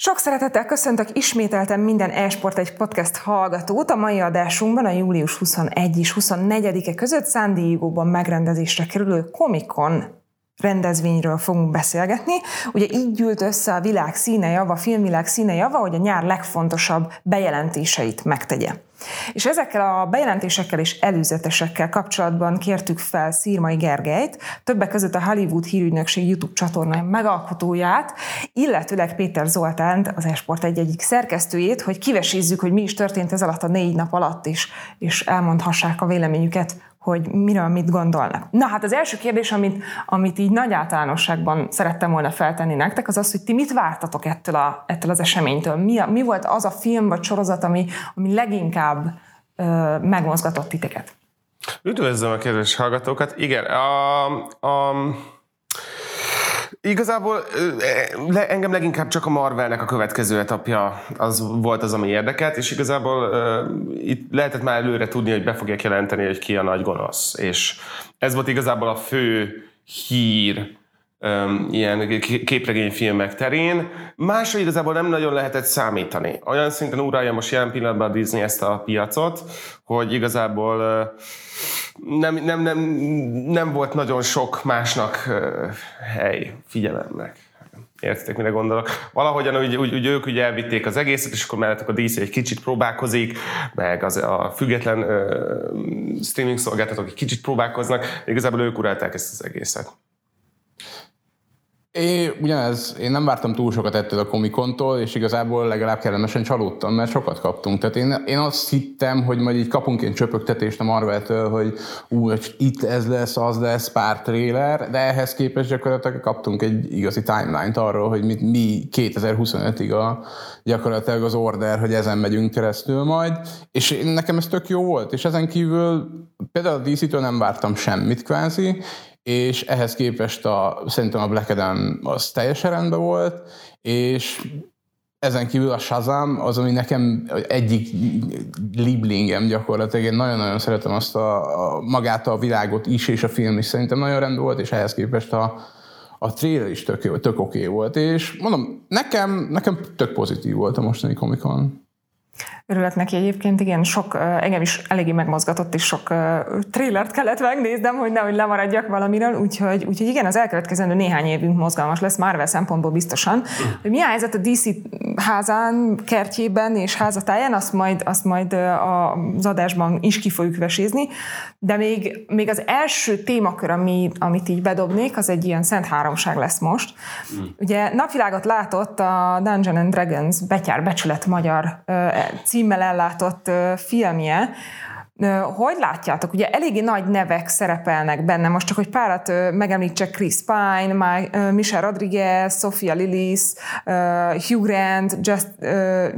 Sok szeretettel köszöntök ismételten minden eSport egy podcast hallgatót. A mai adásunkban a július 21 és 24-e között San Diego-ban megrendezésre kerülő Comic-Con rendezvényről fogunk beszélgetni. Ugye így gyűlt össze a világ színe java, a filmvilág színe java, hogy a nyár legfontosabb bejelentéseit megtegye. És ezekkel a bejelentésekkel és előzetesekkel kapcsolatban kértük fel Szírmai Gergelyt, többek között a Hollywood hírügynökség YouTube csatorna megalkotóját, illetőleg Péter Zoltánt, az Esport egy egyik szerkesztőjét, hogy kivesézzük, hogy mi is történt ez alatt a négy nap alatt is, és elmondhassák a véleményüket hogy miről mit gondolnak. Na hát az első kérdés, amit, amit így nagy általánosságban szerettem volna feltenni nektek, az az, hogy ti mit vártatok ettől, a, ettől az eseménytől? Mi, mi volt az a film vagy sorozat, ami, ami leginkább ö, megmozgatott titeket? Üdvözlöm a kedves hallgatókat. Igen, a, a Igazából le, engem leginkább csak a Marvelnek a következő etapja az volt az, ami érdekelt, és igazából itt lehetett már előre tudni, hogy be fogják jelenteni, hogy ki a nagy gonosz. És ez volt igazából a fő hír ilyen képregényfilmek terén. Másra igazából nem nagyon lehetett számítani. Olyan szinten uralja most jelen pillanatban a Disney ezt a piacot, hogy igazából nem, nem, nem, nem volt nagyon sok másnak hely figyelemnek. Értitek, mire gondolok? Valahogyan úgy, úgy, úgy ők ugye elvitték az egészet, és akkor mellettek a DC egy kicsit próbálkozik, meg az, a független uh, streaming szolgáltatók egy kicsit próbálkoznak, igazából ők urálták ezt az egészet. Én, ugyanez, én nem vártam túl sokat ettől a komikontól, és igazából legalább kellemesen csalódtam, mert sokat kaptunk. Tehát én, én azt hittem, hogy majd így kapunk egy csöpögtetést a Marvel-től, hogy ú, itt ez lesz, az lesz, pár tréler, de ehhez képest gyakorlatilag kaptunk egy igazi timeline-t arról, hogy mi, mi 2025-ig a, gyakorlatilag az order, hogy ezen megyünk keresztül majd, és nekem ez tök jó volt, és ezen kívül például a DC-től nem vártam semmit kvázi, és ehhez képest a, szerintem a Black Adam az teljesen rendben volt, és ezen kívül a Shazam az, ami nekem egyik liblingem gyakorlatilag. Én nagyon-nagyon szeretem azt a, a magát a világot is, és a film is szerintem nagyon rendben volt, és ehhez képest a, a trailer is tök, tök oké okay volt, és mondom, nekem, nekem tök pozitív volt a mostani komikon. Örülök neki egyébként, igen, sok, engem is eléggé megmozgatott, és sok trélert kellett megnéznem, hogy nehogy lemaradjak valamiről, úgyhogy, úgyhogy igen, az elkövetkezendő néhány évünk mozgalmas lesz Marvel szempontból biztosan. Hogy mi a helyzet a DC házán, kertjében és házatáján, azt majd, azt majd az adásban is ki fogjuk vesézni, de még, még az első témakör, ami, amit így bedobnék, az egy ilyen szent háromság lesz most. Ugye napvilágot látott a Dungeon and Dragons betyár becsület magyar címmel ellátott filmje, hogy látjátok? Ugye eléggé nagy nevek szerepelnek benne, most csak, hogy párat megemlítsek, Chris Pine, Michelle Rodriguez, Sofia Lillis, Hugh Grant, Just,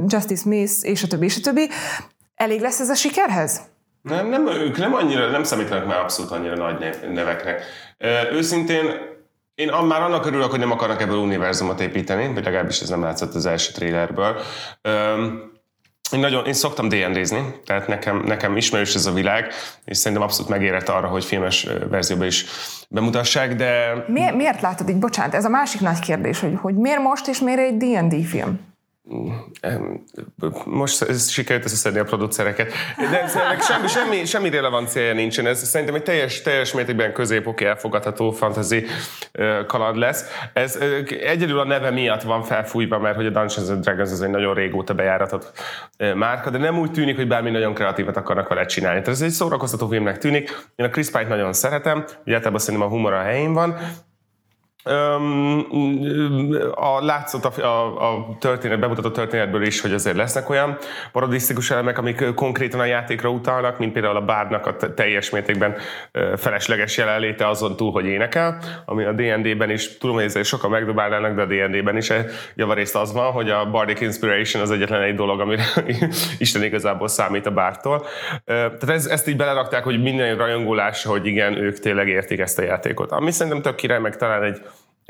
Justice Smith, és a többi, és a többi. Elég lesz ez a sikerhez? Nem, nem, ők nem annyira, nem számítanak már abszolút annyira nagy neveknek. Őszintén én már annak örülök, hogy nem akarnak ebből univerzumot építeni, vagy legalábbis ez nem látszott az első trailerből. Én, nagyon, én szoktam D&D-zni, tehát nekem, nekem ismerős ez a világ, és szerintem abszolút megérett arra, hogy filmes verzióban is bemutassák, de... Miért, miért látod így, bocsánat, ez a másik nagy kérdés, hogy, hogy miért most és miért egy D&D film? Most sikerült összeszedni a producereket. De semmi, semmi, semmi relevanciája nincsen. Ez szerintem egy teljes, teljes mértékben középoké elfogadható fantasy kaland lesz. Ez egyedül a neve miatt van felfújva, mert hogy a Dungeons and Dragons az egy nagyon régóta bejáratott márka, de nem úgy tűnik, hogy bármi nagyon kreatívat akarnak vele csinálni. Tehát ez egy szórakoztató filmnek tűnik. Én a Chris Pine-t nagyon szeretem, ugye általában szerintem a humor a helyén van, a látszott a, a, a történet, bemutatott történetből is, hogy azért lesznek olyan parodisztikus elemek, amik konkrétan a játékra utalnak, mint például a bárnak a teljes mértékben felesleges jelenléte azon túl, hogy énekel, ami a D&D-ben is, tudom, hogy ezzel sokan megdobálnának, de a D&D-ben is javarészt az van, hogy a Bardic Inspiration az egyetlen egy dolog, amire Isten igazából számít a bártól. Tehát ez, ezt így belerakták, hogy minden rajongolás, hogy igen, ők tényleg értik ezt a játékot. Ami szerintem tök király, meg talán egy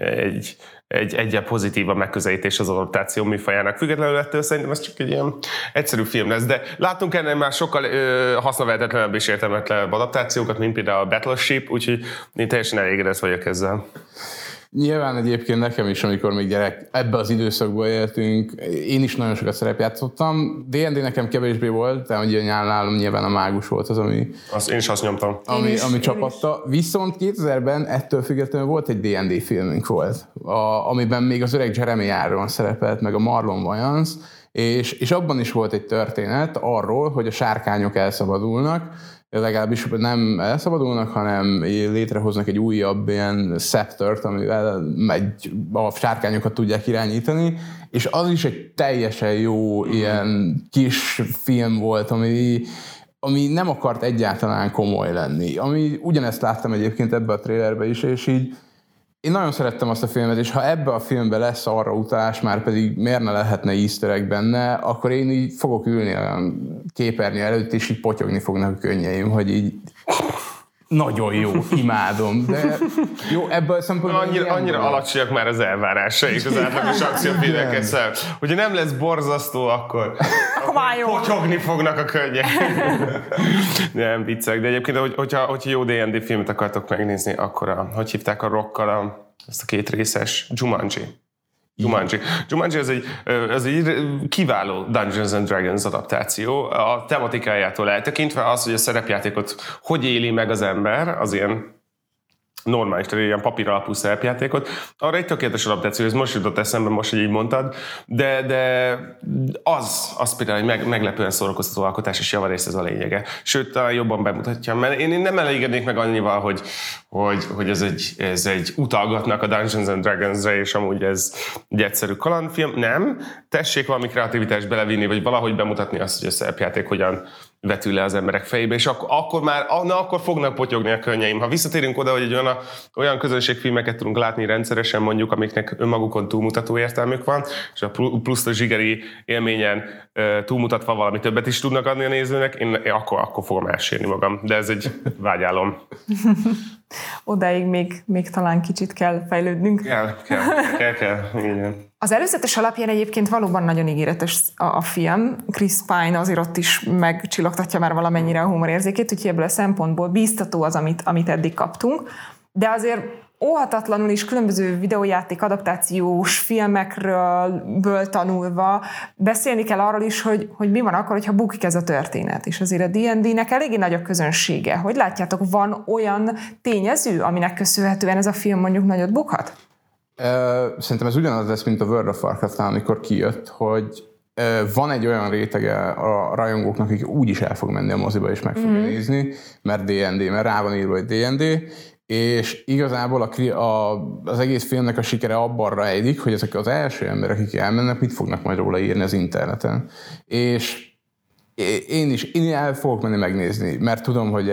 egy, egy egyre pozitívabb megközelítés az adaptáció műfajának. Függetlenül ettől szerintem ez csak egy ilyen egyszerű film lesz, de látunk ennél már sokkal ö, hasznavehetetlenebb és értelmetlenebb adaptációkat, mint például a Battleship, úgyhogy én teljesen elégedett vagyok ezzel. Nyilván egyébként nekem is, amikor még gyerek ebbe az időszakban éltünk, én is nagyon sokat szerepjátszottam. D&D nekem kevésbé volt, de ugye nálam nyilván a mágus volt az, ami, Azt, én is azt nyomtam. ami, is, ami én csapatta. Viszont 2000-ben ettől függetlenül volt egy D&D filmünk volt, a, amiben még az öreg Jeremy Iron szerepelt, meg a Marlon Wayans, és, és abban is volt egy történet arról, hogy a sárkányok elszabadulnak, legalábbis nem elszabadulnak, hanem létrehoznak egy újabb ilyen sceptert, amivel egy, a sárkányokat tudják irányítani, és az is egy teljesen jó ilyen kis film volt, ami, ami nem akart egyáltalán komoly lenni. Ami ugyanezt láttam egyébként ebbe a trailerbe is, és így én nagyon szerettem azt a filmet, és ha ebbe a filmbe lesz arra utalás, már pedig miért ne lehetne easter benne, akkor én így fogok ülni a képernyő előtt, és így potyogni fognak a könnyeim, hogy így nagyon jó, imádom, de jó, ebből a szempontból... Annyira, annyira alacsonyak már az elvárásaik az átlagos akciófilmekhez szemben. Hogyha nem lesz borzasztó, akkor, akkor potyogni fognak a könnyek. nem, viccek, de egyébként, hogy, hogyha, hogyha jó D&D filmet akartok megnézni, akkor a, hogy hívták a rockkal a, ezt a két részes Jumanji. Jumanji. Jumanji az egy, az egy kiváló Dungeons and Dragons adaptáció. A tematikájától eltekintve az, hogy a szerepjátékot hogy éli meg az ember, az ilyen normális, tehát ilyen papír alapú szerepjátékot. Arra egy tökéletes adaptáció, ez most jutott eszembe, most, hogy így mondtad, de, de az, az például egy meg, meglepően szórakoztató alkotás, és javarészt ez a lényege. Sőt, talán jobban bemutatja, mert én, én nem elégednék meg annyival, hogy, hogy, hogy ez, egy, ez egy utalgatnak a Dungeons and Dragons-re, és amúgy ez egy egyszerű kalandfilm. Nem, tessék valami kreativitást belevinni, vagy valahogy bemutatni azt, hogy a szerepjáték hogyan vetül le az emberek fejébe, és akkor, akkor már, na akkor fognak potyogni a könnyeim. Ha visszatérünk oda, hogy egy olyan, olyan közönségfilmeket tudunk látni rendszeresen mondjuk, amiknek önmagukon túlmutató értelmük van, és a plusz a zsigeri élményen túlmutatva valami többet is tudnak adni a nézőnek, én akkor, akkor fogom elsírni magam. De ez egy vágyálom. Odáig még, még talán kicsit kell fejlődnünk. Kell, kell, kell, kell. Igen. Az előzetes alapján egyébként valóban nagyon ígéretes a, a film. Chris Pine azért ott is megcsillogtatja már valamennyire a humorérzékét, úgyhogy ebből a szempontból bíztató az, amit, amit eddig kaptunk. De azért óhatatlanul is különböző videójáték adaptációs filmekről tanulva beszélni kell arról is, hogy, hogy mi van akkor, hogyha bukik ez a történet. És azért a D&D-nek eléggé nagy a közönsége. Hogy látjátok, van olyan tényező, aminek köszönhetően ez a film mondjuk nagyot bukhat? Szerintem ez ugyanaz lesz, mint a World of warcraft amikor kijött, hogy van egy olyan rétege a rajongóknak, akik úgy is el fog menni a moziba és meg fogja mm. nézni, mert D&D, mert rá van írva, hogy D&D, és igazából a, a, az egész filmnek a sikere abban rejlik, hogy ezek az első emberek, akik elmennek, mit fognak majd róla írni az interneten. És én is én el fogok menni megnézni, mert tudom, hogy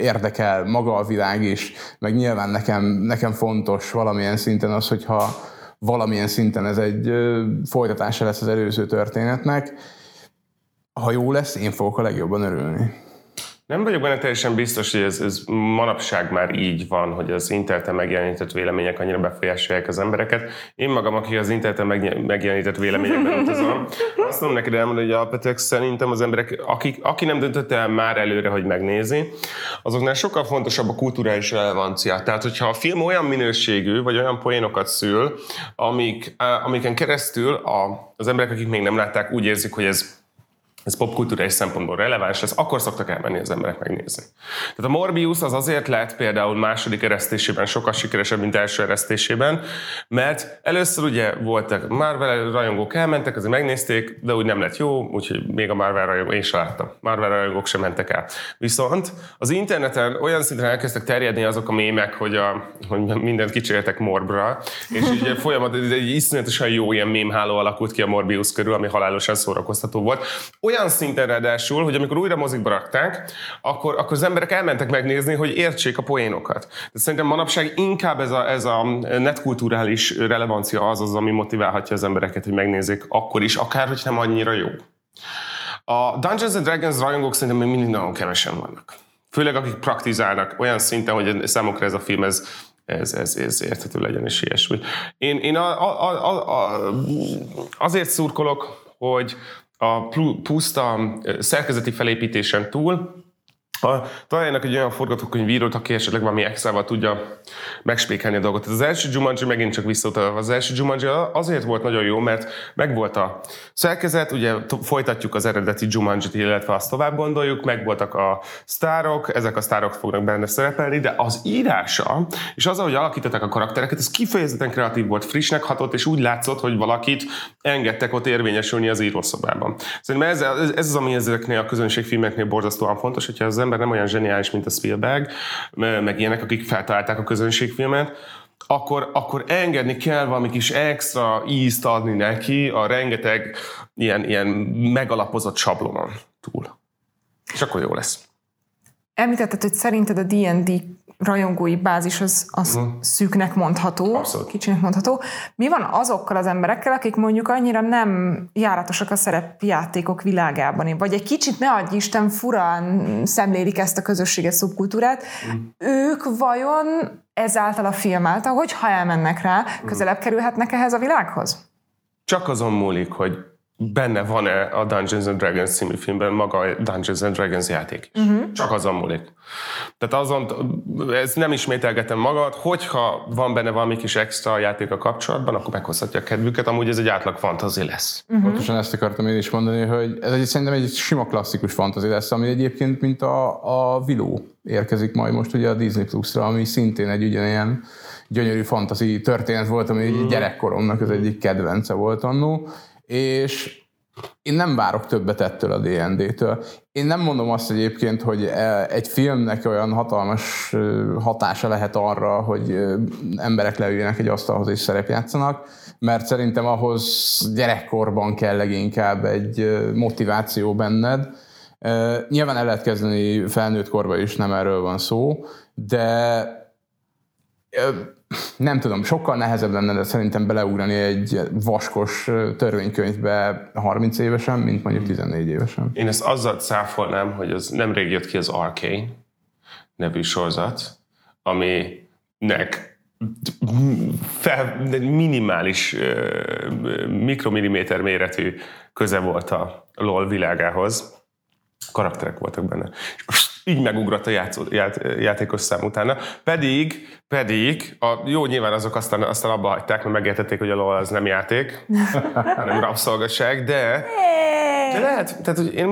érdekel maga a világ is, meg nyilván nekem, nekem fontos valamilyen szinten az, hogyha valamilyen szinten ez egy folytatása lesz az előző történetnek. Ha jó lesz, én fogok a legjobban örülni. Nem vagyok benne teljesen biztos, hogy ez, ez manapság már így van, hogy az interneten megjelenített vélemények annyira befolyásolják az embereket. Én magam, aki az interneten megjelenített véleményekben utazom, azt mondom neked elmondani, hogy alapvetően szerintem az emberek, akik, aki nem döntött el már előre, hogy megnézi, azoknál sokkal fontosabb a kulturális relevancia. Tehát, hogyha a film olyan minőségű, vagy olyan poénokat szül, amik, amiken keresztül a, az emberek, akik még nem látták, úgy érzik, hogy ez ez popkultúrai szempontból releváns lesz, akkor szoktak elmenni az emberek megnézni. Tehát a Morbius az azért lett például második eresztésében sokkal sikeresebb, mint első eresztésében, mert először ugye voltak Marvel rajongók elmentek, azért megnézték, de úgy nem lett jó, úgyhogy még a Marvel rajongók, én sem láttam. Marvel rajongók sem mentek el. Viszont az interneten olyan szinten elkezdtek terjedni azok a mémek, hogy, a, hogy mindent kicsértek Morbra, és ugye folyamat, egy iszonyatosan jó ilyen mémháló alakult ki a Morbius körül, ami halálosan szórakoztató volt. Olyan szinten ráadásul, hogy amikor újra mozikba rakták, akkor, akkor az emberek elmentek megnézni, hogy értsék a poénokat. De szerintem manapság inkább ez a, ez a netkulturális relevancia az az, ami motiválhatja az embereket, hogy megnézzék akkor is, akár hogy nem annyira jó. A Dungeons and Dragons rajongók szerintem még mindig nagyon kevesen vannak. Főleg akik praktizálnak olyan szinten, hogy számukra ez a film ez, ez, ez, ez érthető legyen, és ilyesmi. Én, én a, a, a, a, azért szurkolok, hogy a puszta szerkezeti felépítésen túl a, találjanak egy olyan forgatókönyvírót, aki esetleg valami extrával tudja megspékelni a dolgot. Az első Jumanji megint csak visszautalva. Az első Jumanji azért volt nagyon jó, mert megvolt a szerkezet, ugye folytatjuk az eredeti Jumanji-t, illetve azt tovább gondoljuk, megvoltak a sztárok, ezek a sztárok fognak benne szerepelni, de az írása, és az, ahogy alakították a karaktereket, ez kifejezetten kreatív volt, frissnek hatott, és úgy látszott, hogy valakit engedtek ott érvényesülni az írószobában. Szerintem ez, ez, ez az, ami ezeknél a közönségfilmeknél borzasztóan fontos, hogyha az ember nem olyan zseniális, mint a Spielberg, meg ilyenek, akik feltalálták a közönségfilmet, akkor, akkor engedni kell valami kis extra ízt adni neki a rengeteg ilyen, ilyen megalapozott sablonon túl. És akkor jó lesz. Említetted, hogy szerinted a D&D rajongói bázis az, az uh-huh. szűknek mondható, Abszolút. kicsinek mondható. Mi van azokkal az emberekkel, akik mondjuk annyira nem járatosak a szerepjátékok világában, vagy egy kicsit ne adj Isten furán szemlélik ezt a közösséget, szubkultúrát, uh-huh. ők vajon ezáltal a film által, hogyha elmennek rá, közelebb kerülhetnek ehhez a világhoz? Csak azon múlik, hogy benne van-e a Dungeons and Dragons című filmben maga a Dungeons and Dragons játék. Uh-huh. Csak azon múlik. Tehát azon, ez nem ismételgetem magad, hogyha van benne valami kis extra játék a kapcsolatban, akkor meghozhatja a kedvüket, amúgy ez egy átlag fantazi lesz. Uh-huh. Pontosan ezt akartam én is mondani, hogy ez egy, szerintem egy sima klasszikus fantazi lesz, ami egyébként, mint a, a Viló érkezik majd most ugye a Disney Plus-ra, ami szintén egy ugyanilyen gyönyörű fantazi történet volt, ami uh-huh. gyerekkoromnak az egyik kedvence volt annó, és én nem várok többet ettől a D&D-től. Én nem mondom azt egyébként, hogy e, egy filmnek olyan hatalmas hatása lehet arra, hogy emberek leüljenek egy asztalhoz és szerepjátszanak, mert szerintem ahhoz gyerekkorban kell leginkább egy motiváció benned. Nyilván el lehet kezdeni felnőtt korban is, nem erről van szó, de nem tudom, sokkal nehezebb lenne de szerintem beleugrani egy vaskos törvénykönyvbe 30 évesen, mint mondjuk 14 évesen. Én ezt azzal cáfolnám, hogy az nemrég jött ki az Arcane nevű sorozat, aminek fel, minimális mikromilliméter méretű köze volt a LOL világához. Karakterek voltak benne. És így megugrott a játszó, ját, játékos szám utána. Pedig, pedig, a, jó, nyilván azok aztán, aztán abba hagyták, mert megértették, hogy a LOL az nem játék, hanem rabszolgaság, de de lehet, tehát hogy én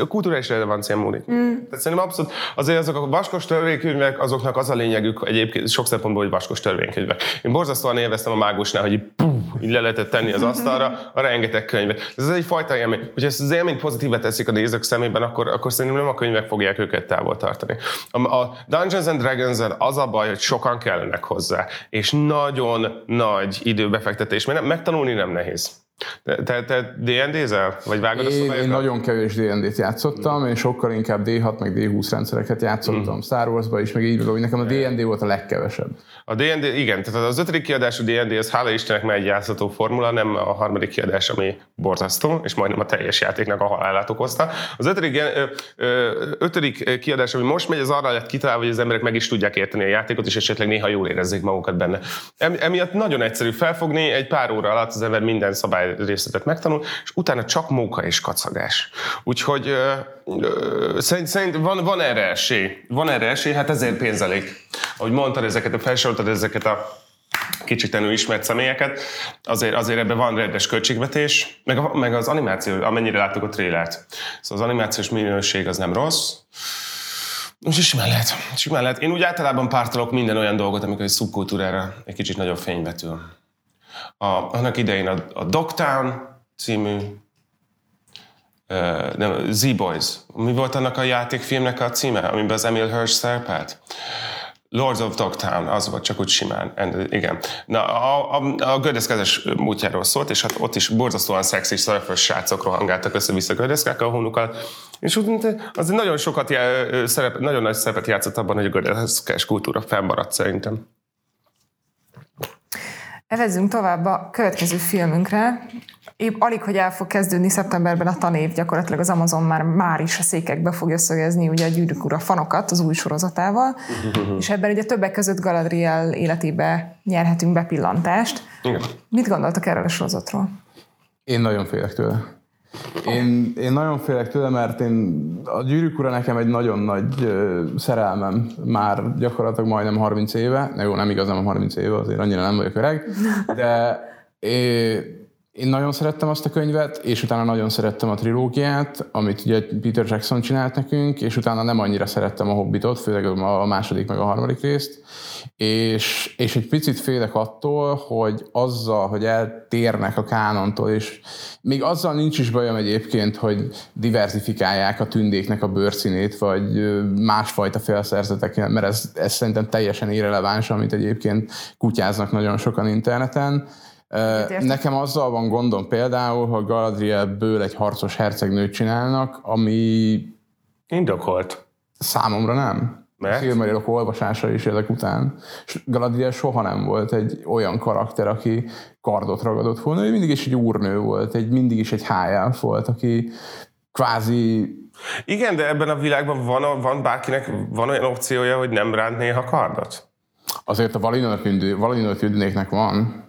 a kulturális relevancia múlik. Mm. Tehát szerintem abszolút, azért azok a vaskos törvénykönyvek, azoknak az a lényegük egyébként sok szempontból, hogy vaskos törvénykönyvek. Én borzasztóan élveztem a mágusnál, hogy így, puh, így le lehetett tenni az asztalra a rengeteg könyvet. Ez egy fajta élmény. Hogyha ezt az élményt pozitívet teszik a nézők szemében, akkor, akkor szerintem nem a könyvek fogják őket távol tartani. A, a Dungeons and dragons az a baj, hogy sokan kellenek hozzá, és nagyon nagy időbefektetés, mert megtanulni nem nehéz. Te, te, te D&D-zel? Vagy vágod én, a én nagyon kevés D&D-t játszottam, én sokkal inkább D6 meg D20 rendszereket játszottam mm. Star Wars-ba is, meg így hogy nekem a D&D volt a legkevesebb. A D&D, igen, tehát az ötödik kiadású D&D az hála Istennek már egy játszható formula, nem a harmadik kiadás, ami borzasztó, és majdnem a teljes játéknak a halálát okozta. Az ötödik, ötödik kiadás, ami most megy, az arra lett kitalálva, hogy az emberek meg is tudják érteni a játékot, és esetleg néha jól érezzék magukat benne. Emiatt nagyon egyszerű felfogni, egy pár óra alatt az ember minden szabály részletet megtanul, és utána csak móka és kacagás. Úgyhogy szerint, szerint van, van erre esély. Van erre esély, hát ezért pénzelik. Ahogy mondtad, ezeket a felsoroltad, ezeket a kicsit ismert személyeket, azért, azért ebben van rendes költségvetés, meg, a, meg az animáció, amennyire láttuk a trélert. Szóval az animációs minőség az nem rossz, Úgyhogy simán lehet. Simán lehet. Én úgy általában pártolok minden olyan dolgot, amikor egy szubkultúrára egy kicsit nagyobb fény vetül a, annak idején a, a Dogtown című uh, nem, Z-Boys. Mi volt annak a játékfilmnek a címe, amiben az Emil Hirsch szerepelt? Lords of Dogtown, az volt csak úgy simán. And, igen. Na, a, a, a gördeszkezes múltjáról szólt, és hát ott is borzasztóan szexi szörfös srácok rohangáltak össze-vissza gördeszkákkal a hónukkal, és úgy, azért nagyon sokat jel, szerep, nagyon nagy szerepet játszott abban, hogy a gördeszkás kultúra fennmaradt szerintem. Evezzünk tovább a következő filmünkre. Épp alig, hogy el fog kezdődni szeptemberben a tanév, gyakorlatilag az Amazon már, már is a székekbe fogja szögezni ugye a Gyűrűk Ura fanokat az új sorozatával, és ebben ugye többek között Galadriel életébe nyerhetünk bepillantást. Igen. Mit gondoltak erről a sorozatról? Én nagyon félek tőle. Én, én nagyon félek tőle, mert én, a gyűrűk ura nekem egy nagyon nagy szerelmem, már gyakorlatilag majdnem 30 éve, ne jó, nem igazán 30 éve, azért annyira nem vagyok öreg, de é, én nagyon szerettem azt a könyvet, és utána nagyon szerettem a trilógiát, amit ugye Peter Jackson csinált nekünk, és utána nem annyira szerettem a Hobbitot, főleg a második meg a harmadik részt, és, és egy picit félek attól, hogy azzal, hogy eltérnek a kánontól, és még azzal nincs is bajom egyébként, hogy diversifikálják a tündéknek a bőrszínét, vagy másfajta felszerzetek, mert ez, ez szerintem teljesen irreleváns, amit egyébként kutyáznak nagyon sokan interneten. Nekem azzal van gondom például, hogy Galadrielből egy harcos hercegnőt csinálnak, ami... Indokolt. Számomra nem. Mert? Silmarillok olvasása is ezek után. És Galadriel soha nem volt egy olyan karakter, aki kardot ragadott volna, ő mindig is egy úrnő volt, egy, mindig is egy háján volt, aki kvázi igen, de ebben a világban van, van bárkinek van olyan opciója, hogy nem ránt néha kardot? Azért a Valinor tündéknek van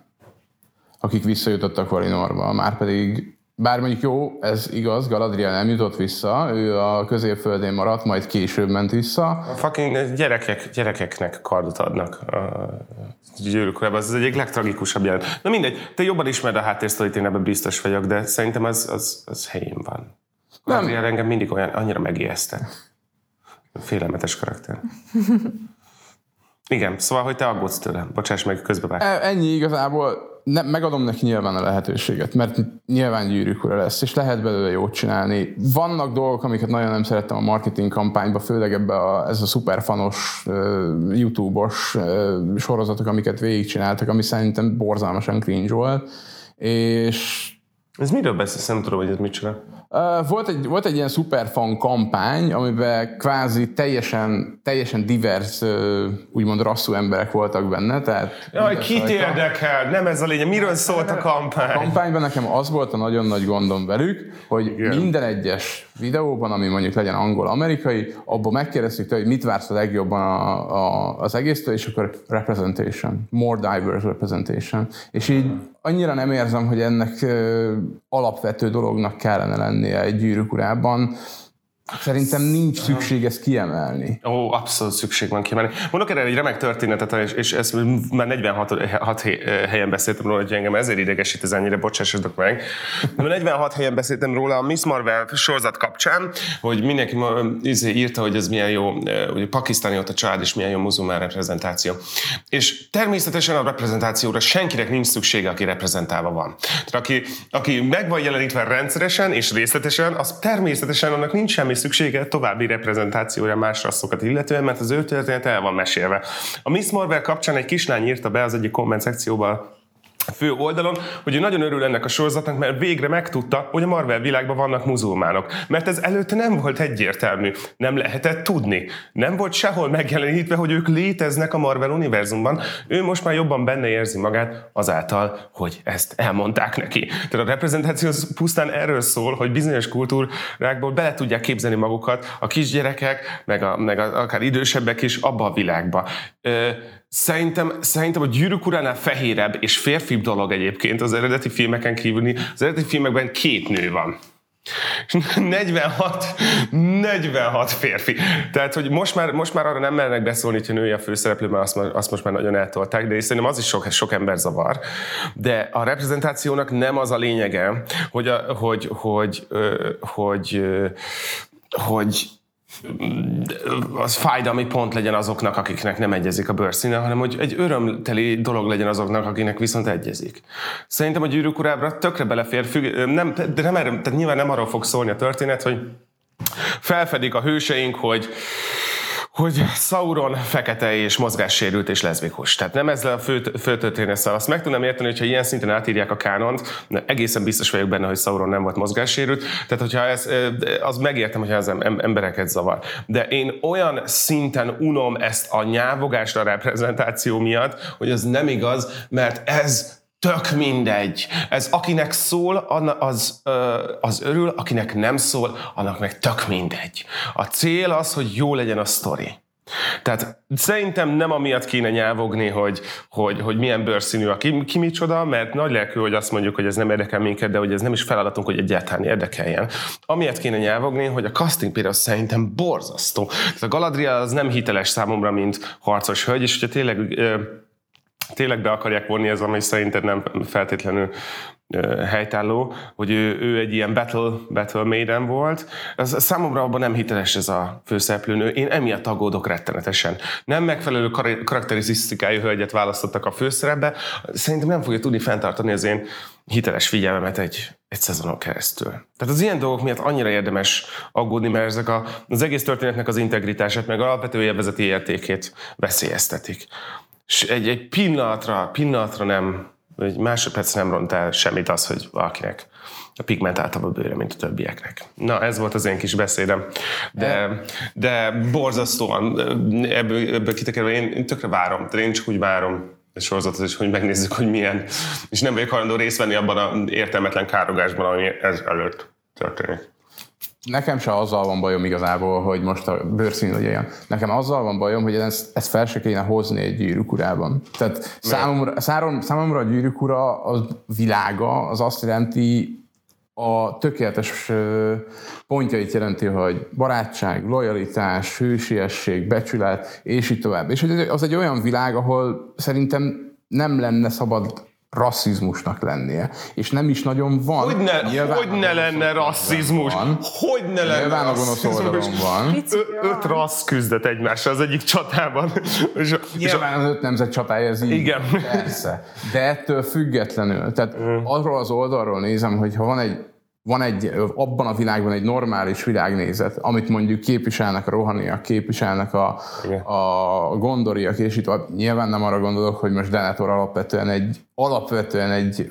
akik visszajutottak Valinorba, már pedig bár mondjuk jó, ez igaz, Galadriel nem jutott vissza, ő a középföldén maradt, majd később ment vissza. A fucking gyerekek, gyerekeknek kardot adnak a gyűrűkorában, ez az egyik legtragikusabb jelent. Na mindegy, te jobban ismered a háttérsztorit, én ebben biztos vagyok, de szerintem az, az, az helyén van. Galadriel engem mindig olyan, annyira megijeszte. Félelmetes karakter. Igen, szóval, hogy te aggódsz tőle. Bocsáss meg, közbevág. E, ennyi igazából ne, megadom neki nyilván a lehetőséget, mert nyilván gyűrűk ura lesz, és lehet belőle jót csinálni. Vannak dolgok, amiket nagyon nem szerettem a marketing kampányba, főleg ebbe a, ez a szuperfanos uh, YouTube-os uh, sorozatok, amiket végigcsináltak, ami szerintem borzalmasan cringe volt, és ez miről beszélsz? Nem tudom, hogy ez mit csinál. Volt egy, volt egy ilyen szuperfan kampány, amiben kvázi teljesen, teljesen divers, úgymond rasszú emberek voltak benne. Tehát Jaj, kit sajta. érdekel? Nem ez a lényeg. Miről szólt a kampány? A kampányban nekem az volt a nagyon nagy gondom velük, hogy Igen. minden egyes videóban, ami mondjuk legyen angol-amerikai, abban megkérdeztük hogy mit vársz a legjobban a, a, az egésztől, és akkor representation, more diverse representation. És így annyira nem érzem, hogy ennek alapvető dolognak kellene lennie egy gyűrűk urában, Szerintem nincs szükség ezt kiemelni. Ó, abszolút szükség van kiemelni. Mondok erre egy remek történetet, és, és ezt már 46 hat helyen beszéltem róla, hogy engem ezért idegesít ez ennyire, bocsássatok meg. 46 helyen beszéltem róla a Miss Marvel sorozat kapcsán, hogy mindenki izé írta, hogy ez milyen jó, hogy pakisztáni ott a család, és milyen jó muzulmán reprezentáció. És természetesen a reprezentációra senkinek nincs szüksége, aki reprezentálva van. Tehát aki, aki meg van jelenítve rendszeresen és részletesen, az természetesen annak nincs semmi szüksége további reprezentációja más rasszokat illetően, mert az ő történet el van mesélve. A Miss Marvel kapcsán egy kislány írta be az egyik komment szekcióba fő oldalon, hogy ő nagyon örül ennek a sorozatnak, mert végre megtudta, hogy a Marvel világban vannak muzulmánok. Mert ez előtte nem volt egyértelmű. Nem lehetett tudni. Nem volt sehol megjelenítve, hogy ők léteznek a Marvel univerzumban. Ő most már jobban benne érzi magát azáltal, hogy ezt elmondták neki. Tehát a reprezentáció pusztán erről szól, hogy bizonyos kultúrákból bele tudják képzelni magukat a kisgyerekek, meg, a, meg a, akár idősebbek is abba a világba. Ö, Szerintem, szerintem a gyűrűk uránál fehérebb és férfibb dolog egyébként az eredeti filmeken kívüli. Az eredeti filmekben két nő van. 46, 46 férfi. Tehát, hogy most már, most már arra nem mernek beszólni, hogyha nője a főszereplő, mert azt, azt most már nagyon eltolták, de szerintem az is sok, sok ember zavar. De a reprezentációnak nem az a lényege, hogy, a, hogy, hogy, hogy, hogy, hogy az fájdalmi pont legyen azoknak, akiknek nem egyezik a bőrszíne, hanem hogy egy örömteli dolog legyen azoknak, akiknek viszont egyezik. Szerintem a gyűrűk urábra tökre belefér, függ, nem, de nem tehát nyilván nem arról fog szólni a történet, hogy felfedik a hőseink, hogy hogy Sauron fekete és mozgássérült és leszbikus. Tehát nem ezzel a fő, fő történettel. Azt meg tudnám érteni, hogyha ilyen szinten átírják a kánont, egészen biztos vagyok benne, hogy Sauron nem volt mozgássérült. Tehát, hogyha ez, az megértem, hogy az embereket zavar. De én olyan szinten unom ezt a nyávogást a reprezentáció miatt, hogy ez nem igaz, mert ez Tök mindegy. Ez akinek szól, az, az örül, akinek nem szól, annak meg tök mindegy. A cél az, hogy jó legyen a sztori. Tehát szerintem nem amiatt kéne nyelvogni, hogy, hogy, hogy milyen bőrszínű a ki, ki micsoda, mert nagy lelkű, hogy azt mondjuk, hogy ez nem érdekel minket, de hogy ez nem is feladatunk, hogy egyáltalán érdekeljen. Amiatt kéne nyelvogni, hogy a casting például szerintem borzasztó. Tehát a Galadriel az nem hiteles számomra, mint harcos hölgy, és hogyha tényleg tényleg be akarják vonni ez, ami szerinted nem feltétlenül helytálló, hogy ő, ő egy ilyen battle, battle maiden volt. Ez, számomra abban nem hiteles ez a főszereplőnő. Én emiatt aggódok rettenetesen. Nem megfelelő karakterisztikájú hölgyet választottak a főszerepbe. Szerintem nem fogja tudni fenntartani az én hiteles figyelmemet egy, egy szezonon keresztül. Tehát az ilyen dolgok miatt annyira érdemes aggódni, mert ezek a, az egész történetnek az integritását, meg alapvető élvezeti értékét veszélyeztetik. És egy, egy pillanatra, pillanatra nem egy másodperc nem ront el semmit az, hogy valakinek a pigmentáltabb a bőre, mint a többieknek. Na, ez volt az én kis beszédem. De, de borzasztóan ebből, ebből kitekerve én, én tökre várom, de én csak úgy várom a sorozatot, és hogy megnézzük, hogy milyen. És nem vagyok hajlandó részt venni abban a értelmetlen károgásban, ami ez előtt történik. Nekem se azzal van bajom igazából, hogy most a bőrszín legyen. Nekem azzal van bajom, hogy ezt, ezt fel se kéne hozni egy gyűrűk urában. Tehát számomra, számomra a gyűrűk ura a világa az azt jelenti, a tökéletes pontjait jelenti, hogy barátság, lojalitás, hősiesség, becsület, és így tovább. És az egy olyan világ, ahol szerintem nem lenne szabad rasszizmusnak lennie. És nem is nagyon van. Hogy ne, hogy ne lenne rasszizmus? Van. Hogy ne lenne Nyilván a gonosz oldalon van. Ö, öt rassz küzdet egymással az egyik csatában. És, Nyilván az öt nemzet csatája, ez így. Igen. Persze. De ettől függetlenül, tehát arról az oldalról nézem, hogy ha van egy van egy, abban a világban egy normális világnézet, amit mondjuk képviselnek a rohaniak, képviselnek a, a gondoriak, és itt nyilván nem arra gondolok, hogy most Denethor alapvetően egy, alapvetően egy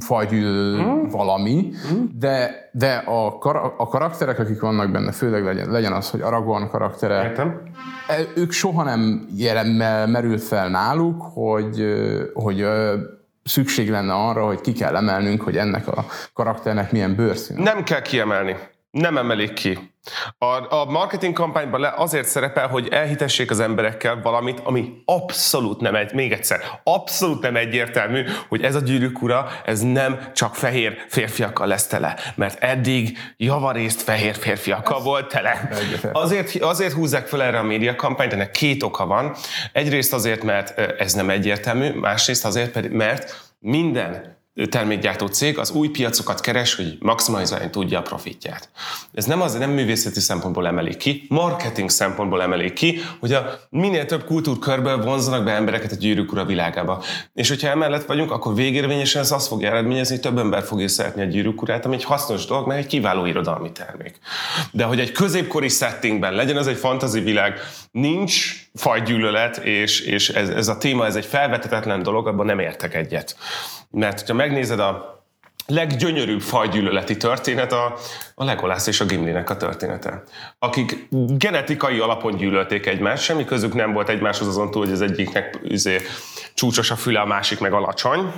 fajgyűlölő mm. valami, mm. de, de a, kar- a karakterek, akik vannak benne, főleg legyen, legyen az, hogy Aragorn karaktere, Értem. E, ők soha nem jelen, merült fel náluk, hogy, hogy szükség lenne arra, hogy ki kell emelnünk, hogy ennek a karakternek milyen bőrszín. Nem kell kiemelni. Nem emelik ki. A, a marketing kampányban le azért szerepel, hogy elhitessék az emberekkel valamit, ami abszolút nem egy, még egyszer, abszolút nem egyértelmű, hogy ez a gyűrűk ura, ez nem csak fehér férfiakkal lesz tele, mert eddig javarészt fehér férfiakkal ez volt tele. Azért, azért húzzák fel erre a média kampányt, ennek két oka van. Egyrészt azért, mert ez nem egyértelmű, másrészt azért, pedig, mert minden termékgyártó cég az új piacokat keres, hogy maximalizálni tudja a profitját. Ez nem az, nem művészeti szempontból emelik ki, marketing szempontból emelik ki, hogy a minél több kultúrkörből vonzanak be embereket a gyűrűk ura világába. És hogyha emellett vagyunk, akkor végérvényesen ez azt fogja eredményezni, hogy több ember fogja szeretni a gyűrűk urát, ami egy hasznos dolog, mert egy kiváló irodalmi termék. De hogy egy középkori settingben legyen ez egy fantazi világ, nincs fajgyűlölet, és, és ez, ez a téma, ez egy felvetetetlen dolog, abban nem értek egyet. Mert ha megnézed a leggyönyörűbb fajgyűlöleti történet a, a Legolász és a Gimlinek a története. Akik genetikai alapon gyűlölték egymást, semmi közük nem volt egymáshoz azon túl, hogy az egyiknek üzé, csúcsos a füle, a másik meg alacsony.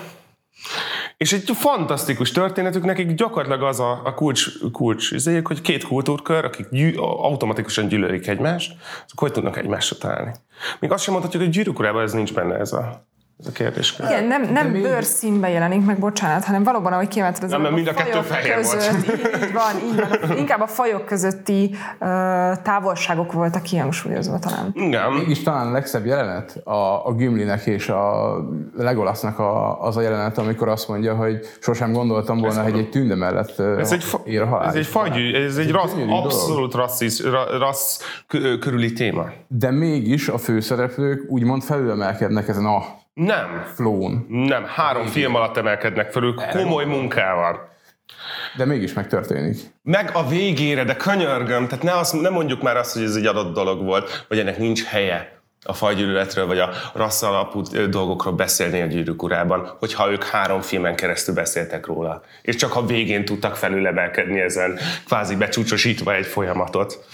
És egy fantasztikus történetük, nekik gyakorlatilag az a, a kulcs, kulcs izéjük, hogy két kultúrkör, akik gyű, automatikusan gyűlölik egymást, azok hogy tudnak egymásra találni. Még azt sem mondhatjuk, hogy gyűrűkurában ez nincs benne ez a ez a kérdés. Igen, nem, nem még... bőrszínben jelenik meg, bocsánat, hanem valóban, ahogy kiemelted, az nem, a mind a kettő fehér között, volt. Így, van, így van. Inkább a fajok közötti uh, távolságok voltak kihangsúlyozva talán. Igen. Mégis talán a legszebb jelenet a, a Gimlinek és a Legolasznak a, az a jelenet, amikor azt mondja, hogy sosem gondoltam volna, hogy egy tünde mellett ez egy fa- ér a halál. Ez egy fagyű, ez, ez egy, egy rassz, abszolút rasszis, rassz körüli téma. De mégis a főszereplők úgymond felülemelkednek ezen a nem. Flón. Nem, három film alatt emelkednek föl, komoly munkával. De mégis megtörténik. Meg a végére, de könyörgöm, tehát ne, azt, ne mondjuk már azt, hogy ez egy adott dolog volt, vagy ennek nincs helye a fajgyűlöletről, vagy a rassza alapú dolgokról beszélni a gyűrűk urában, hogyha ők három filmen keresztül beszéltek róla. És csak a végén tudtak felülemelkedni ezen, kvázi becsúcsosítva egy folyamatot.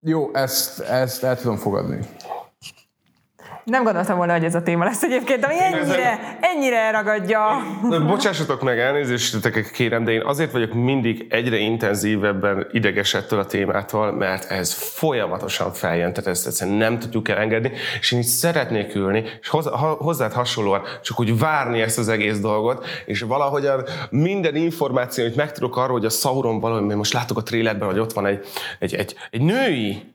Jó, ezt, ezt el tudom fogadni. Nem gondoltam volna, hogy ez a téma lesz egyébként, de ennyire, ennyire elragadja. Bocsássatok meg, elnézést kérem, de én azért vagyok mindig egyre intenzívebben idegesettől a témától, mert ez folyamatosan feljön, tehát ezt egyszerűen nem tudjuk elengedni, és én így szeretnék ülni, és hozzád hasonlóan csak úgy várni ezt az egész dolgot, és valahogyan minden információ, amit megtudok arról, hogy a Sauron valami, most látok a trélerben, hogy ott van egy, egy, egy, egy női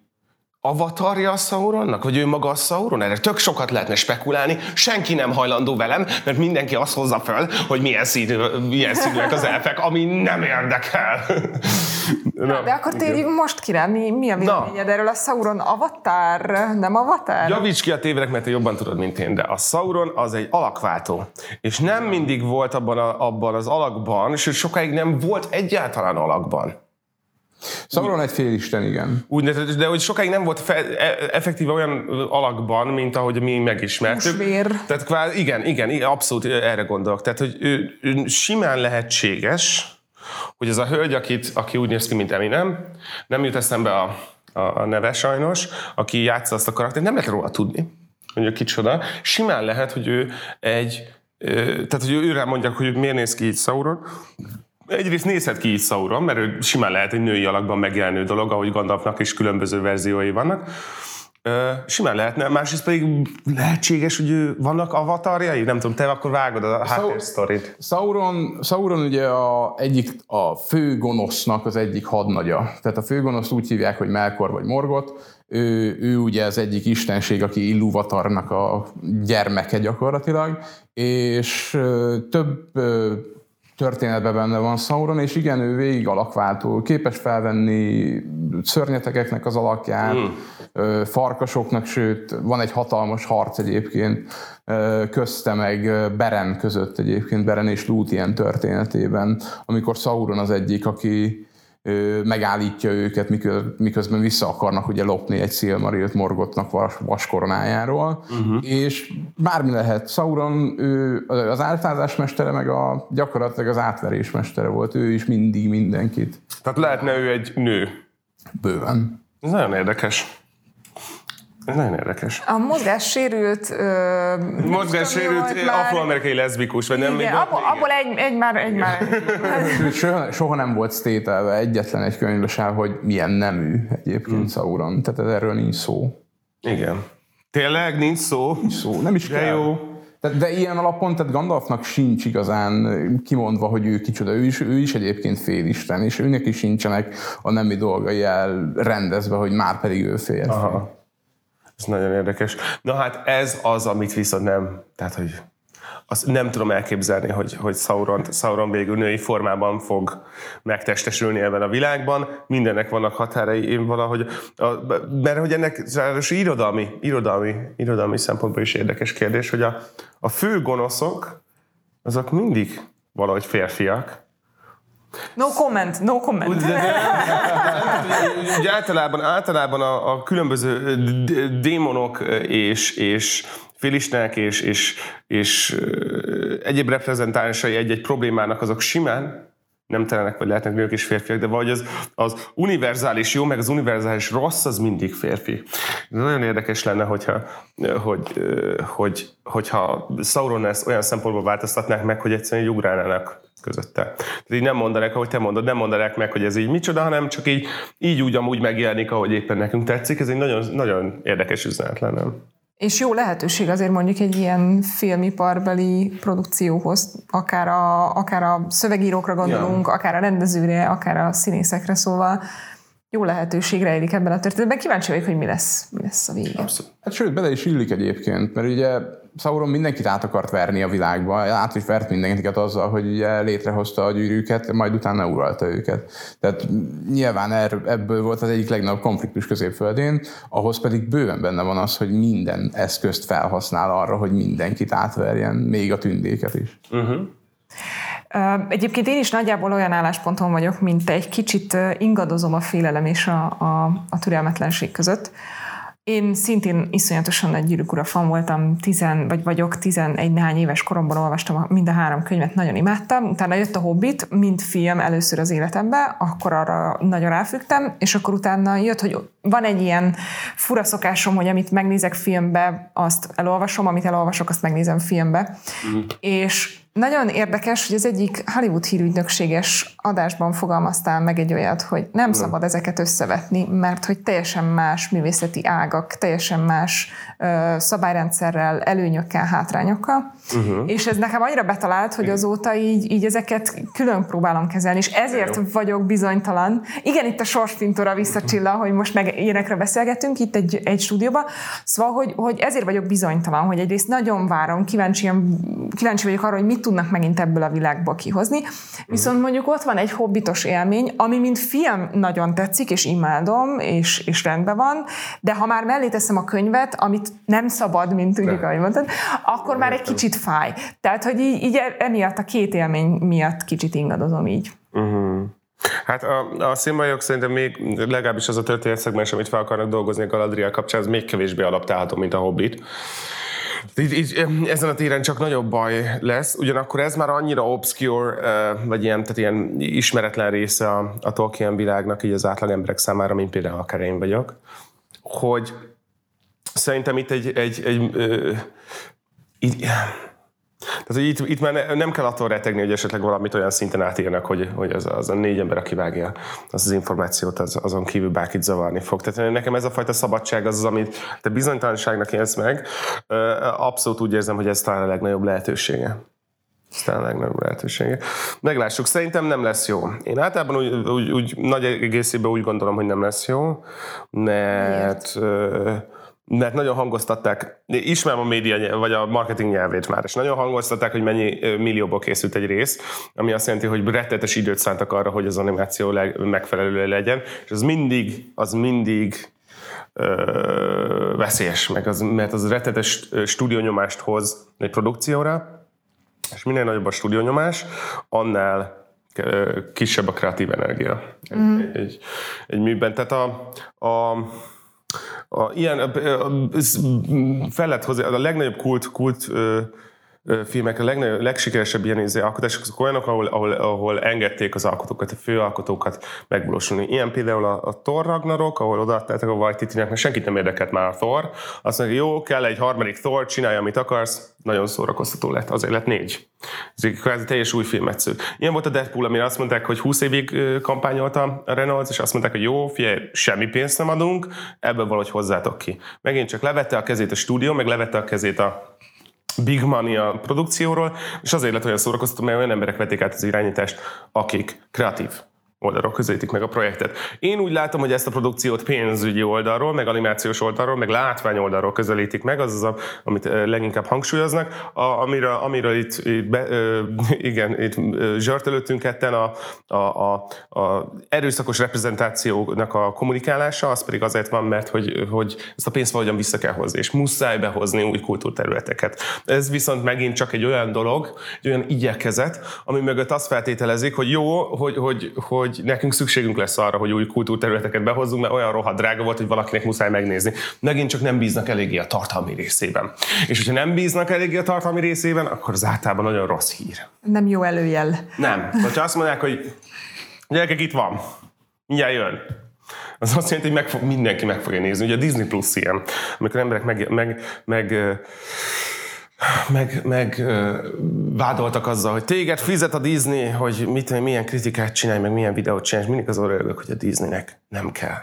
avatarja a Sauronnak? Vagy ő maga a Sauron? Erre tök sokat lehetne spekulálni. Senki nem hajlandó velem, mert mindenki azt hozza föl, hogy milyen, színű, milyen színűek az elfek, ami nem érdekel. Na, de akkor térjünk most ki rá. Mi, mi a véleményed erről a Sauron avatar, nem avatar? Javíts ki a tévedek, mert te jobban tudod, mint én, de a Sauron az egy alakváltó. És nem mindig volt abban, a, abban az alakban, és sokáig nem volt egyáltalán alakban. Sauron egy félisten, igen. Úgy, de, de hogy sokáig nem volt fe, e, effektíve olyan alakban, mint ahogy mi megismertük. Musvér. Tehát kvár, igen, igen, abszolút erre gondolok. Tehát, hogy ő, ő simán lehetséges, hogy ez a hölgy, akit, aki úgy néz ki, mint Eminem, nem jut eszembe a, a, a neve sajnos, aki játsza azt a karaktert, nem lehet róla tudni, hogy ő kicsoda. Simán lehet, hogy ő egy, tehát, hogy őre mondják, hogy miért néz ki így Sauron, egyrészt nézhet ki így Sauron, mert ő simán lehet egy női alakban megjelenő dolog, ahogy Gandalfnak is különböző verziói vannak. Simán lehetne, másrészt pedig lehetséges, hogy vannak avatarjai? Nem tudom, te akkor vágod a háttérsztorit. Sauron, Sauron ugye a, egyik, a fő gonosznak az egyik hadnagya. Tehát a fő gonoszt úgy hívják, hogy Melkor vagy Morgot. Ő, ő ugye az egyik istenség, aki Illuvatarnak a gyermeke gyakorlatilag, és több történetben benne van Sauron, és igen, ő végig alakváltó, képes felvenni szörnyetekeknek az alakját, mm. farkasoknak, sőt, van egy hatalmas harc egyébként közte meg Beren között egyébként, Beren és Lúthien történetében, amikor Sauron az egyik, aki megállítja őket, miközben vissza akarnak ugye lopni egy Silmarilt Morgotnak vas, vaskoronájáról, uh-huh. és bármi lehet. Sauron ő az áltázás mestere, meg a gyakorlatilag az átverés mestere volt. Ő is mindig mindenkit. Tehát lehetne ő egy nő? Bőven. Ez nagyon érdekes. Ez nagyon érdekes. A mozgássérült... Uh, mozgássérült afroamerikai leszbikus, vagy nem? Igen, abból, abból egy, egy már... Egy már. soha, soha nem volt sztételve egyetlen egy könyvbe sem, hogy milyen nemű egyébként hmm. Sauron. Tehát erről nincs szó. Igen. Tényleg nincs szó? Nincs szó, nem is de kell. jó. De, de ilyen alapon, tehát Gandalfnak sincs igazán kimondva, hogy ő kicsoda. Ő is, ő is egyébként félisten, és őnek is sincsenek a nemi dolgai elrendezve, hogy már pedig ő férfi. Ez nagyon érdekes. Na hát ez az, amit viszont nem, tehát hogy azt nem tudom elképzelni, hogy, hogy Sauron, Sauron végül női formában fog megtestesülni ebben a világban. Mindennek vannak határai, én valahogy, a, mert hogy ennek ráadásul irodalmi, irodalmi, irodalmi szempontból is érdekes kérdés, hogy a, a fő gonoszok, azok mindig valahogy férfiak, No comment, no comment. Ugye, de, ugye általában, általában a, a különböző démonok és, és filisták és, és, és egyéb reprezentánsai egy-egy problémának azok simán nem telenek, vagy lehetnek nők és férfiak, de vagy az, az univerzális jó, meg az univerzális rossz, az mindig férfi. De nagyon érdekes lenne, hogyha, hogy, hogy, hogyha Sauron ezt olyan szempontból változtatnák meg, hogy egyszerűen ugrálnának közötte. Tehát így nem mondanák, ahogy te mondod, nem mondanák meg, hogy ez így micsoda, hanem csak így, így úgy amúgy megjelenik, ahogy éppen nekünk tetszik. Ez egy nagyon, nagyon érdekes üzenet lenne. És jó lehetőség azért mondjuk egy ilyen filmiparbeli produkcióhoz, akár a, akár a szövegírókra gondolunk, ja. akár a rendezőre, akár a színészekre, szóval jó lehetőség rejlik ebben a történetben. Kíváncsi vagyok, hogy mi lesz, mi lesz a vége. Abszolút. Hát sőt, bele is illik egyébként, mert ugye Sauron mindenkit át akart verni a világba, át is vert mindenkiket azzal, hogy ugye létrehozta a gyűrűket, majd utána uralta őket. Tehát nyilván er, ebből volt az egyik legnagyobb konfliktus középföldén, ahhoz pedig bőven benne van az, hogy minden eszközt felhasznál arra, hogy mindenkit átverjen, még a tündéket is. Uh-huh. Egyébként én is nagyjából olyan állásponton vagyok, mint te, egy kicsit ingadozom a félelem és a, a, a türelmetlenség között Én szintén iszonyatosan nagy gyűrűk ura fan voltam, tizen, vagy vagyok, tizenegy néhány éves koromban olvastam mind a három könyvet, nagyon imádtam. Utána jött a Hobbit, mint film először az életembe, akkor arra nagyon ráfügtem, és akkor utána jött, hogy van egy ilyen fura szokásom, hogy amit megnézek filmbe, azt elolvasom, amit elolvasok, azt megnézem filmbe. Mm. És nagyon érdekes, hogy az egyik Hollywood hírügynökséges adásban fogalmaztál meg egy olyat, hogy nem szabad ezeket összevetni, mert hogy teljesen más művészeti ágak, teljesen más ö, szabályrendszerrel, előnyökkel, hátrányokkal. Uh-huh. És ez nekem annyira betalált, hogy azóta így, így ezeket külön próbálom kezelni, és ezért Jó. vagyok bizonytalan. Igen, itt a sorspintóra visszacsilla, hogy most meg ilyenekre beszélgetünk itt egy, egy stúdióban. Szóval, hogy, hogy ezért vagyok bizonytalan, hogy egyrészt nagyon várom, kíváncsi, kíváncsi vagyok arra, hogy mit tudnak megint ebből a világból kihozni. Viszont mondjuk ott van egy hobbitos élmény, ami mint film nagyon tetszik, és imádom, és, és rendben van, de ha már mellé teszem a könyvet, amit nem szabad, mint tudjuk, ahogy mondtad, akkor már egy kicsit fáj. Tehát, hogy így, így emiatt a két élmény miatt kicsit ingadozom így. Uh-huh. Hát a, a színbajok szerintem még legalábbis az a történet amit fel akarnak dolgozni a Galadriel kapcsán, az még kevésbé alaptálható, mint a Hobbit. Így, így, ezen a téren csak nagyobb baj lesz, ugyanakkor ez már annyira obscure, vagy ilyen, tehát ilyen ismeretlen része a, a Tolkien világnak, így az átlag emberek számára, mint például akár én vagyok, hogy szerintem itt egy, egy, egy, egy így, tehát, hogy itt, itt már nem kell attól retegni, hogy esetleg valamit olyan szinten átírnak, hogy, hogy az, az a négy ember, aki vágja az, az információt, az, azon kívül bárkit zavarni fog. Tehát nekem ez a fajta szabadság az az, amit te bizonytalanságnak élsz meg. Abszolút úgy érzem, hogy ez talán a legnagyobb lehetősége. Ez talán a legnagyobb lehetősége. Meglássuk, szerintem nem lesz jó. Én általában úgy, úgy, úgy nagy egészében úgy gondolom, hogy nem lesz jó, mert... Miért? Mert nagyon hangoztatták, ismerem a média vagy a marketing nyelvét már, és nagyon hangoztatták, hogy mennyi millióból készült egy rész, ami azt jelenti, hogy rettetes időt szántak arra, hogy az animáció megfelelő legyen, és az mindig, az mindig ö, veszélyes, meg az, mert az rettetes stúdiónyomást hoz egy produkcióra, és minél nagyobb a stúdiónyomás, annál kisebb a kreatív energia mm. egy, egy, egy műben. Tehát a, a a, ilyen, fel lehet hozni, a legnagyobb kult, kult filmek, a legnagyobb, legsikeresebb ilyen izé alkotások azok olyanok, ahol, ahol, ahol engedték az alkotókat, a főalkotókat megvalósulni. Ilyen például a, a Thor Ragnarok, ahol odaadták a Waititi-nek, mert senkit nem érdekelt már a Thor. Azt mondja, jó, kell egy harmadik Thor, csinálj, amit akarsz, nagyon szórakoztató lett, azért lett négy. Ez egy kvázi teljes új filmet szült. Ilyen volt a Deadpool, amire azt mondták, hogy 20 évig kampányolta a Reynolds, és azt mondták, hogy jó, figyelj, semmi pénzt nem adunk, ebből valahogy hozzátok ki. Megint csak levette a kezét a stúdió, meg levette a kezét a big money a produkcióról, és azért lett olyan szórakoztató, mert olyan emberek vették át az irányítást, akik kreatív oldalról közelítik meg a projektet. Én úgy látom, hogy ezt a produkciót pénzügyi oldalról, meg animációs oldalról, meg látvány oldalról közelítik meg, az az, a, amit leginkább hangsúlyoznak, a, amiről, amiről itt, itt be, igen, itt zsartölöttünk ketten a, a, a, a erőszakos reprezentációnak a kommunikálása, az pedig azért van, mert hogy, hogy ezt a pénzt valahogyan vissza kell hozni, és muszáj behozni új kultúrterületeket. Ez viszont megint csak egy olyan dolog, egy olyan igyekezet, ami mögött azt feltételezik, hogy jó, hogy, hogy, hogy hogy nekünk szükségünk lesz arra, hogy új kultúrterületeket behozzunk, mert olyan rohadt drága volt, hogy valakinek muszáj megnézni. Megint csak nem bíznak eléggé a tartalmi részében. És hogyha nem bíznak eléggé a tartalmi részében, akkor az általában nagyon rossz hír. Nem jó előjel. Nem. Hogyha azt mondják, hogy gyerekek, itt van, mindjárt jön, az azt jelenti, hogy meg fog, mindenki meg fogja nézni. Ugye a Disney Plus ilyen, amikor emberek meg, meg, meg meg, meg vádoltak azzal, hogy téged fizet a Disney, hogy mit, milyen kritikát csinálj, meg milyen videót csinálj, és mindig az örülök, hogy a Disneynek nem kell.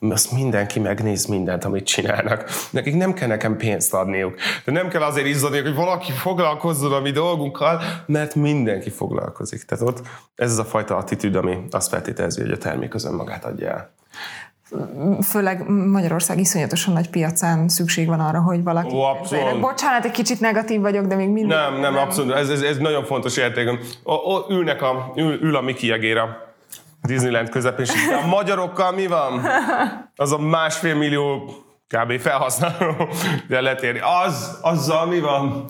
Azt mindenki megnéz mindent, amit csinálnak. Nekik nem kell nekem pénzt adniuk. De nem kell azért izzadniuk, hogy valaki foglalkozzon a mi dolgunkkal, mert mindenki foglalkozik. Tehát ott ez az a fajta attitűd, ami azt feltételezi, hogy a termék az önmagát adja el főleg Magyarország iszonyatosan nagy piacán szükség van arra, hogy valaki... Ó, abszolút. Bocsánat, egy kicsit negatív vagyok, de még mindig... Nem, nem, nem. abszolút. Ez, ez, ez nagyon fontos érték. O, o, ülnek a, ül, ül a Miki Jegéra Disneyland közepén, és a magyarokkal mi van? Az a másfél millió kb. felhasználó, de letérni. Az, azzal mi van?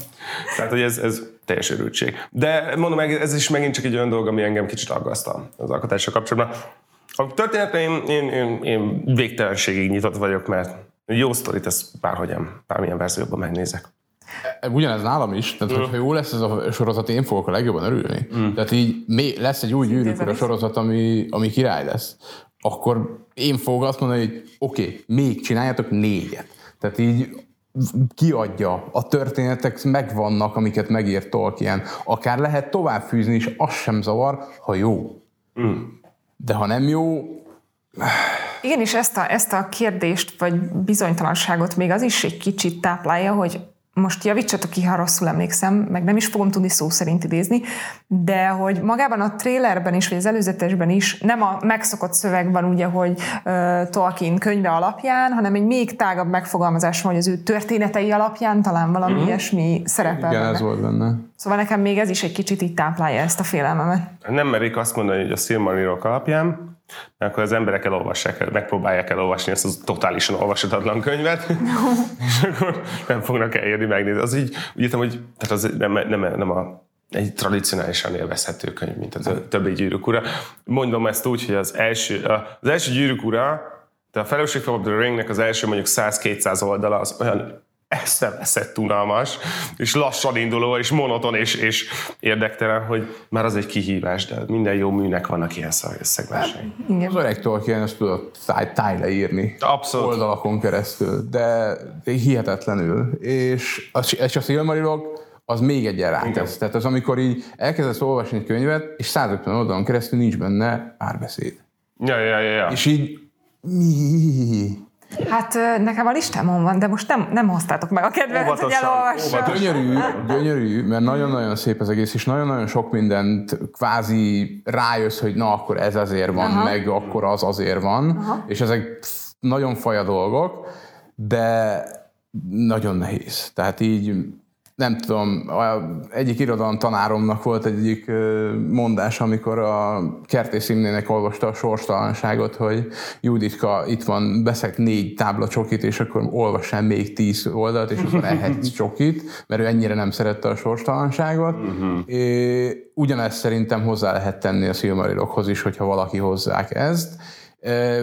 Tehát, hogy ez, ez teljes örültség. De mondom, ez is megint csak egy olyan dolog, ami engem kicsit aggasztal az alkotással kapcsolatban. A történetre én, én, én, én végtelenségig nyitott vagyok, mert Jó sztorit, ezt bárhogyan, bármilyen verzióban megnézek. Ugyanez nálam is, tehát hogyha jó lesz ez a sorozat, én fogok a legjobban örülni. Mm. Tehát így lesz egy új gyűrűk a sorozat, ami, ami király lesz. Akkor én fogok azt mondani, hogy oké, okay, még csináljatok négyet. Tehát így kiadja, a történetek megvannak, amiket megírt Tolkien. Akár lehet továbbfűzni is, az sem zavar, ha jó. Mm. De ha nem jó, igen, és ezt a, ezt a kérdést, vagy bizonytalanságot még az is egy kicsit táplálja, hogy most javítsatok ki, ha rosszul emlékszem, meg nem is fogom tudni szó szerint idézni, de hogy magában a trailerben is, vagy az előzetesben is nem a megszokott szövegben ugye, hogy uh, Tolkien könyve alapján, hanem egy még tágabb megfogalmazás van, hogy az ő történetei alapján talán valami mm-hmm. ilyesmi szerepel Igen, ez volt benne. Szóval nekem még ez is egy kicsit így táplálja ezt a félelmemet. Nem merik azt mondani, hogy a Silmarillok alapján, mert akkor az emberek elolvassák, megpróbálják elolvasni ezt a totálisan olvasatatlan könyvet, és akkor nem fognak elérni megnézni. Az így, úgy értem, hogy tehát az nem, nem, nem a egy tradicionálisan élvezhető könyv, mint a többi gyűrűk ura. Mondom ezt úgy, hogy az első, az első gyűrűk ura, de a Fellowship of the Ringnek az első mondjuk 100-200 oldala az olyan eszeveszett unalmas, és lassan induló, és monoton, és, és érdektelen, hogy már az egy kihívás, de minden jó műnek vannak ilyen szegmensei. Az öreg Tolkien ezt tudott táj írni. Abszolút. Oldalakon keresztül, de hihetetlenül. És a, és a Silmarilok az még egy rátesz. Tehát az, amikor így elkezdesz olvasni egy könyvet, és 150 oldalon keresztül nincs benne párbeszéd. Ja, ja, ja, ja. És így mi? Hát nekem a listámon van, de most nem, nem hoztátok meg a kedvemet, hogy elolvassam. Gyönyörű, gyönyörű, mert nagyon-nagyon szép az egész, és nagyon-nagyon sok mindent kvázi rájössz, hogy na akkor ez azért van, Aha. meg akkor az azért van, Aha. és ezek nagyon faja dolgok, de nagyon nehéz. Tehát így nem tudom, egyik irodalom tanáromnak volt egyik mondás, amikor a Kertész Imnének olvasta a sorstalanságot, hogy Juditka itt van, beszek négy tábla csokit, és akkor olvassál még tíz oldalt, és akkor ehetsz csokit, mert ő ennyire nem szerette a sorstalanságot. Uh-huh. Ugyanezt szerintem hozzá lehet tenni a Silmarilokhoz is, hogyha valaki hozzák ezt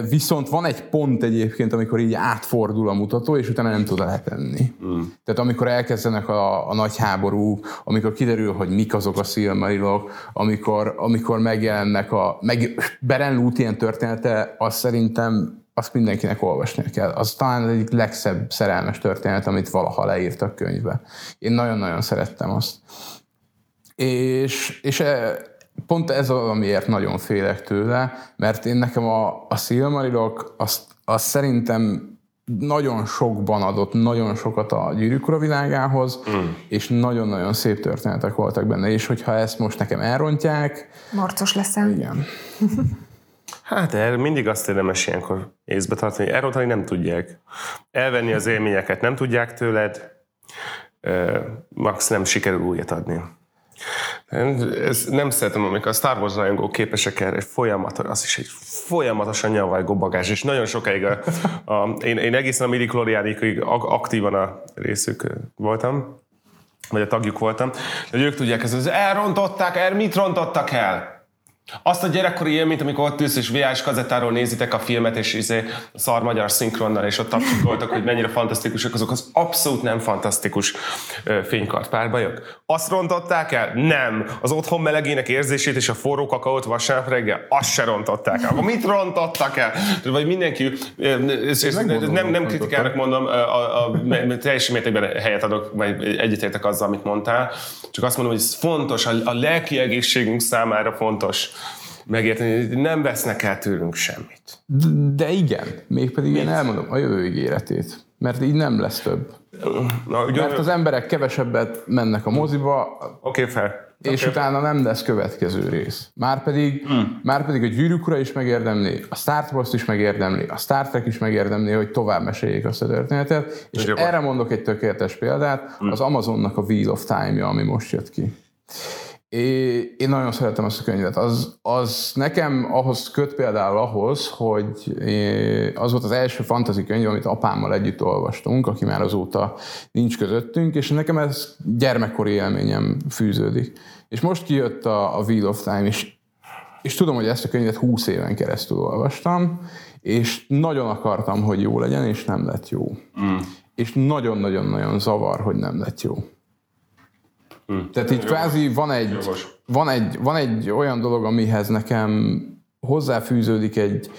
Viszont van egy pont egyébként, amikor így átfordul a mutató, és utána nem tud letenni. Mm. Tehát amikor elkezdenek a, a nagy háború, amikor kiderül, hogy mik azok a szilmarilok, amikor, amikor megjelennek a... Meg Beren Lúthien története, az szerintem azt mindenkinek olvasnia kell. Az talán az egyik legszebb szerelmes történet, amit valaha leírtak könyvbe. Én nagyon-nagyon szerettem azt. És, és pont ez az, amiért nagyon félek tőle, mert én nekem a, a Silmarilok, azt, azt szerintem nagyon sokban adott nagyon sokat a gyűrűk világához, mm. és nagyon-nagyon szép történetek voltak benne, és hogyha ezt most nekem elrontják... Marcos leszel. Igen. Hát erre mindig azt érdemes ilyenkor észbe tartani, hogy elrontani nem tudják. Elvenni az élményeket nem tudják tőled, max nem sikerül újat adni. Ez nem szeretem, amikor a Star Wars rajongók képesek erre egy folyamat, az is egy folyamatosan nyavalgó bagázs, és nagyon sokáig a, a, én, én egészen a midi aktívan a részük voltam, vagy a tagjuk voltam, hogy ők tudják, ez elrontották el, mit rontottak el? Azt a gyerekkori élményt, amikor ott ülsz és VHS kazettáról nézitek a filmet, és izé, a szar magyar szinkronnal, és ott tapsoltak, hogy mennyire fantasztikusak azok az abszolút nem fantasztikus fénykart párbajok. Azt rontották el? Nem. Az otthon melegének érzését és a forró kakaót vasárnap reggel, azt se rontották el. Akkor mit rontottak el? Vagy mindenki, és, és nem, nem kritikának mondom, a, a, a, teljes mértékben helyet adok, vagy egyetértek azzal, amit mondtál, csak azt mondom, hogy ez fontos, a, a lelki egészségünk számára fontos megérteni, hogy nem vesznek el tőlünk semmit. De, de igen, mégpedig Mit? én elmondom a jövő ígéretét, mert így nem lesz több. Na, ugye, mert az emberek kevesebbet mennek a moziba, Oké, okay, fel. És okay. utána nem lesz következő rész. Márpedig, hmm. márpedig a gyűrűkura is megérdemli, a Star Wars is megérdemli, a Star Trek is megérdemli, hogy tovább meséljék azt a történetet. És Ugye erre mondok egy tökéletes példát, hmm. az Amazonnak a Wheel of Time-ja, ami most jött ki. É, én nagyon szeretem azt a könyvet. Az, az nekem ahhoz köt például ahhoz, hogy az volt az első fantasy könyv, amit apámmal együtt olvastunk, aki már azóta nincs közöttünk, és nekem ez gyermekkori élményem fűződik. És most kijött a, a Wheel of Time, és és tudom, hogy ezt a könyvet 20 éven keresztül olvastam, és nagyon akartam, hogy jó legyen, és nem lett jó. Mm. És nagyon-nagyon-nagyon zavar, hogy nem lett jó. Mm. Tehát így kvázi van egy, van, egy, van egy olyan dolog, amihez nekem hozzáfűződik egy,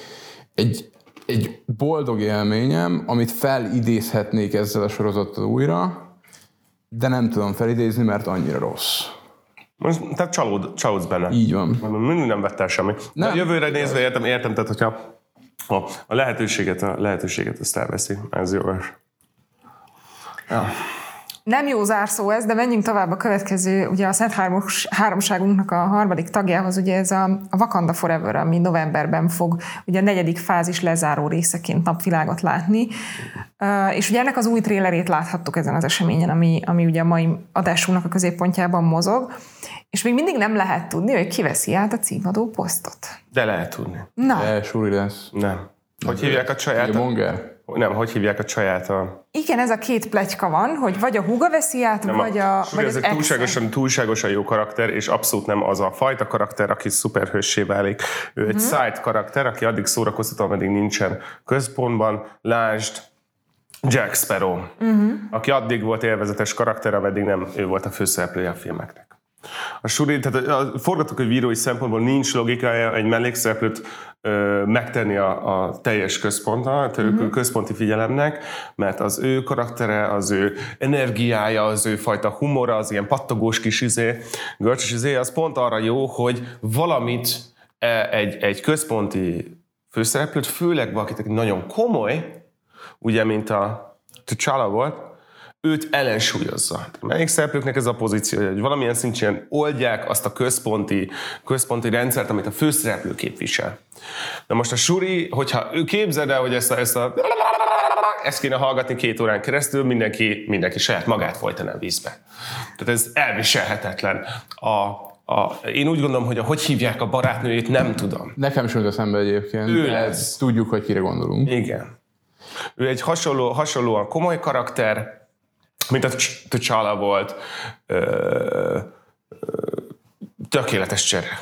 egy, egy boldog élményem, amit felidézhetnék ezzel a sorozattal újra, de nem tudom felidézni, mert annyira rossz. Most, tehát csalód, csalódsz benne. Így van. Mindig nem vettel semmit. Nem. De jövőre nézve értem, értem, tehát hogyha a, a lehetőséget, a lehetőséget ezt elveszi, ez jó. Ja. Nem jó zárszó ez, de menjünk tovább a következő, ugye a Szent Háromságunknak a harmadik tagjához, ugye ez a, a Wakanda Forever, ami novemberben fog ugye a negyedik fázis lezáró részeként napvilágot látni. Uh, és ugye ennek az új trélerét láthattuk ezen az eseményen, ami, ami ugye a mai adásunknak a középpontjában mozog, és még mindig nem lehet tudni, hogy ki veszi át a címadó posztot. De lehet tudni. Na. De, Suri lesz. Nem. Hogy hívják a saját? Monger. Nem, hogy hívják a saját a... Igen, ez a két pletyka van, hogy vagy a húga veszi át, nem vagy a, a vagy ez egy túlságosan, túlságosan jó karakter, és abszolút nem az a fajta karakter, aki szuperhőssé válik. Ő egy mhm. side karakter, aki addig szórakoztató, ameddig nincsen központban. Lásd, Jack Sparrow, uh-huh. aki addig volt élvezetes karakter, ameddig nem ő volt a főszereplője a filmeknek. A suri, tehát a forgatókönyvírói szempontból nincs logikája egy mellékszereplőt ö, megtenni a, a teljes központtal, a uh-huh. központi figyelemnek, mert az ő karaktere, az ő energiája, az ő fajta humora, az ilyen pattogós kis izé, görcsös izé, az pont arra jó, hogy valamit e, egy, egy központi főszereplőt, főleg valakit nagyon komoly, ugye, mint a T'Challa volt, őt ellensúlyozza. Melyik szereplőknek ez a pozíció, hogy valamilyen szinten oldják azt a központi, központi rendszert, amit a főszereplő képvisel. Na most a Suri, hogyha ő képzeld el, hogy ezt a, ezt a ezt kéne hallgatni két órán keresztül, mindenki, mindenki saját magát folytaná a vízbe. Tehát ez elviselhetetlen. A, a, én úgy gondolom, hogy a hogy hívják a barátnőjét, nem tudom. Nekem sem jut eszembe egyébként. Ő lesz. Tudjuk, hogy kire gondolunk. Igen. Ő egy hasonló, hasonlóan komoly karakter, mint a T'Challa volt. Ö, ö, tökéletes csere.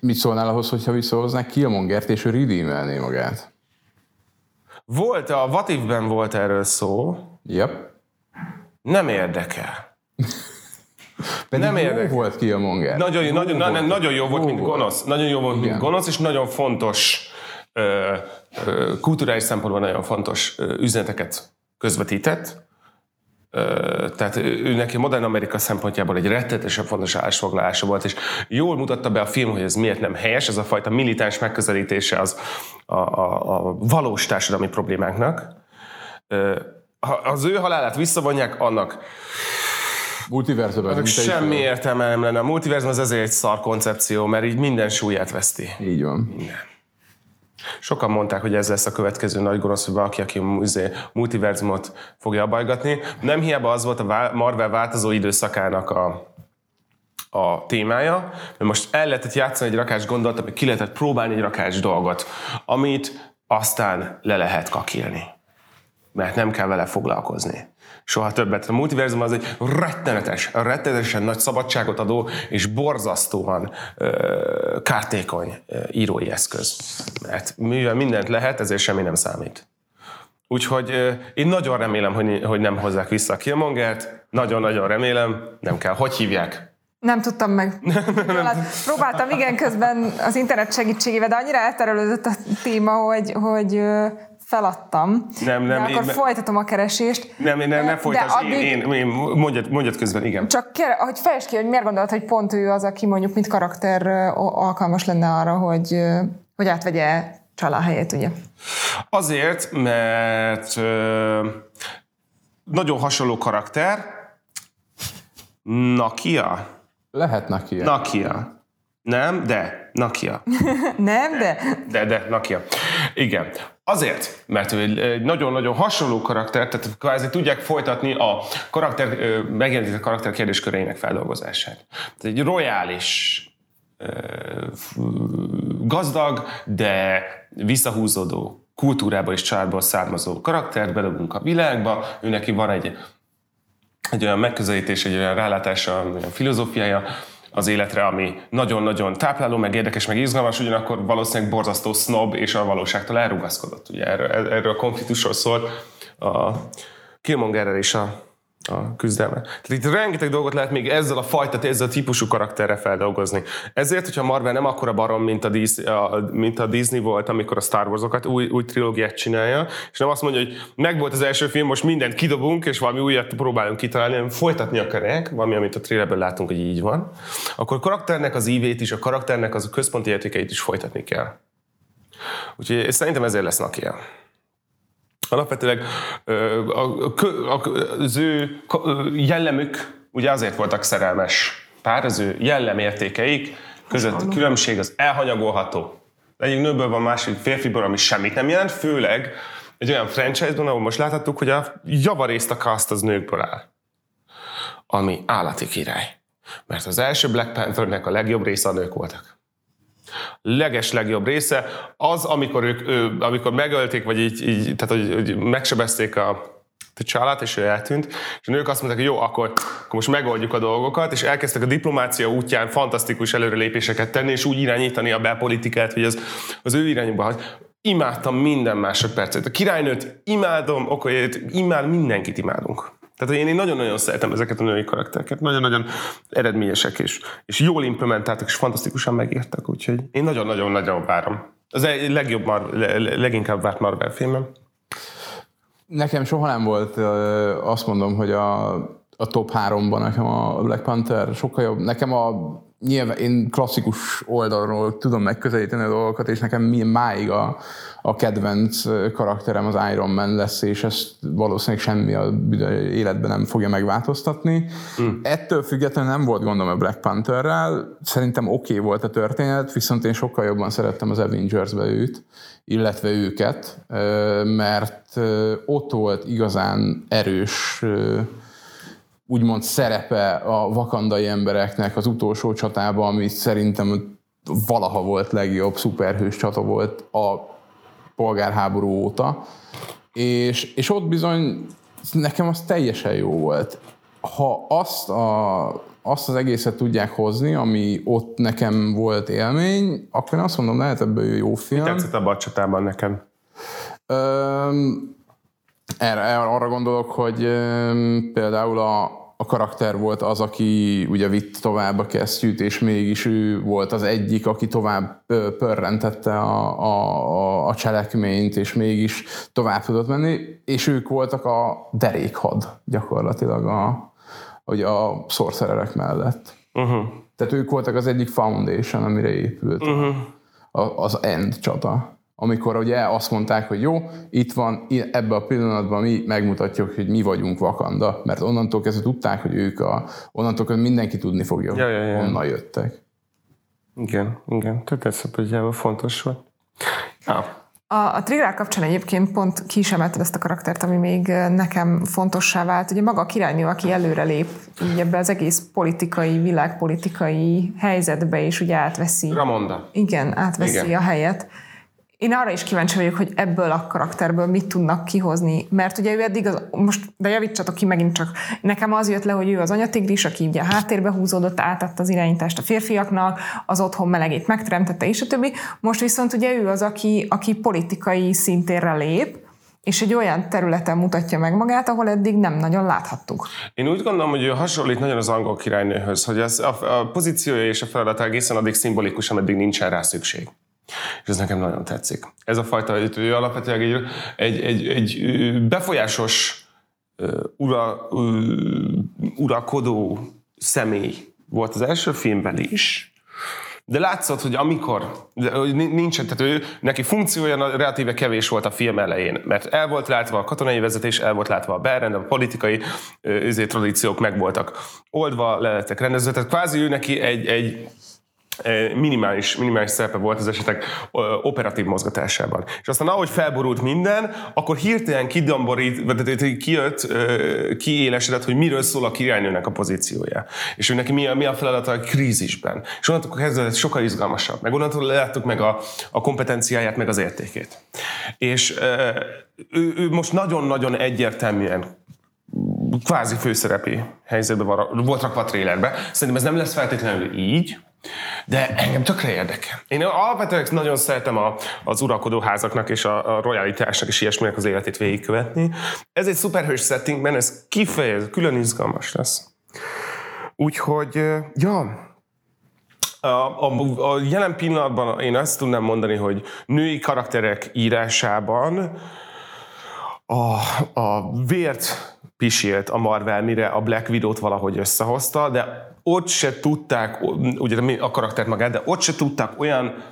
Mit szólnál ahhoz, hogyha visszahoznák Killmongert, és ő redeemelné magát? Volt, a Vativben volt erről szó. Yep. Nem érdekel. Pedig nem érdekel. volt Killmonger. Nagyon, jó, nagyon, volt. nagyon jó volt, mint gonosz. Nagyon jó volt, mint gonosz, és nagyon fontos ö, ö, kulturális szempontból nagyon fontos üzeneteket közvetített tehát ő neki modern Amerika szempontjából egy rettetesen fontos állásfoglalása volt, és jól mutatta be a film, hogy ez miért nem helyes, ez a fajta militáns megközelítése az a, a, a valós társadalmi problémáknak. Ha az ő halálát visszavonják, annak Multiverzumban. Semmi értelme nem lenne. A multiverzum az ezért egy szar koncepció, mert így minden súlyát veszti. Így van. Minden. Sokan mondták, hogy ez lesz a következő nagy gonosz, hogy valaki, aki a multiverzumot fogja abajgatni. Nem hiába az volt a Marvel változó időszakának a, a témája, mert most el lehetett játszani egy rakás gondolatot, vagy ki lehetett próbálni egy rakás dolgot, amit aztán le lehet kakilni. Mert nem kell vele foglalkozni soha többet. A multiverzum az egy rettenetes, rettenetesen nagy szabadságot adó és borzasztóan ö, kártékony ö, írói eszköz. Mert mivel mindent lehet, ezért semmi nem számít. Úgyhogy ö, én nagyon remélem, hogy, hogy nem hozzák vissza a Killmongert, nagyon-nagyon remélem, nem kell. Hogy hívják? Nem tudtam meg. hát próbáltam igen közben az internet segítségével, de annyira elterelődött a téma, hogy, hogy feladtam. Nem, nem. De akkor én, folytatom a keresést. Nem, nem, nem folytasd. Addig, én, én, én mondjad, mondjad közben, igen. Csak kér, hogy fejtsd ki, hogy miért gondolod, hogy pont ő az, aki mondjuk mint karakter alkalmas lenne arra, hogy, hogy átvegye Csala helyét, ugye? Azért, mert ö, nagyon hasonló karakter. Nakia? Lehet Nakia. Nakia. Nem, de Nakia. nem, de? De, de Nakia. Igen. Azért, mert ő egy nagyon-nagyon hasonló karakter, tehát kvázi tudják folytatni a karakter, megjelenített karakter kérdésköreinek feldolgozását. Tehát egy royális, gazdag, de visszahúzódó kultúrából és családból származó karaktert bedobunk a világba, ő neki van egy, egy olyan megközelítés, egy olyan rálátása, olyan filozófiája, az életre, ami nagyon-nagyon tápláló, meg érdekes, meg izgalmas, ugyanakkor valószínűleg borzasztó snob és a valóságtól elrugaszkodott. Ugye erről, erről a konfliktusról szól a Killmongerrel és a a küzdelme. Tehát itt rengeteg dolgot lehet még ezzel a fajta, ezzel a típusú karakterre feldolgozni. Ezért, hogyha Marvel nem akkora barom, mint a, Disney, mint a Disney volt, amikor a Star Wars-okat új, új trilógiát csinálja, és nem azt mondja, hogy meg volt az első film, most mindent kidobunk, és valami újat próbálunk kitalálni, hanem folytatni akarják, valami, amit a trailerben látunk, hogy így van, akkor a karakternek az ívét is, a karakternek az a központi értékeit is folytatni kell. Úgyhogy szerintem ezért lesz Nakia. Alapvetőleg az ő jellemük ugye azért voltak szerelmes pár, az ő jellemértékeik között a különbség az elhanyagolható. Egyik nőből van másik férfiból, ami semmit nem jelent, főleg egy olyan franchise-ban, ahol most láthattuk, hogy a javarészt a cast az nőkből áll. Ami állati király. Mert az első Black Panthernek a legjobb része a nők voltak leges legjobb része, az, amikor ők, ő, amikor megölték, vagy így, így tehát hogy, hogy megsebezték a, a csalát, és ő eltűnt, és a nők azt mondták, hogy jó, akkor, akkor most megoldjuk a dolgokat, és elkezdtek a diplomácia útján fantasztikus előrelépéseket tenni, és úgy irányítani a belpolitikát, hogy az, az ő irányba imádtam minden másodpercet. A királynőt imádom, okolyét, imád, mindenkit imádunk. Tehát én, én nagyon-nagyon szeretem ezeket a női karaktereket, nagyon-nagyon eredményesek és, és jól implementáltak, és fantasztikusan megírtak, úgyhogy én nagyon-nagyon-nagyon várom. Az egy legjobb, Mar- leginkább várt Marvel filmem. Nekem soha nem volt, azt mondom, hogy a, a top háromban nekem a Black Panther sokkal jobb. Nekem a nyilván én klasszikus oldalról tudom megközelíteni a dolgokat, és nekem máig a, a kedvenc karakterem az Iron Man lesz, és ezt valószínűleg semmi a életben nem fogja megváltoztatni. Mm. Ettől függetlenül nem volt gondom a Black Pantherrel, szerintem oké okay volt a történet, viszont én sokkal jobban szerettem az Avengers-be őt, illetve őket, mert ott volt igazán erős úgymond szerepe a vakandai embereknek az utolsó csatában, ami szerintem valaha volt legjobb szuperhős csata volt a polgárháború óta, és, és ott bizony nekem az teljesen jó volt. Ha azt, a, azt az egészet tudják hozni, ami ott nekem volt élmény, akkor én azt mondom, lehet ebből jó film. Mi tetszett a csatában nekem? Öm, erre, arra gondolok, hogy például a, a karakter volt az, aki ugye vitt tovább a kesztyűt, és mégis ő volt az egyik, aki tovább pörrentette a, a, a cselekményt, és mégis tovább tudott menni, és ők voltak a derékhad gyakorlatilag a, ugye a szorszererek mellett. Uh-huh. Tehát ők voltak az egyik foundation, amire épült uh-huh. az end csata amikor ugye azt mondták, hogy jó, itt van, ebbe a pillanatban mi megmutatjuk, hogy mi vagyunk Vakanda, mert onnantól kezdve tudták, hogy ők a, onnantól kezdve mindenki tudni fogja, ja, ja, ja. honnan jöttek. Igen, igen, tehát ez a fontos volt. Ja. A, a Trigger kapcsán egyébként pont ki is emelted ezt a karaktert, ami még nekem fontossá vált. Ugye maga a királynő, aki előrelép így ebbe az egész politikai, világpolitikai helyzetbe, és ugye átveszi. Ramonda. Igen, átveszi igen. a helyet én arra is kíváncsi vagyok, hogy ebből a karakterből mit tudnak kihozni, mert ugye ő eddig, az, most, de javítsatok ki megint csak, nekem az jött le, hogy ő az anyatigris, aki ugye a háttérbe húzódott, átadta az irányítást a férfiaknak, az otthon melegét megteremtette, és a többi. Most viszont ugye ő az, aki, aki politikai szintérre lép, és egy olyan területen mutatja meg magát, ahol eddig nem nagyon láthattuk. Én úgy gondolom, hogy ő hasonlít nagyon az angol királynőhöz, hogy ez a, a pozíciója és a feladata egészen addig szimbolikus, ameddig nincsen rá szükség. És ez nekem nagyon tetszik. Ez a fajta, ő alapvetően egy, egy, egy, egy befolyásos ura, uralkodó személy volt az első filmben is, de látszott, hogy amikor, hogy nincsen, tehát ő, neki funkciója relatíve kevés volt a film elején, mert el volt látva a katonai vezetés, el volt látva a berend, a politikai ezért tradíciók meg voltak oldva, le lettek rendezve, tehát kvázi ő neki egy, egy minimális, minimális szerepe volt az esetek operatív mozgatásában. És aztán ahogy felborult minden, akkor hirtelen kidomborít, vagy kijött, kiélesedett, hogy miről szól a királynőnek a pozíciója. És hogy neki mi a, mi a feladata a krízisben. És onnantól kezdve ez sokkal izgalmasabb. Meg onnantól láttuk meg a, a kompetenciáját, meg az értékét. És ő, ő most nagyon-nagyon egyértelműen kvázi főszerepi helyzetben volt rakva a trailerbe. Szerintem ez nem lesz feltétlenül így, de engem tökre érdekel. Én alapvetően nagyon szeretem a, az uralkodó házaknak és a, a royalitásnak és ilyesminek az életét végigkövetni. Ez egy szuperhős settingben, ez kifejez, külön izgalmas lesz. Úgyhogy, ja, a, a, a jelen pillanatban én azt tudnám mondani, hogy női karakterek írásában a, a vért pisilt a Marvel, mire a Black Widow-t valahogy összehozta, de ott se tudták, ugye a karaktert magát, de ott se tudták olyan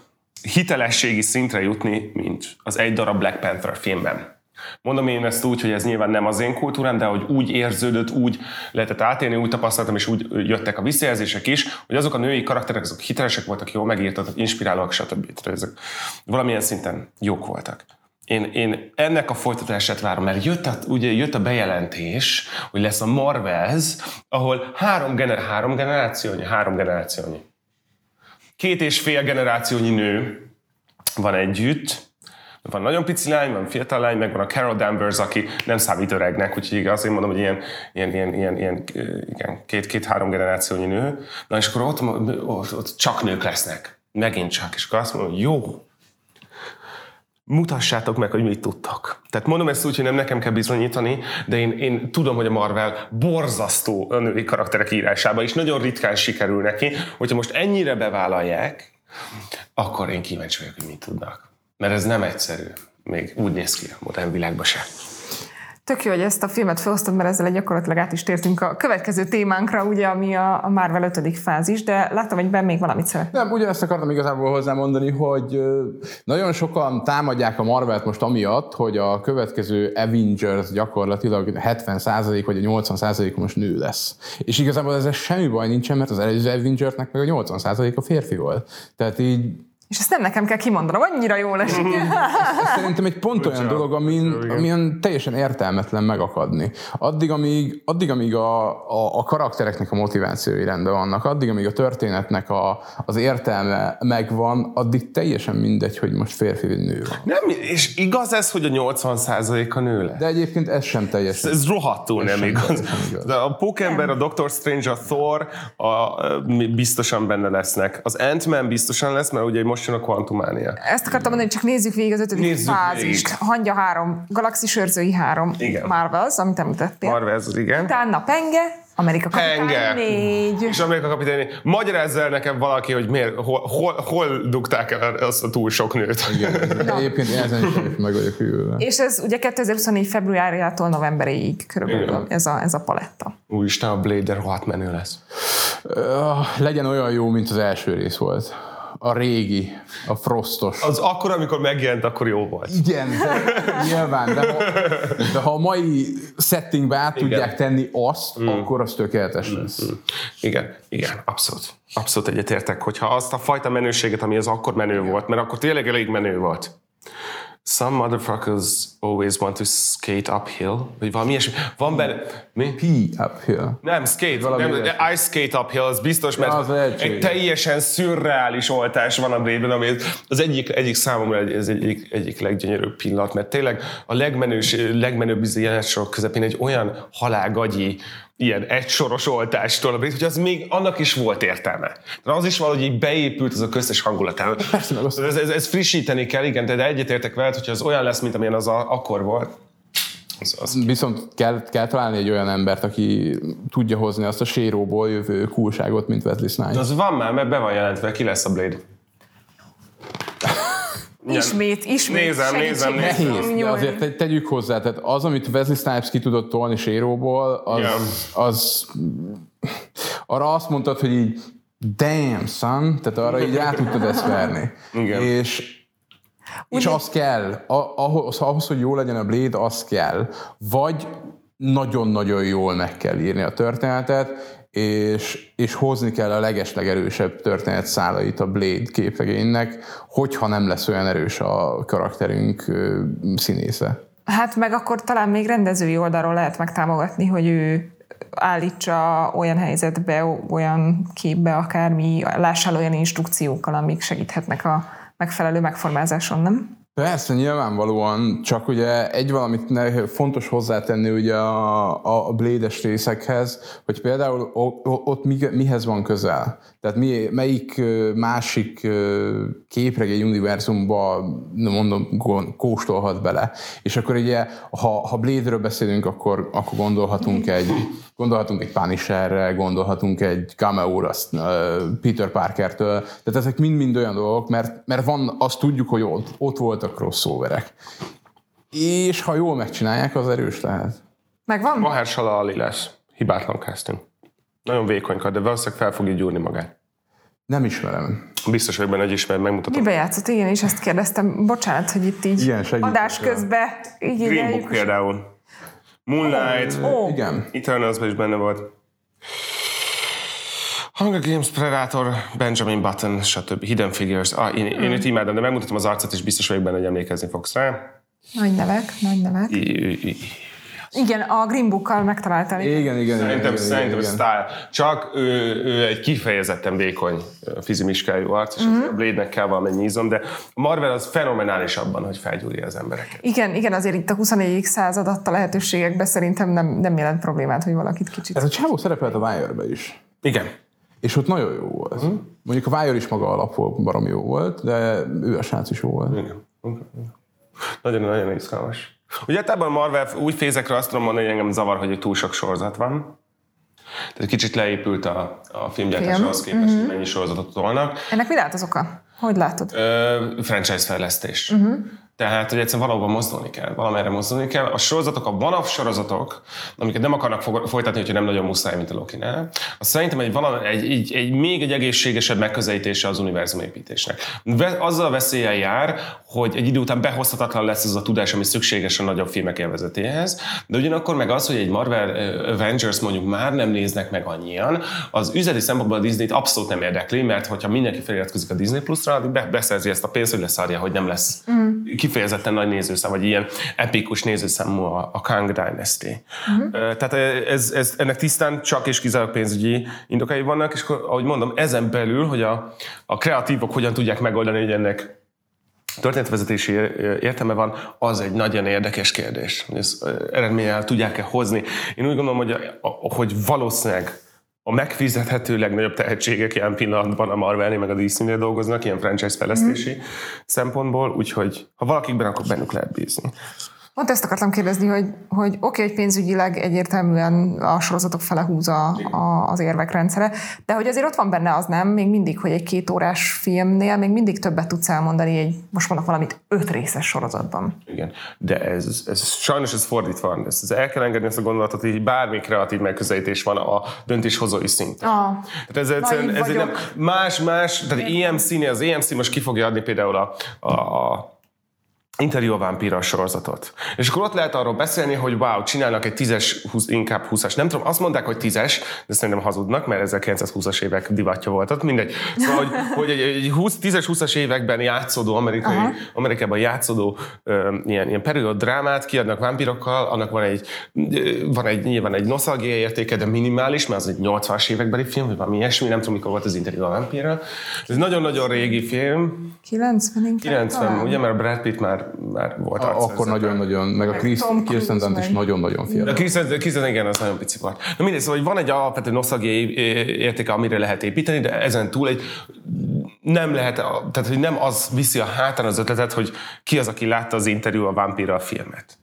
hitelességi szintre jutni, mint az egy darab Black Panther filmben. Mondom én ezt úgy, hogy ez nyilván nem az én kultúrám, de hogy úgy érződött, úgy lehetett átélni, úgy tapasztaltam, és úgy jöttek a visszajelzések is, hogy azok a női karakterek, azok hitelesek voltak, jól megírtak, inspirálóak, stb. Ezek valamilyen szinten jók voltak. Én, én ennek a folytatását várom, mert jött a, ugye jött a bejelentés, hogy lesz a Marvels, ahol három, gener, három generációnyi, három generációnyi. Két és fél generációnyi nő van együtt, van nagyon pici lány, van fiatal lány, meg van a Carol Danvers, aki nem számít öregnek, úgyhogy azért mondom, hogy ilyen, ilyen, ilyen, ilyen, ilyen igen, két-két-három generációnyi nő. Na és akkor ott, ott, ott csak nők lesznek. Megint csak. És akkor azt mondom, jó, mutassátok meg, hogy mit tudtak. Tehát mondom ezt úgy, hogy nem nekem kell bizonyítani, de én, én tudom, hogy a Marvel borzasztó a női karakterek írásában, és nagyon ritkán sikerül neki, hogyha most ennyire bevállalják, akkor én kíváncsi vagyok, hogy mit tudnak. Mert ez nem egyszerű. Még úgy néz ki a modern világban sem. Tök jó, hogy ezt a filmet felhoztad, mert ezzel gyakorlatilag át is tértünk a következő témánkra, ugye, ami a, a Marvel 5. fázis, de láttam, hogy Ben még valamit szeret. Nem, ugyanezt akartam igazából hozzámondani, hogy nagyon sokan támadják a Marvelt most amiatt, hogy a következő Avengers gyakorlatilag 70% vagy a 80% most nő lesz. És igazából ezzel semmi baj nincsen, mert az előző Avengersnek meg a 80% a férfi volt. Tehát így és ezt nem nekem kell kimondanom, annyira jól esik. Ez szerintem egy pont olyan dolog, amin, amilyen teljesen értelmetlen megakadni. Addig, amíg, addig, amíg a, a, a karaktereknek a motivációi rendben vannak, addig, amíg a történetnek a, az értelme megvan, addig teljesen mindegy, hogy most férfi vagy nő van. Nem, és igaz ez, hogy a 80%-a nő lesz? De egyébként ez sem teljesen. Ez, ez rohadtul nem igaz. igaz. De a Pókember, a Doctor Strange, a Thor a, biztosan benne lesznek. Az Ant-Man biztosan lesz, mert ugye most jön a kvantumánia. Ezt akartam mondani, hogy csak nézzük végig az ötödik nézzük fázist. Végig. Hangya három, Galaxis őrzői három, igen. Marvels, amit említettél. Marvels, igen. Utána Penge, Amerika kapitány Penge. négy. És Amerika kapitány Magyarázza el nekem valaki, hogy miért, hol, hol, hol dugták el azt a túl sok nőt. Igen, egyébként ezen is meg vagyok hűlve. És ez ugye 2024 februárjától novemberig körülbelül ez a, ez a paletta. Úristen, a Blade rohadt menő lesz. Uh, legyen olyan jó, mint az első rész volt a régi, a frostos. Az akkor, amikor megjelent, akkor jó volt. Igen, de, nyilván, de ha, de ha a mai settingbe át igen. tudják tenni azt, mm. akkor az tökéletes mm, lesz. Mm. Igen, igen, abszolút. Abszolút egyetértek, hogyha azt a fajta menőséget, ami az akkor menő igen. volt, mert akkor tényleg elég menő volt Some motherfuckers always want to skate uphill, vagy valami ilyesmi. Van benne... Mi? P uphill. Nem, skate. Valami nem, ice skate uphill, az biztos, mert ja, az egy teljesen szürreális oltás van a Blade-ben, ami az egyik, egyik számomra ez egyik, egyik leggyönyörűbb pillanat, mert tényleg a legmenős, legmenőbb jelenetsorok közepén egy olyan halálgagyi ilyen egysoros oltástól, hogy az még annak is volt értelme. De az is valahogy így beépült az a köztes hangulatán. Ez, ez, ez, frissíteni kell, igen, de egyetértek veled, hogyha az olyan lesz, mint amilyen az a, akkor volt, az, az... Viszont kell, kell találni egy olyan embert, aki tudja hozni azt a séróból jövő coolságot, mint Wesley Snipes. Az van már, mert be van jelentve, ki lesz a Blade. Ismét, ismét. Nézem, nézem, nézem. Nehéz, de azért tegyük hozzá, tehát az, amit Wesley Snipes ki tudott tolni séróból, az, yeah. az arra azt mondtad, hogy így damn son, tehát arra így rá tudtad ezt verni. Igen. És és az kell, ahhoz, ahhoz, hogy jó legyen a Blade, az kell. Vagy nagyon-nagyon jól meg kell írni a történetet, és, és hozni kell a legeslegerősebb történetszálait a Blade képregénynek, hogyha nem lesz olyan erős a karakterünk színésze. Hát meg akkor talán még rendezői oldalról lehet megtámogatni, hogy ő állítsa olyan helyzetbe, olyan képbe, akármi, lássál olyan instrukciókkal, amik segíthetnek a megfelelő megformázáson, nem? Persze, nyilvánvalóan, csak ugye egy valamit ne, fontos hozzátenni ugye a, a Blade-es részekhez, hogy például ott mi, mihez van közel. Tehát mi, melyik másik képregény univerzumba, mondom, kóstolhat bele. És akkor ugye, ha, ha Blade-ről beszélünk, akkor, akkor gondolhatunk egy, gondolhatunk egy Punisherre, gondolhatunk egy cameo Peter Parkertől. Tehát ezek mind-mind olyan dolgok, mert, mert van, azt tudjuk, hogy ott, ott voltak crossoverek. És ha jól megcsinálják, az erős lehet. Megvan? Mahershala Ali lesz. Hibátlan casting. Nagyon vékonyka, de valószínűleg fel fogja gyúrni magát. Nem ismerem. Biztos vagyok benne, hogy ismered, megmutatom. Mibe játszott? Igen, és ezt kérdeztem. Bocsánat, hogy itt így Igen, adás közben így Green Book például. Moonlight. Oh. Igen. eternals is benne volt. Hunger Games, Predator, Benjamin Button, stb. Hidden Figures. Ah, én, én őt imádom, de megmutatom az arcot, és biztos vagyok benne, hogy emlékezni fogsz rá. Nagy nevek, nagy nevek. I, I, I, Igen, a Green Book-kal megtaláltam. Igen, igen, Szerintem, igen, szerintem igen. style. Csak ő, ő egy kifejezetten vékony fizimiskájú arc, és Mhm. mm-hmm. a Blade-nek kell valamennyi izom, de Marvel az fenomenális abban, hogy felgyúrja az embereket. Igen, igen, azért itt a 24. század adta lehetőségekbe szerintem nem, nem jelent problémát, hogy valakit kicsit... Ez a csávó szerepelt a Wire-be is. Igen. És ott nagyon jó volt. Mhm. Mondjuk a Wire is maga alapból barom jó volt, de ő a srác is jó volt. Igen. Nagyon-nagyon izgalmas. Ugye általában a Marvel új fézekre azt tudom mondani, hogy engem zavar, hogy túl sok sorozat van. Tehát kicsit leépült a, a filmgyártáshoz Film. képest, hogy mennyi sorozatot tolnak. Ennek mi lehet az oka? Hogy látod? Ö, franchise fejlesztés. Uh-huh. Tehát, hogy egyszerűen valahova mozdulni kell, valamerre mozdulni kell. A sorozatok, a one sorozatok, amiket nem akarnak folytatni, hogyha nem nagyon muszáj, mint a Loki-nál, az szerintem egy, valami, egy, egy, egy, még egy egészségesebb megközelítése az univerzum építésnek. Azzal a veszéllyel jár, hogy egy idő után behozhatatlan lesz az a tudás, ami szükséges a nagyobb filmek élvezetéhez, de ugyanakkor meg az, hogy egy Marvel Avengers mondjuk már nem néznek meg annyian, az üzleti szempontból a Disney-t abszolút nem érdekli, mert hogyha mindenki feliratkozik a Disney Plus-ra, beszerzi ezt a pénzt, hogy leszarja, hogy nem lesz mm. Kifejezetten nagy nézőszám, vagy ilyen epikus nézőszámú a, a Kang Dynasty. Mm. Tehát ez, ez, ennek tisztán csak és kizárólag pénzügyi indokai vannak, és akkor, ahogy mondom, ezen belül, hogy a, a kreatívok hogyan tudják megoldani, hogy ennek történetvezetési értelme van, az egy nagyon érdekes kérdés. Hogy ezt eredménnyel tudják-e hozni. Én úgy gondolom, hogy, hogy valószínűleg a megfizethető legnagyobb tehetségek ilyen pillanatban a Marvelnél meg a DC-nél dolgoznak, ilyen franchise fejlesztési mm. szempontból, úgyhogy ha valakikben, akkor bennük lehet bízni. Pont ezt akartam kérdezni, hogy, hogy oké, okay, hogy pénzügyileg egyértelműen a sorozatok fele húz a, a, az érvek rendszere, de hogy azért ott van benne az nem, még mindig, hogy egy két órás filmnél még mindig többet tudsz elmondani egy, most mondok valamit, öt részes sorozatban. Igen, de ez, ez sajnos ez fordítva van. Ezt, ez el kell engedni ezt a gondolatot, hogy bármi kreatív megközelítés van a döntéshozói szinten. Ah, Tehát ez, egyszerűen- ez egy nem, más, más, tehát EMC-nél, az EMC most ki fogja adni például a, a, a Interjú a vámpíra sorozatot. És akkor ott lehet arról beszélni, hogy wow, csinálnak egy 10-es, 20, inkább 20-as. Nem tudom, azt mondták, hogy 10-es, de szerintem hazudnak, mert 1920-as évek divatja volt ott, mindegy. Szóval, hogy, hogy egy, egy 20, 10-es, 20-as években játszódó, amerikai, Amerikában játszódó ö, ilyen, ilyen periód drámát kiadnak vámpírokkal, annak van egy, van egy nyilván egy noszalgiai értéke, de minimális, mert az egy 80-as évekbeli film, vagy valami ilyesmi, nem tudom, mikor volt az interjú a vámpírral. Ez nagyon-nagyon régi film, 90 inkább 90, talán? ugye, mert Brad Pitt már, már volt A, akkor nagyon-nagyon, meg a Chris, Kirsten Dunst is nagyon-nagyon De fiatal. Kirsten, Kirsten igen, az nagyon pici volt. Na mindegy, szóval van egy alapvető nosztagiai értéke, amire lehet építeni, de ezen túl egy nem lehet, tehát hogy nem az viszi a hátán az ötletet, hogy ki az, aki látta az interjú a vámpírral filmet.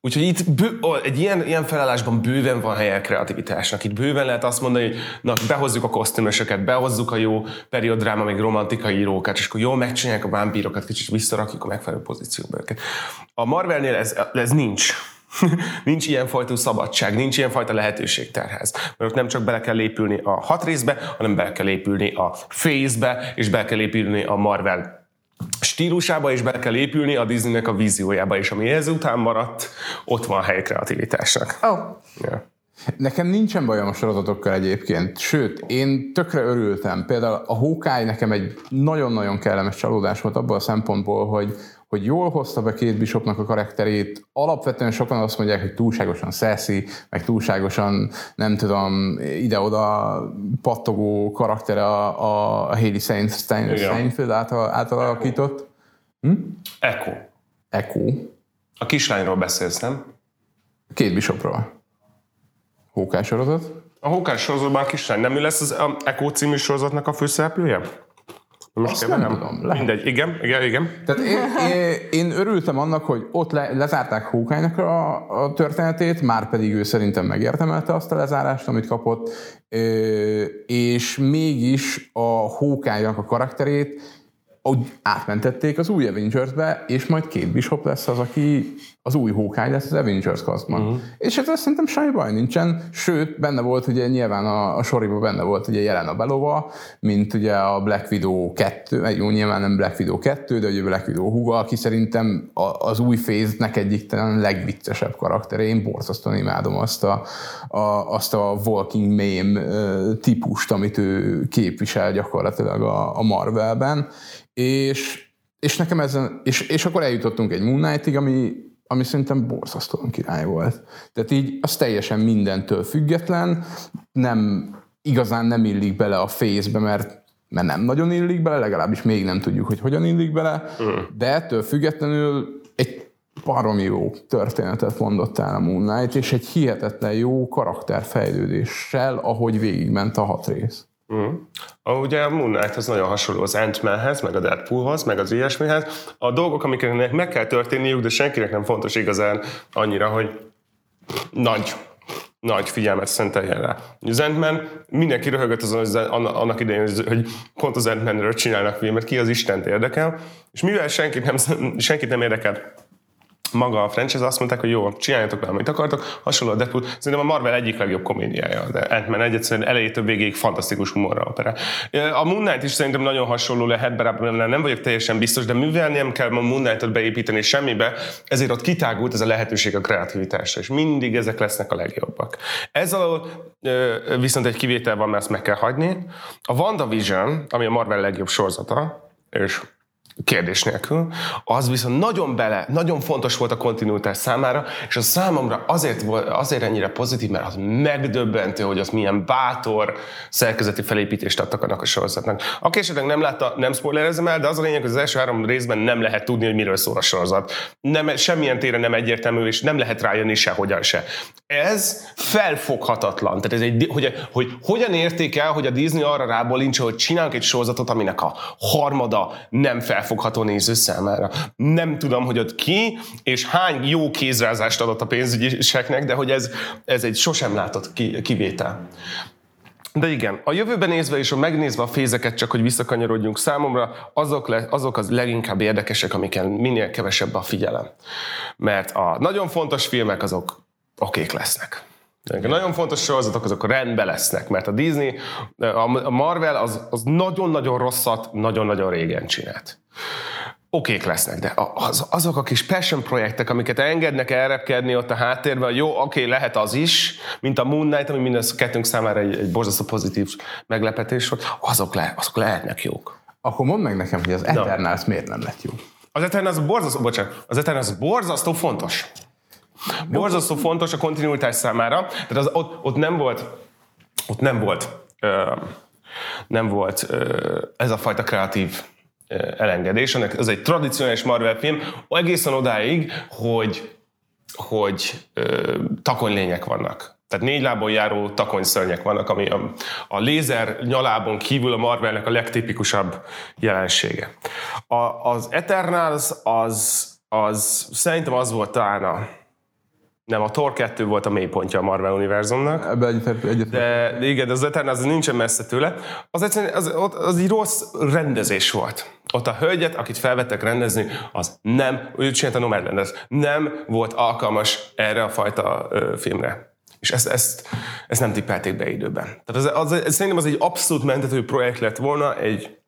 Úgyhogy itt bő, egy ilyen, ilyen felállásban bőven van helye a kreativitásnak. Itt bőven lehet azt mondani, hogy na, behozzuk a kosztümösöket, behozzuk a jó periodráma, még romantikai írókat, és akkor jól megcsinálják a vámpírokat, kicsit visszarakjuk a megfelelő pozícióba őket. A Marvelnél ez, ez nincs. nincs ilyenfajta szabadság, nincs ilyenfajta lehetőségterhez. Mert ott nem csak bele kell lépülni a hat részbe, hanem bele kell lépülni a phase-be, és bele kell lépülni a Marvel stílusába, és bele kell épülni a Disneynek a víziójába, és ami ezután maradt, ott van hely kreativitásnak. Oh, Ja. Nekem nincsen bajom a sorozatokkal egyébként, sőt, én tökre örültem. Például a Hawkeye nekem egy nagyon-nagyon kellemes csalódás volt abból a szempontból, hogy, hogy jól hozta be két Bishopnak a karakterét. Alapvetően sokan azt mondják, hogy túlságosan szeszi, meg túlságosan, nem tudom, ide-oda pattogó karaktere a, a Haley Stein-. Steinfeld által, által alakított. Echo. Echo. A kislányról beszélsz, nem? Két Bishopról. Hókás sorozat. A Hókás sorozatban a kislány nem ő lesz az Echo című sorozatnak a főszereplője? Most Azt keverem? nem tudom, lehet. Mindegy, igen, igen, igen. Tehát én, én, én örültem annak, hogy ott le, lezárták Hókánynak a, a történetét, már pedig ő szerintem megérdemelte azt a lezárást, amit kapott, és mégis a Hókánynak a karakterét úgy átmentették az új Avengers-be, és majd két Bishop lesz az, aki az új Hawkeye lesz az Avengers castban. Uh-huh. És ez szerintem semmi baj nincsen, sőt, benne volt ugye nyilván a, a soriban benne volt ugye jelen a Belova, mint ugye a Black Widow 2, jó, nyilván nem Black Widow 2, de ugye Black Widow húga, aki szerintem a, az új phase-nek egyik talán legviccesebb karaktere. Én borzasztóan imádom azt a, a, azt a walking meme típust, amit ő képvisel gyakorlatilag a, a Marvelben, és, és nekem ezen, és, és akkor eljutottunk egy Moon Knight-ig, ami, ami szerintem borzasztóan király volt. Tehát így az teljesen mindentől független, nem igazán nem illik bele a fészbe, mert mert nem nagyon illik bele, legalábbis még nem tudjuk, hogy hogyan illik bele, de ettől függetlenül egy baromi jó történetet mondott el a Moon Knight, és egy hihetetlen jó karakterfejlődéssel, ahogy végigment a hat rész. Mm. Ugye a Moon Knight az nagyon hasonló az Ant-Manhez, meg a Deadpoolhoz, meg az ilyesmihez. A dolgok, amiknek meg kell történniük, de senkinek nem fontos igazán annyira, hogy nagy nagy figyelmet szenteljen rá. Az Ant-Man, mindenki röhögött azon, annak idején, hogy pont az Ant-Manről csinálnak filmet, ki az Istent érdekel, és mivel senkit nem, senkit nem érdekel maga a franchise azt mondták, hogy jó, csináljatok be, amit akartok, hasonló a Deadpool. Szerintem a Marvel egyik legjobb komédiája, de Ant-Man egy egyszerűen elejétől végéig fantasztikus humorra operál. A Moon Knight is szerintem nagyon hasonló lehet, bár nem vagyok teljesen biztos, de mivel nem kell a Moon Knight-ot beépíteni semmibe, ezért ott kitágult ez a lehetőség a kreativitásra, és mindig ezek lesznek a legjobbak. Ez alól viszont egy kivétel van, mert ezt meg kell hagyni. A WandaVision, ami a Marvel legjobb sorozata, és kérdés nélkül, az viszont nagyon bele, nagyon fontos volt a kontinuitás számára, és a számomra azért, volt, azért ennyire pozitív, mert az megdöbbentő, hogy az milyen bátor szerkezeti felépítést adtak annak a sorozatnak. Aki esetleg nem látta, nem spoilerezem el, de az a lényeg, hogy az első három részben nem lehet tudni, hogy miről szól a sorozat. Nem, semmilyen téren nem egyértelmű, és nem lehet rájönni sehogyan se. Ez felfoghatatlan. Tehát ez egy, hogy, hogy hogyan értékel, hogy a Disney arra rábolincsa, hogy csinálunk egy sorozatot, aminek a harmada nem fel felfogható néző számára. Nem tudom, hogy ott ki, és hány jó kézrázást adott a pénzügyiseknek, de hogy ez, ez egy sosem látott kivétel. De igen, a jövőben nézve és a megnézve a fézeket, csak hogy visszakanyarodjunk számomra, azok, le, azok az leginkább érdekesek, amiken minél kevesebb a figyelem. Mert a nagyon fontos filmek azok okék lesznek. A nagyon fontos sorozatok azok rendben lesznek, mert a Disney, a Marvel az, az nagyon-nagyon rosszat nagyon-nagyon régen csinált okék lesznek, de az, azok a kis passion projektek, amiket engednek elrepkedni ott a háttérben, jó, oké, lehet az is, mint a Moon Knight, ami minden kettőnk számára egy, egy borzasztó pozitív meglepetés volt, azok, le, azok lehetnek jók. Akkor mondd meg nekem, hogy az Eternals miért nem lett jó? Az Eternals borzasztó, bocsánat, az Eternals borzasztó fontos. Borzasztó fontos a kontinuitás számára, tehát az, ott, ott nem volt, ott nem volt, ö, nem volt ö, ez a fajta kreatív elengedés. Ennek ez egy tradicionális Marvel film, egészen odáig, hogy, hogy ö, takonylények vannak. Tehát négy lábon járó takonyszörnyek vannak, ami a, a lézer nyalábon kívül a Marvelnek a legtipikusabb jelensége. A, az Eternals az, az szerintem az volt talán a, nem, a Thor 2 volt a mélypontja a Marvel univerzumnak. Ebben egyet, egyet. De igen, az Eternals nincsen messze tőle. Az egyszerűen az, az, az egy rossz rendezés volt. Ott a hölgyet, akit felvettek rendezni, az nem, ő csinálta Nomadland, nem volt alkalmas erre a fajta ö, filmre. És ezt, ezt, ezt nem tippelték be időben. Tehát az, az, az, szerintem az egy abszolút mentető projekt lett volna egy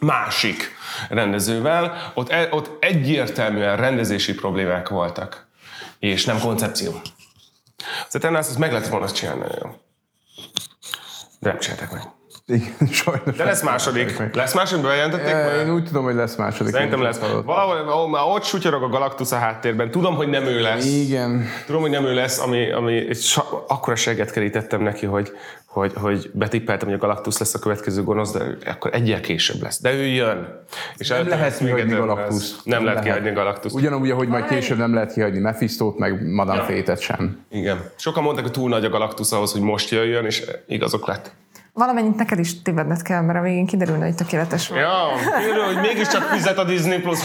másik rendezővel. Ott, e, ott egyértelműen rendezési problémák voltak és nem koncepció. Eternals ezt meg lehet volna csinálni nagyon. De nem csinálták meg. Igen, sajnos. De lesz második. Lesz második, bejelentették? Már? Én úgy tudom, hogy lesz második. Szerintem lesz. Valahol ahol már ott sutyorog a Galactus a háttérben. Tudom, hogy nem ő lesz. Igen. Tudom, hogy nem ő lesz, ami, ami akkora seget kerítettem neki, hogy, hogy, hogy betippeltem, hogy a Galactus lesz a következő gonosz, de akkor egyel később lesz. De ő jön. És Nem lehet kihagyni egy Galactus. lesz. Nem, lehet kihagyni Galactus. Ugyanúgy, ahogy majd később nem lehet kihagyni Mephistót, meg Madame Ja. Fétet sem. Igen. Sokan mondták, hogy túl nagy a Galactus ahhoz, hogy most jöjjön, és igazok lett. Valamennyit neked is tévedned kell, mert a végén kiderülne, hogy tökéletes volt. Ja, kiderül, hogy mégiscsak fizet a Disney Plus.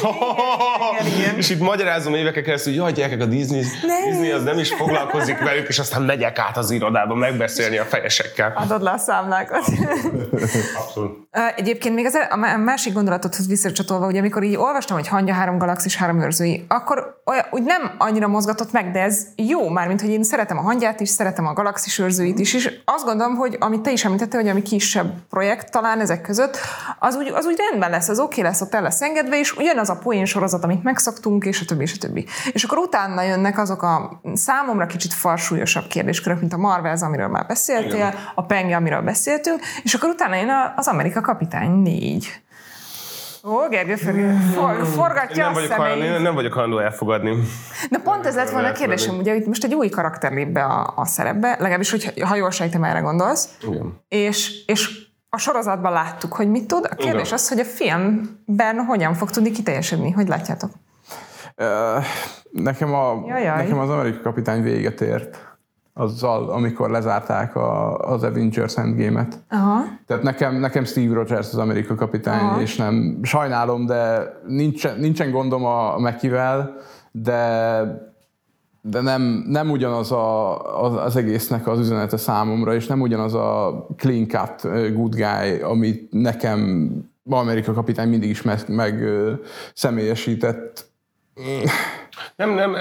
és itt magyarázom éveken keresztül, hogy jaj, gyerekek, a Disney, Nem. Disney az nem is foglalkozik velük, és aztán megyek át az irodába megbeszélni a fejesekkel. Adod le a számlákat. Abszolút. Egyébként még az, a má- másik gondolatodhoz visszacsatolva, hogy amikor így olvastam, hogy hangja három galaxis, három őrzői, akkor olyan, úgy nem annyira mozgatott meg, de ez jó, mármint, hogy én szeretem a hangját is, szeretem a galaxis őrzőit is, és azt gondolom, hogy amit te is említettél, hogy ami kisebb projekt talán ezek között, az úgy, az úgy rendben lesz, az oké lesz, ott el lesz engedve, és ugyanaz a poén sorozat, amit megszoktunk, és a többi, és a többi. És akkor utána jönnek azok a számomra kicsit farsúlyosabb kérdéskörök, mint a Marvels, amiről már beszéltél, Igen. a Pengi, amiről beszéltünk, és akkor utána jön az Amerika Kapitány 4. Ó, Gergő Feri, for, forgatja Nem a vagyok, hajlandó, én nem vagyok hajlandó elfogadni. De pont ez lett volna a kérdésem, ugye itt most egy új karakter lép be a, a szerepbe, legalábbis, hogy ha jól sejtem, erre gondolsz, Igen. és, és a sorozatban láttuk, hogy mit tud. A kérdés Igen. az, hogy a filmben hogyan fog tudni kiteljesedni, hogy látjátok? Nekem, a, nekem az amerikai kapitány véget ért azzal, amikor lezárták a, az Avengers Endgame-et. Aha. Tehát nekem, nekem Steve Rogers az amerikai kapitány, Aha. és nem sajnálom, de nincsen, nincsen gondom a Mekivel, de de nem, nem ugyanaz a, az, az egésznek az üzenete számomra, és nem ugyanaz a clean cut good guy, amit nekem Amerika kapitány mindig is meg, meg személyesített. Nem, nem,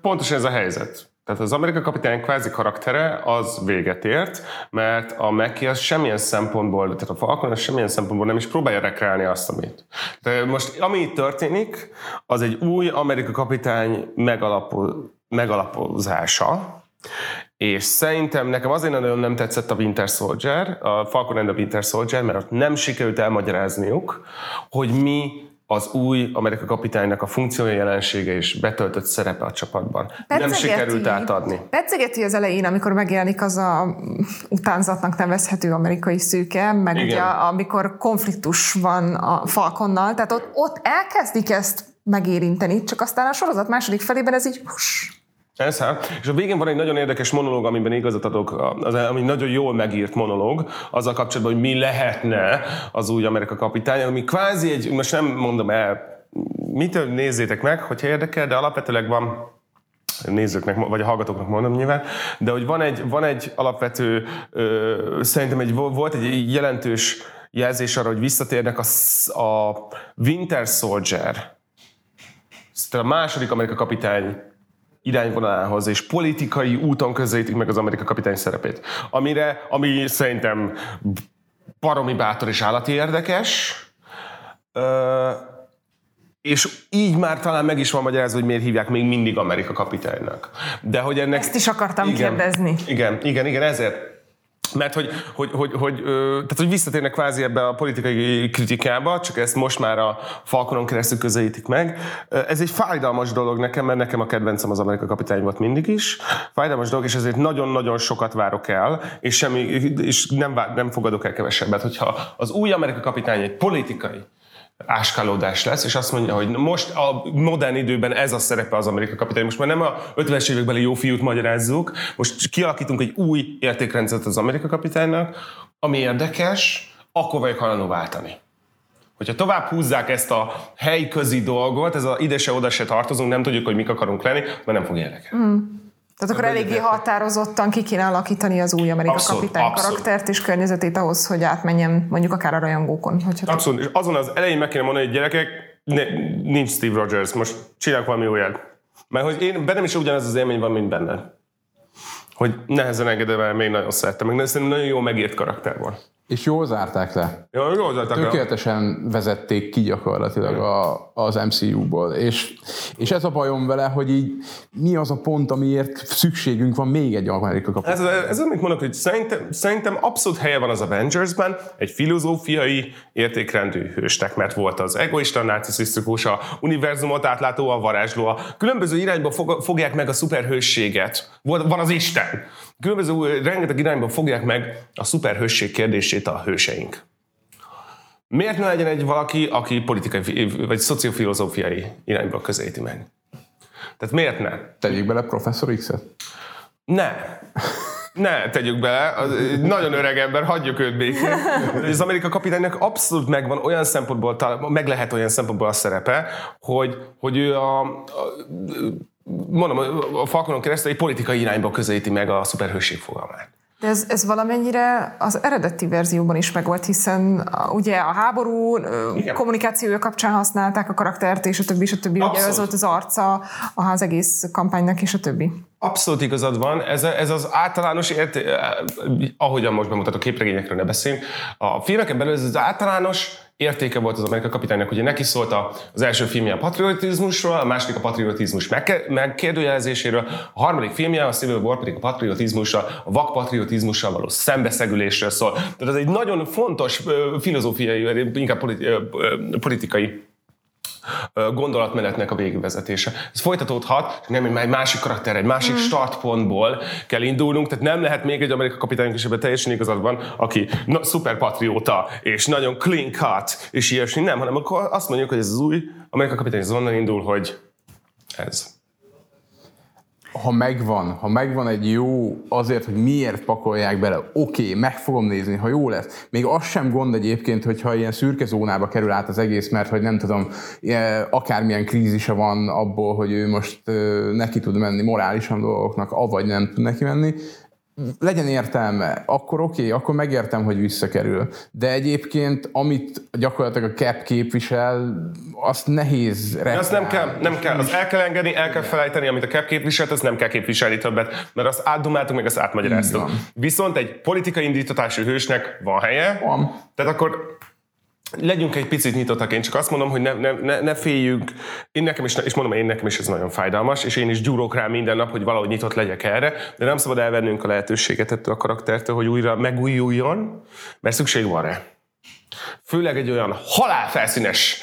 pontosan ez a helyzet. Tehát az Amerika kapitány kvázi karaktere az véget ért, mert a Meki az semmilyen szempontból, tehát a Falcon az semmilyen szempontból nem is próbálja rekreálni azt, amit. De most ami itt történik, az egy új Amerika kapitány megalapo, megalapozása, és szerintem nekem azért nagyon nem tetszett a Winter Soldier, a Falcon and the Winter Soldier, mert ott nem sikerült elmagyarázniuk, hogy mi az új Amerika kapitánynak a funkciója, jelensége és betöltött szerepe a csapatban. Nem Pedcegeti- sikerült átadni. Pedcegeti az elején, amikor megjelenik az a utánzatnak nevezhető amerikai szőke, meg Igen. ugye amikor konfliktus van a Falconnal, tehát ott, ott elkezdik ezt megérinteni, csak aztán a sorozat második felében ez így huss, Hát. És a végén van egy nagyon érdekes monológ, amiben igazat adok, az, ami nagyon jól megírt monológ, azzal kapcsolatban, hogy mi lehetne az új Amerika kapitány, ami kvázi egy, most nem mondom el, mit nézzétek meg, hogyha érdekel, de alapvetőleg van nézőknek, vagy a hallgatóknak mondom nyilván, de hogy van egy, van egy alapvető, ö, szerintem egy, volt egy jelentős jelzés arra, hogy visszatérnek a, a Winter Soldier, tehát a második Amerika kapitány irányvonalához, és politikai úton közelítik meg az Amerika kapitány szerepét. Amire, ami szerintem baromi bátor és állati érdekes, Ö, és így már talán meg is van magyarázva, hogy miért hívják még mindig Amerika kapitánynak. De hogy ennek... Ezt is akartam kérdezni. Igen, igen, igen, ezért. Mert hogy, hogy, hogy, hogy, tehát, hogy visszatérnek kvázi ebbe a politikai kritikába, csak ezt most már a Falconon keresztül közelítik meg. Ez egy fájdalmas dolog nekem, mert nekem a kedvencem az Amerika kapitány volt mindig is. Fájdalmas dolog, és ezért nagyon-nagyon sokat várok el, és, semmi, és nem, vár, nem fogadok el kevesebbet. Hogyha az új Amerika kapitány egy politikai áskálódás lesz, és azt mondja, hogy most a modern időben ez a szerepe az Amerika kapitány. Most már nem a 50-es évekbeli jó fiút magyarázzuk, most kialakítunk egy új értékrendszert az Amerika kapitánynak, ami érdekes, akkor vagyok hajlandó váltani. Hogyha tovább húzzák ezt a helyközi dolgot, ez a ide se oda se tartozunk, nem tudjuk, hogy mik akarunk lenni, mert nem fog érdekelni. Mm. Tehát akkor eléggé határozottan ki kéne alakítani az új Amerika Abszolút, kapitány abszolút. karaktert és környezetét ahhoz, hogy átmenjen mondjuk akár a rajongókon. Hogyha Abszolút, és azon az elején meg kéne mondani, hogy gyerekek, ne, nincs Steve Rogers, most csinálok valami újat. Mert hogy én bennem is ugyanez az élmény van, mint benned. Hogy nehezen engedem el, még nagyon szerettem, meg szerintem nagyon jó megírt karakter volt. És jól zárták le. Jó, jól zárták le. Tökéletesen vezették ki gyakorlatilag a, az MCU-ból. És, és ez a bajom vele, hogy így mi az a pont, amiért szükségünk van még egy Amerika kapitány. Ez, ez, ez amit mondok, hogy szerintem, szerintem abszolút helye van az Avengersben egy filozófiai értékrendű hőstek, mert volt az egoista, narcisztikus, a univerzumot átlátó, a varázsló, a különböző irányba fog, fogják meg a szuperhősséget. Van az Isten. Különböző, rengeteg irányba fogják meg a szuperhősség kérdését a hőseink. Miért ne legyen egy valaki, aki politikai vagy szociofilozófiai irányba közelíti meg? Tehát miért ne? Tegyük bele professzor X-et? Ne. Ne, tegyük bele. Az, nagyon öreg ember, hagyjuk őt békén. Az Amerika kapitánynak abszolút megvan olyan szempontból, meg lehet olyan szempontból a szerepe, hogy, hogy ő a, a mondom, a Falconon keresztül egy politikai irányba közelíti meg a szuperhőség fogalmát. De ez, ez valamennyire az eredeti verzióban is megvolt, hiszen ugye a háború Igen. kommunikációja kapcsán használták a karaktert, és a többi, és a többi. Abszolút. Ugye ez volt az arca az egész kampánynak, és a többi. Abszolút igazad van, ez, ez az általános ért, ahogyan most bemutatok képregényekről ne beszéljünk, a filmeken belül ez az általános értéke volt az Amerika kapitánynak, ugye neki szólt az első filmje a patriotizmusról, a második a patriotizmus megkérdőjelezéséről, a harmadik filmje, a Civil War pedig a patriotizmusra, a vakpatriotizmussal való szembeszegülésről szól. Tehát ez egy nagyon fontos filozófiai, inkább politikai gondolatmenetnek a végigvezetése. Ez folytatódhat, nem egy másik karakter, egy másik mm. startpontból kell indulnunk, tehát nem lehet még egy amerikai kapitányunk is ebben teljesen igazad van, aki na, szuperpatrióta, és nagyon clean cut, és ilyesmi, nem, hanem akkor azt mondjuk, hogy ez az új amerikai kapitány az onnan indul, hogy ez ha megvan, ha megvan egy jó azért, hogy miért pakolják bele, oké, okay, meg fogom nézni, ha jó lesz. Még az sem gond egyébként, hogyha ilyen szürke zónába kerül át az egész, mert hogy nem tudom, akármilyen krízise van abból, hogy ő most neki tud menni morálisan dolgoknak, avagy nem tud neki menni, legyen értelme, akkor oké, okay, akkor megértem, hogy visszakerül. De egyébként, amit gyakorlatilag a cap képvisel, azt nehéz De Azt nem kell, nem kell, az el kell engedni, el kell felejteni, amit a cap képviselt, azt nem kell képviselni többet, mert azt átdumáltuk, meg azt átmagyaráztuk. Viszont egy politikai indítatású hősnek van helye, van. tehát akkor legyünk egy picit nyitottak, én csak azt mondom, hogy ne, ne, ne, ne féljünk. Én nekem is, és mondom, én nekem is ez nagyon fájdalmas, és én is gyúrok rá minden nap, hogy valahogy nyitott legyek erre, de nem szabad elvennünk a lehetőséget ettől a karaktertől, hogy újra megújuljon, mert szükség van rá. Főleg egy olyan halálfelszínes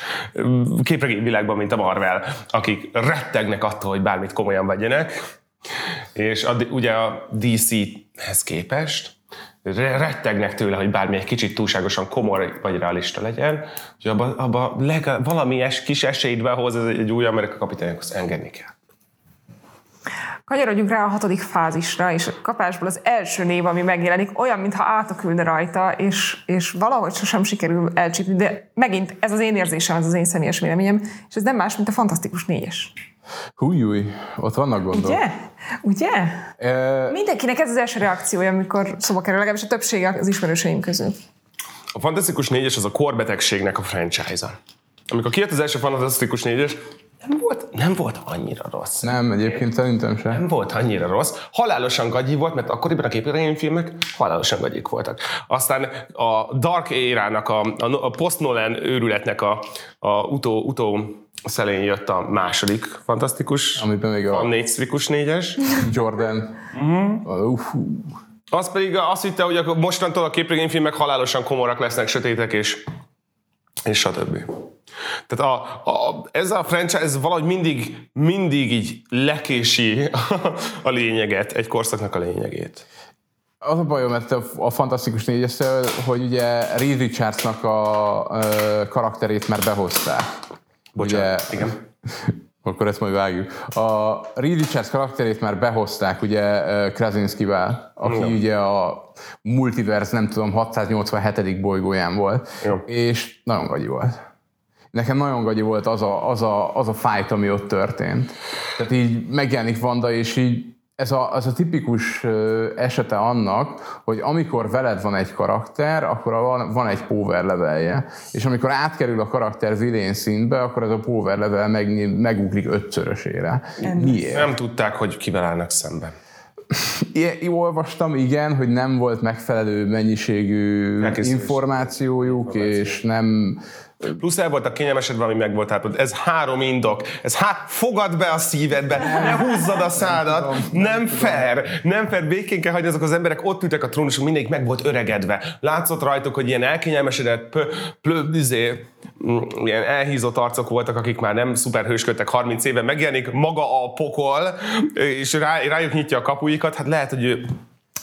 képregényvilágban, mint a Marvel, akik rettegnek attól, hogy bármit komolyan vegyenek, és a, ugye a DC-hez képest rettegnek tőle, hogy bármi egy kicsit túlságosan komoly vagy realista legyen, hogy abba, abba legalább valami es, kis esélyt behoz ez egy új Amerika kapitányokhoz engedni kell. Kanyarodjunk rá a hatodik fázisra, és a kapásból az első név, ami megjelenik, olyan, mintha átokülne rajta, és, és valahogy sosem sikerül elcsípni, de megint ez az én érzésem, ez az én személyes véleményem, és ez nem más, mint a fantasztikus négyes. Hújjúj, ott vannak gondok. Ugye? Ugye? E... Mindenkinek ez az első reakciója, amikor szóba kerül, legalábbis a többsége az ismerőseim közül. A Fantasztikus négyes az a korbetegségnek a franchise-a. Amikor kijött az első Fantasztikus négyes, nem volt, nem volt annyira rossz. Nem, egyébként szerintem sem. Nem volt annyira rossz. Halálosan gagyi volt, mert akkoriban a képregényfilmek halálosan gagyik voltak. Aztán a Dark Érának, a, a, a Post Nolan őrületnek a, a utó, utó szelén jött a második fantasztikus, Amiben még a, a négy sztrikus négyes. Jordan. Uh-huh. Uh, az pedig azt hitte, hogy mostantól a képregényfilmek halálosan komorak lesznek, sötétek és, és stb. Tehát a, a, ez a franchise valahogy mindig, mindig így lekési a, a lényeget, egy korszaknak a lényegét. Az a bajom, mert a, a Fantasztikus négyesről, hogy ugye Reed Richardsnak a, a karakterét már behozták. Bocsánat, ugye, igen. Akkor ezt majd vágjuk. A Reed Richards karakterét már behozták ugye Krasinskivel, aki ja. ugye a multiverse, nem tudom, 687. bolygóján volt, ja. és nagyon gagyi volt nekem nagyon gagyi volt az a, az, a, az a fight, ami ott történt. Tehát így megjelenik Vanda, és így ez a, az a tipikus esete annak, hogy amikor veled van egy karakter, akkor van, van egy power levelje, és amikor átkerül a karakter vilén szintbe, akkor ez a power level meg, megugrik ötszörösére. Miért? Nem tudták, hogy kivel állnak szemben. Én olvastam, igen, hogy nem volt megfelelő mennyiségű Elkészülés. információjuk, és nem Plusz el voltak kényelmesedve, ami meg volt hát, Ez három indok. Ez hát fogad be a szívedbe, ne húzzad a szádat. Nem fair. Nem fair. Békén kell hagyni azok az emberek. Ott ültek a trónuson, mindegyik meg volt öregedve. Látszott rajtuk, hogy ilyen elkényelmesedett, pö, plö, izé, mm, ilyen elhízott arcok voltak, akik már nem szuper hősködtek 30 éve. Megjelenik maga a pokol, és rá, rájuk nyitja a kapuikat. Hát lehet, hogy ő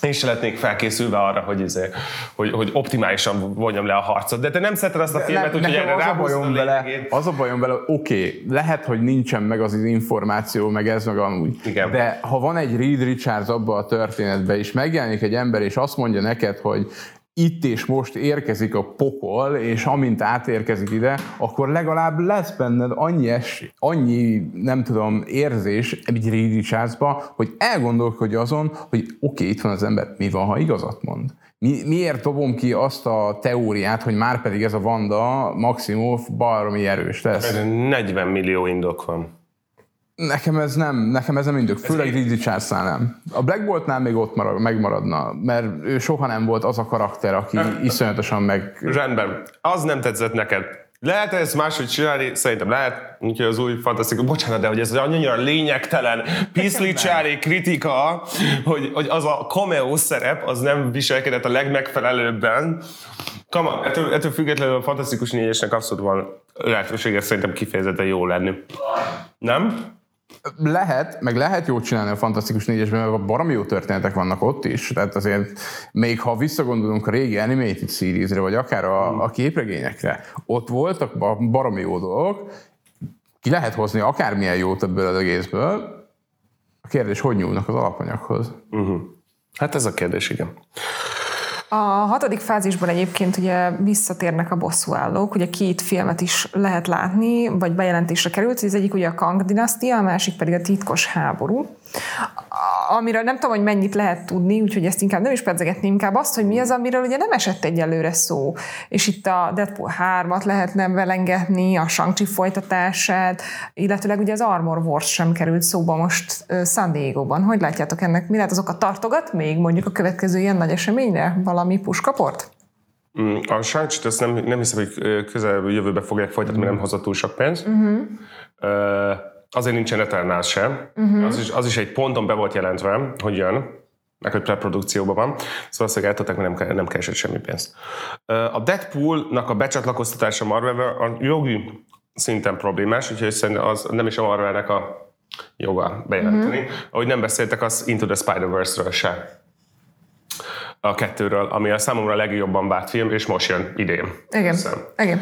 én se letnék felkészülve arra, hogy, izé, hogy, hogy optimálisan vonjam le a harcot. De te nem szereted azt a filmet, úgyhogy erre az a bajom vele, az a bajom vele, oké, okay, lehet, hogy nincsen meg az az információ, meg ez, meg amúgy. Igen. De ha van egy Reed Richards abban a történetben, és megjelenik egy ember, és azt mondja neked, hogy itt és most érkezik a pokol, és amint átérkezik ide, akkor legalább lesz benned annyi, es, annyi nem tudom, érzés egy Reed Richardsba, hogy elgondolkodj azon, hogy oké, okay, itt van az ember, mi van, ha igazat mond? Mi, miért dobom ki azt a teóriát, hogy már pedig ez a Vanda Maximov baromi erős lesz? 40 millió indok van. Nekem ez nem, nekem ez nem indok, főleg Reed Richardsnál nem. A Black Boltnál még ott marad, megmaradna, mert ő soha nem volt az a karakter, aki iszonyatosan meg... Rendben. Az nem tetszett neked. Lehet ezt máshogy csinálni? Szerintem lehet. Úgyhogy az új fantasztikus. Bocsánat, de hogy ez annyira lényegtelen, piszlicsári kritika, hogy, hogy az a cameo szerep, az nem viselkedett a legmegfelelőbben. Kama, ettől, ettől függetlenül a fantasztikus négyesnek abszolút van lehetősége szerintem kifejezetten jó lenni. Nem? Lehet, meg lehet jót csinálni a Fantasztikus négyesben, mert baromi jó történetek vannak ott is. Tehát azért, még ha visszagondolunk a régi animated seriesre, vagy akár a, a képregényekre, ott voltak ba- baromi jó dolgok, ki lehet hozni akármilyen jót ebből az egészből. A kérdés, hogy nyúlnak az alapanyaghoz? Hát ez a kérdés, igen. A hatodik fázisban egyébként ugye visszatérnek a bosszúállók, ugye két filmet is lehet látni, vagy bejelentésre került, az egyik ugye a Kang dinasztia, a másik pedig a titkos háború. Amiről nem tudom, hogy mennyit lehet tudni, úgyhogy ezt inkább nem is pedzegetni, inkább azt, hogy mi az, amiről ugye nem esett egyelőre szó. És itt a Deadpool 3-at lehetne belengetni, a Shang-Chi folytatását, illetőleg ugye az Armor Wars sem került szóba most uh, San Diego-ban. Hogy látjátok ennek? Mi lehet azokat tartogat még mondjuk a következő ilyen nagy eseményre? Valami puskaport? Mm, A shang azt nem, nem hiszem, hogy közel jövőbe fogják folytatni, mert nem hozott túl sok pénzt. Uh-huh. Azért nincsen Eternals sem. Uh-huh. Az, is, az is egy ponton be volt jelentve, hogy jön, meg hogy preprodukcióban van. Szóval azt eltották, mert nem, nem keresett semmi pénzt. A Deadpoolnak a becsatlakoztatása Marvel a jogi szinten problémás, úgyhogy szerintem az nem is a Marvelnek a joga bejelenteni. Uh-huh. Ahogy nem beszéltek az Into the Spider-Verse-ről se a kettőről, ami a számomra legjobban várt film, és most jön idén. Igen. Hiszem. Igen.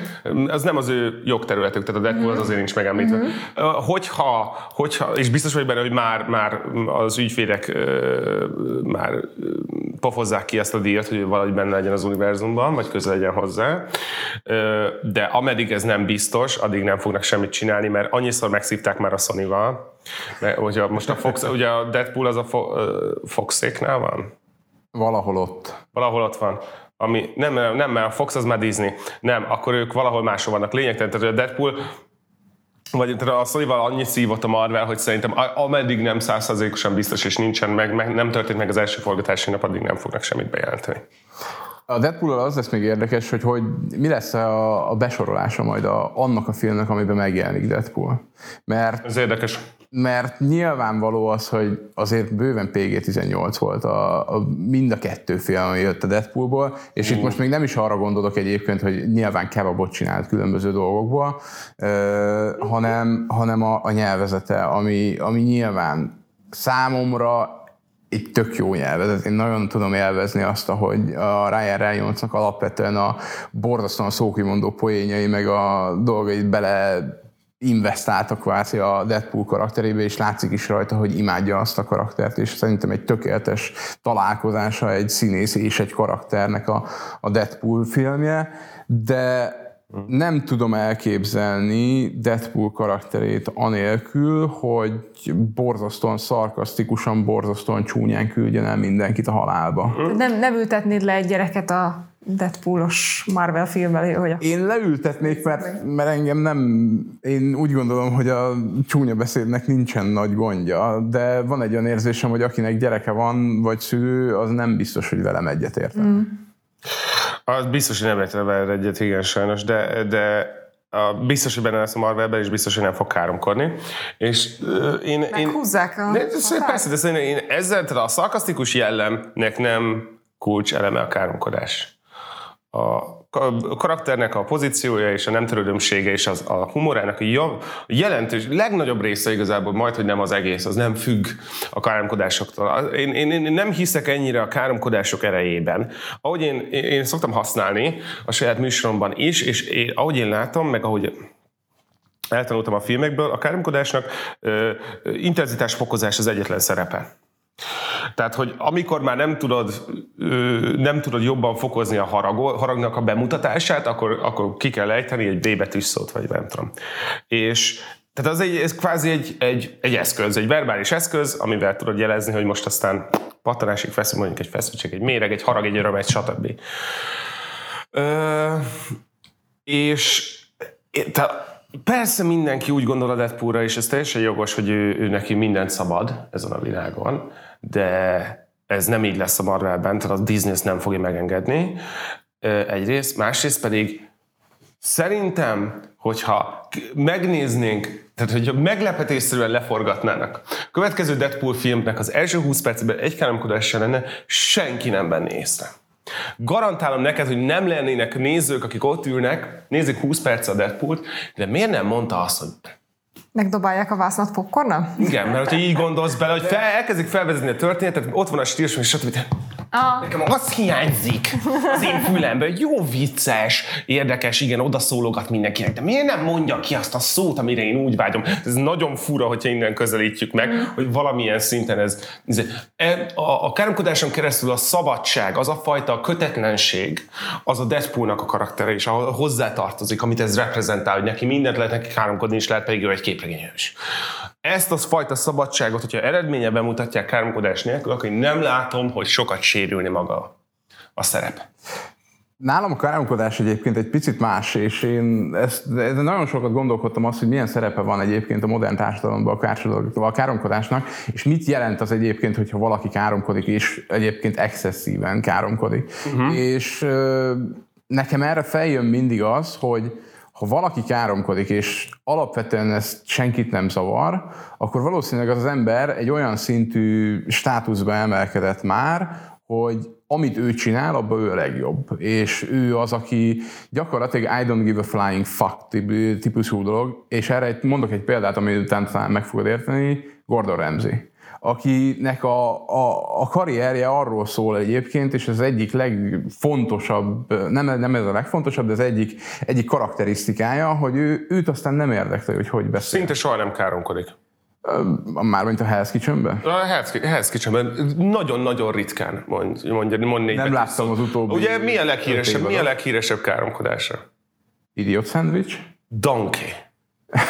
Az nem az ő jogterületük, tehát a Deadpool az azért nincs megemlítve. Uh, Hogyha, hogyha, és biztos vagy benne, hogy már, már az ügyfélek már pofozzák ki ezt a díjat, hogy valahogy benne legyen az univerzumban, vagy közel legyen hozzá. De ameddig ez nem biztos, addig nem fognak semmit csinálni, mert annyiszor megszívták már a Sony-val, mert ugye most a Fox, ugye a Deadpool az a Foxéknál van? Valahol ott. Valahol ott van. Ami, nem, nem, a Fox az már Disney. Nem, akkor ők valahol máshol vannak. Lényegtelen, tehát a Deadpool vagy a sony annyit szívott a Marvel, hogy szerintem ameddig nem százszerzékosan biztos, és nincsen meg, meg, nem történt meg az első forgatási nap, addig nem fognak semmit bejelenteni. A deadpool az lesz még érdekes, hogy, hogy mi lesz a, a besorolása majd a, annak a filmnek, amiben megjelenik Deadpool. Mert Ez érdekes. Mert nyilvánvaló az, hogy azért bőven PG-18 volt a, a, mind a kettő film, ami jött a Deadpoolból, és itt most még nem is arra gondolok egyébként, hogy nyilván kebabot csinált különböző dolgokból, ö, hanem, hanem a, a nyelvezete, ami, ami nyilván számomra egy tök jó nyelvezet. Én nagyon tudom élvezni azt, ahogy a Ryan Reynoldsnak alapvetően a borzasztóan szókimondó poénjai, meg a dolgait bele investáltak kvázi a Deadpool karakterébe, és látszik is rajta, hogy imádja azt a karaktert, és szerintem egy tökéletes találkozása egy színész és egy karakternek a, a Deadpool filmje, de nem tudom elképzelni Deadpool karakterét anélkül, hogy borzasztóan szarkasztikusan, borzasztóan csúnyán küldjen el mindenkit a halálba. Nem, nem ültetnéd le egy gyereket a Deadpoolos Marvel filmben, hogy a... Én leültetnék, mert, mert engem nem, én úgy gondolom, hogy a csúnya beszédnek nincsen nagy gondja, de van egy olyan érzésem, hogy akinek gyereke van, vagy szülő, az nem biztos, hogy velem egyetért. Mm. Az biztos, hogy nem lehet vele egyet, igen, sajnos, de, de a, biztos, hogy benne lesz a Marvelben, és biztos, hogy nem fog káromkodni. És uh, én... Meghúzzák én, a... De, de, persze, de én ezzel a szarkasztikus jellemnek nem kulcs eleme a káromkodás a karakternek a pozíciója és a nem törődömsége és az, a humorának a jelentős, legnagyobb része igazából majd, hogy nem az egész, az nem függ a káromkodásoktól. Én, én, én nem hiszek ennyire a káromkodások erejében. Ahogy én, én szoktam használni a saját műsoromban is, és én, ahogy én látom, meg ahogy eltanultam a filmekből, a káromkodásnak intenzitásfokozás az egyetlen szerepe. Tehát, hogy amikor már nem tudod, nem tudod jobban fokozni a harag, haragnak a bemutatását, akkor, akkor ki kell ejteni egy B szót, vagy nem tudom. És tehát az egy, ez kvázi egy, egy, egy eszköz, egy verbális eszköz, amivel tudod jelezni, hogy most aztán pattanásig feszül mondjuk egy feszültség, egy méreg, egy harag, egy öröm, egy stb. Ö, és tehát Persze mindenki úgy gondol a Deadpoolra, és ez teljesen jogos, hogy ő, ő neki mindent szabad ezen a világon, de ez nem így lesz a Marvelben, tehát a Disney ezt nem fogja megengedni. Egyrészt, másrészt pedig szerintem, hogyha megnéznénk, tehát hogyha meglepetésszerűen leforgatnának, a következő Deadpool filmnek az első 20 percben egy káromkodás se lenne, senki nem venné észre. Garantálom neked, hogy nem lennének nézők, akik ott ülnek, nézik 20 perc a Deadpool-t, de miért nem mondta azt, hogy Megdobálják a vásznat popcorna? Igen, mert hogyha így gondolsz bele, hogy fel, elkezdik felvezetni a történetet, ott van a stílus, és stb. Ah. Nekem az hiányzik az én fülemben, jó vicces, érdekes, igen, odaszólogat mindenkinek, de miért nem mondja ki azt a szót, amire én úgy vágyom? Ez nagyon fura, hogyha innen közelítjük meg, mm. hogy valamilyen szinten ez... ez e, a, a káromkodáson keresztül a szabadság, az a fajta kötetlenség, az a Deadpoolnak a karaktere is, ahol hozzá tartozik, amit ez reprezentál, hogy neki mindent lehet neki káromkodni, és lehet pedig ő egy képregényhős. Ezt az fajta szabadságot, hogyha eredménye bemutatják káromkodás nélkül, akkor én nem látom, hogy sokat sérülni maga a szerep. Nálam a káromkodás egyébként egy picit más, és én ezt, de nagyon sokat gondolkodtam azt, hogy milyen szerepe van egyébként a modern társadalomban a, a káromkodásnak, és mit jelent az egyébként, hogyha valaki káromkodik, és egyébként excesszíven káromkodik. Uh-huh. És nekem erre feljön mindig az, hogy ha valaki káromkodik, és alapvetően ezt senkit nem zavar, akkor valószínűleg az az ember egy olyan szintű státuszba emelkedett már, hogy amit ő csinál, abban ő a legjobb. És ő az, aki gyakorlatilag I don't give a flying fuck típusú dolog, és erre mondok egy példát, amit után talán meg fogod érteni, Gordon Ramsay akinek a, a, a karrierje arról szól egyébként, és az egyik legfontosabb, nem, nem ez a legfontosabb, de az egyik, egyik karakterisztikája, hogy ő, őt aztán nem érdekli, hogy hogy beszél. Szinte soha nem káromkodik. Mármint a Hell's Kitchen-ben? A Hell's Kitchen-ben nagyon-nagyon ritkán mond, mondja, mond négy Nem láttam az utóbbi Ugye mi a leghíresebb, mi a leghíresebb káromkodása? Idiot Sandwich? Donkey.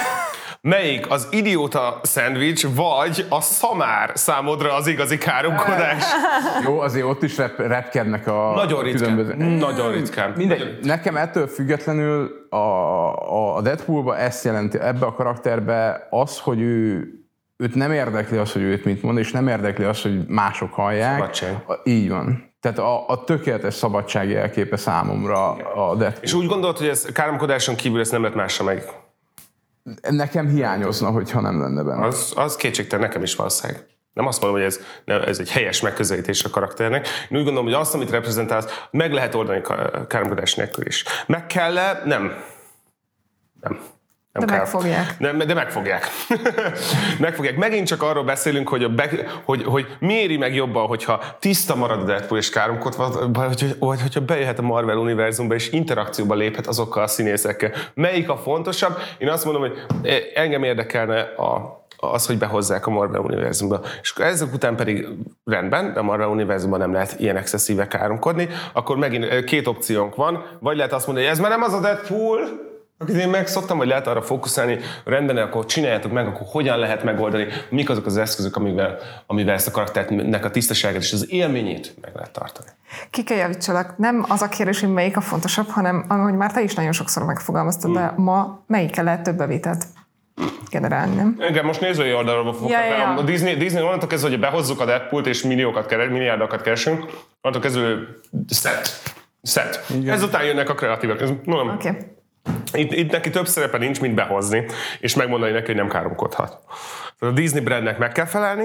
Melyik az idióta szendvics, vagy a szamár számodra az igazi káromkodás? Jó, azért ott is rep- repkednek a Nagyon ritkán. Különböző... Nagyon ritkán. Mindegy, Nagyon nekem ettől függetlenül a, a, a Deadpoolba ezt jelenti, ebbe a karakterbe az, hogy ő őt nem érdekli az, hogy őt mit mond, és nem érdekli az, hogy mások hallják. Szabadság. Így van. Tehát a, a tökéletes szabadság jelképe számomra a Deadpool. És úgy gondolod, hogy ez káromkodáson kívül ezt nem lehet másra meg Nekem hiányozna, hogyha nem lenne benne. Az, az kétségtelen nekem is valószínűleg. Nem azt mondom, hogy ez, ez egy helyes megközelítés a karakternek. Én úgy gondolom, hogy azt, amit reprezentálsz, meg lehet oldani káromkodás nélkül is. Meg kell -e? Nem. Nem. Nem de kell. megfogják. Nem, de megfogják. megfogják. Megint csak arról beszélünk, hogy, a be, hogy, hogy mi éri meg jobban, hogyha tiszta marad a Deadpool és káromkodva, vagy, vagy hogyha bejöhet a Marvel univerzumba és interakcióba léphet azokkal a színészekkel. Melyik a fontosabb? Én azt mondom, hogy engem érdekelne a, az, hogy behozzák a Marvel univerzumba. És ezek után pedig rendben, de a Marvel univerzumban nem lehet ilyen excesszíve káromkodni, akkor megint két opciónk van, vagy lehet azt mondani, hogy ez már nem az a Deadpool, Akit én megszoktam, hogy lehet arra fókuszálni, rendben, akkor csináljátok meg, akkor hogyan lehet megoldani, mik azok az eszközök, amivel, amivel ezt a karakternek a tisztaságát és az élményét meg lehet tartani. Ki kell javítsalak. Nem az a kérdés, hogy melyik a fontosabb, hanem ahogy már te is nagyon sokszor megfogalmaztad, de ma melyikkel lehet több bevételt generálni, nem? Igen, most nézői oldalról fogok. Ja, ja, ja. A Disney, Disney onnantól kezdve, hogy behozzuk a Deadpool-t és milliókat keres, milliárdokat keresünk, onnantól kezdve set. Set. Ezután jönnek a kreatívak. Ez, mondom, Oké. Okay. Itt, itt, neki több szerepe nincs, mint behozni, és megmondani neki, hogy nem káromkodhat. Tehát a Disney brandnek meg kell felelni,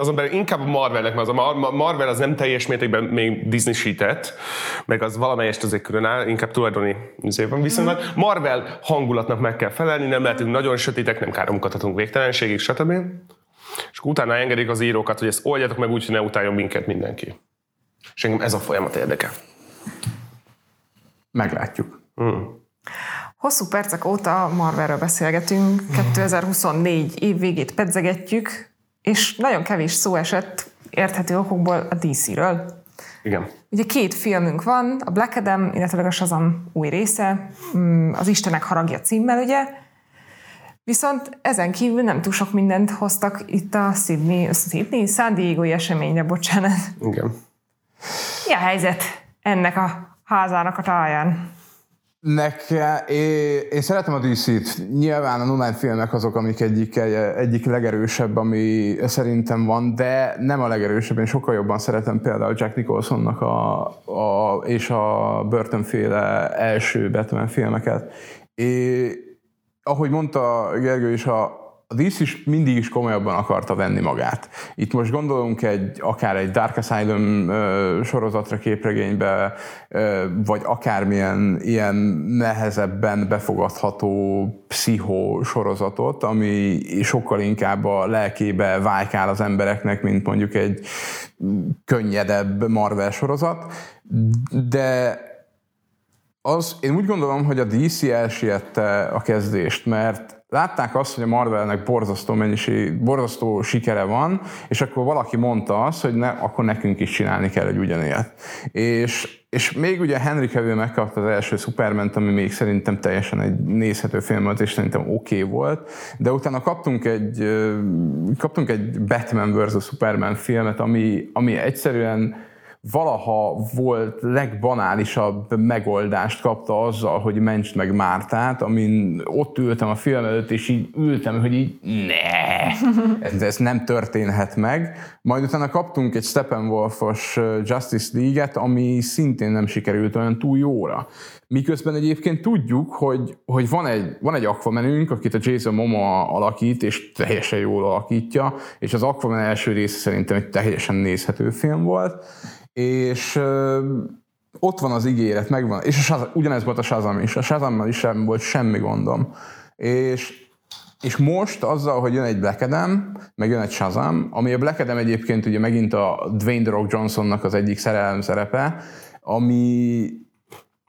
azon belül inkább a Marvelnek, mert az a Mar- Marvel az nem teljes mértékben még disney sített, meg az valamelyest azért külön áll, inkább tulajdoni van. Viszont mm. Marvel hangulatnak meg kell felelni, nem lehetünk nagyon sötétek, nem káromkodhatunk végtelenségig, stb. És akkor utána engedik az írókat, hogy ezt oldjátok meg úgy, hogy ne utáljon minket mindenki. És engem ez a folyamat érdekel. Meglátjuk. Mm. Hosszú percek óta Marvelről beszélgetünk, 2024 év végét pedzegetjük, és nagyon kevés szó esett érthető okokból a DC-ről. Igen. Ugye két filmünk van, a Black Adam, illetve a Shazam új része, mm, az Istenek haragja címmel, ugye? Viszont ezen kívül nem túl sok mindent hoztak itt a Sydney, Sydney San diego eseményre, bocsánat. Igen. Mi a helyzet ennek a házának a táján? Nekem, én, szeretem a DC-t. Nyilván a Nolan filmek azok, amik egyik, egyik legerősebb, ami szerintem van, de nem a legerősebb. Én sokkal jobban szeretem például Jack Nicholsonnak a, a, és a Burton féle első Batman filmeket. É, ahogy mondta Gergő is, a, a DC is mindig is komolyabban akarta venni magát. Itt most gondolunk egy, akár egy Dark Asylum ö, sorozatra, képregénybe, ö, vagy akármilyen ilyen nehezebben befogadható pszichó sorozatot, ami sokkal inkább a lelkébe vájkál az embereknek, mint mondjuk egy könnyedebb Marvel sorozat. De az, én úgy gondolom, hogy a DC elsiette a kezdést, mert látták azt, hogy a Marvelnek borzasztó mennyiség, borzasztó sikere van, és akkor valaki mondta azt, hogy ne, akkor nekünk is csinálni kell egy ugyanilyet. És, és még ugye Henry Cavill megkapta az első superman ami még szerintem teljesen egy nézhető film volt, és szerintem oké okay volt, de utána kaptunk egy, kaptunk egy Batman vs. Superman filmet, ami, ami egyszerűen valaha volt legbanálisabb megoldást kapta azzal, hogy mentsd meg Mártát, amin ott ültem a film előtt, és így ültem, hogy így ne, ez, ez nem történhet meg. Majd utána kaptunk egy Steppenwolfos Justice League-et, ami szintén nem sikerült olyan túl jóra. Miközben egyébként tudjuk, hogy, hogy van egy, van egy Aquamanünk, akit a Jason Momoa alakít, és teljesen jól alakítja, és az Aquaman első része szerintem egy teljesen nézhető film volt, és ott van az ígéret, megvan, és a Shazam, ugyanez volt a Shazam is, a Shazammal is sem volt semmi gondom. És, és most azzal, hogy jön egy Black Adam, meg jön egy Shazam, ami a Black Adam egyébként ugye megint a Dwayne The Rock Johnsonnak az egyik szerelem szerepe, ami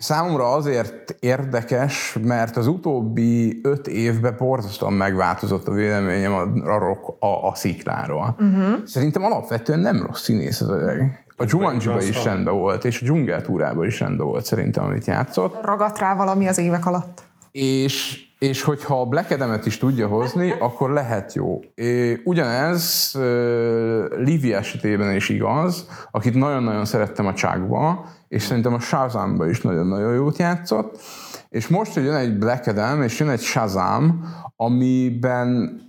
Számomra azért érdekes, mert az utóbbi öt évben borzasztóan megváltozott a véleményem a, a, a, a szikláról. Uh-huh. Szerintem alapvetően nem rossz színész az öreg. A jumanji is rendben volt, és a dzsungeltúrában is rendben volt szerintem, amit játszott. Ragadt rá valami az évek alatt. És, és hogyha a Black adam is tudja hozni, akkor lehet jó. É, ugyanez uh, Livia esetében is igaz, akit nagyon-nagyon szerettem a csákba, és szerintem a Shazamban is nagyon-nagyon jót játszott. És most, hogy jön egy Black Adam, és jön egy Shazam, amiben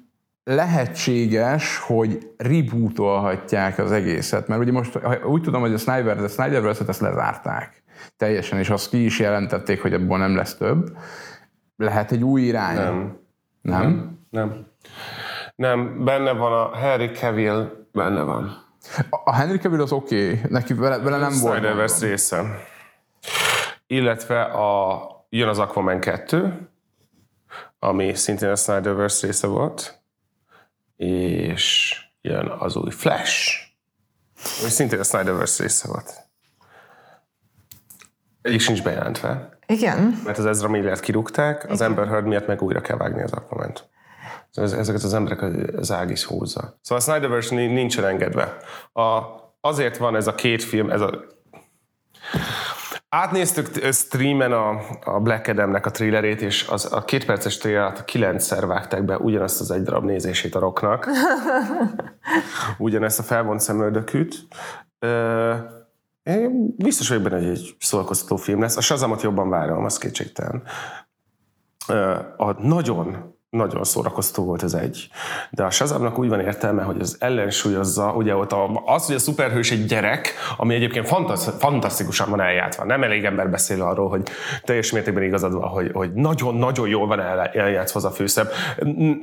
lehetséges, hogy rebootolhatják az egészet, mert ugye most úgy tudom, hogy a Snyder, de Snyder vs ezt lezárták teljesen, és azt ki is jelentették, hogy ebből nem lesz több. Lehet egy új irány? Nem. Nem? Nem. Nem, nem. benne van a Harry Cavill, benne van. A Henry Cavill az oké, okay. neki vele, vele nem volt. Snyderverse része. Illetve a, jön az Aquaman 2, ami szintén a Snyderverse része volt és jön az új Flash, ami szintén a Snyderverse része volt. Egyik sincs bejelentve. Igen. Mert az Ezra Millert kirúgták, az Ember Heard miatt meg újra kell vágni az Aquaman-t. Ezeket az emberek az ág is húzza. Szóval a Snyderverse nincsen engedve. A, azért van ez a két film, ez a Átnéztük streamen a, a Black Adam-nek a trailerét, és az, a két perces trailer kilencszer vágták be ugyanazt az egy darab nézését a rocknak. Ugyanezt a felvont szemöldökűt. Én biztos vagyok benne, hogy egy szórakoztató film lesz. A Shazamot jobban várom, az kétségtelen. A nagyon nagyon szórakoztató volt ez egy. De a Shazamnak úgy van értelme, hogy az ellensúlyozza, ugye ott a, az, hogy a szuperhős egy gyerek, ami egyébként fantasz, fantasztikusan van eljátva. Nem elég ember beszél arról, hogy teljes mértékben igazad van, hogy, nagyon-nagyon jól van eljátszva az a főszebb.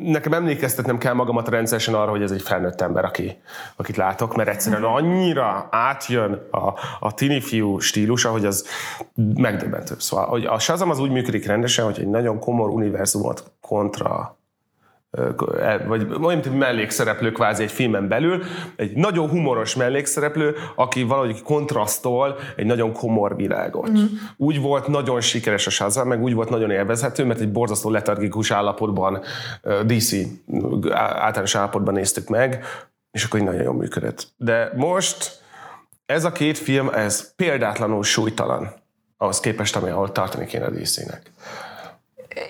Nekem emlékeztetnem kell magamat rendszeresen arra, hogy ez egy felnőtt ember, aki, akit látok, mert egyszerűen annyira átjön a, a tini fiú stílusa, hogy az megdöbbentő. Szóval hogy a Shazam az úgy működik rendesen, hogy egy nagyon komor univerzumot kontra vagy olyan, mint mellékszereplő kvázi egy filmen belül, egy nagyon humoros mellékszereplő, aki valahogy kontrasztol egy nagyon komor világot. Mm. Úgy volt nagyon sikeres a Shazam, meg úgy volt nagyon élvezhető, mert egy borzasztó letargikus állapotban, DC általános állapotban néztük meg, és akkor így nagyon jól működött. De most ez a két film, ez példátlanul súlytalan ahhoz képest, ami ahol tartani kéne a DC-nek.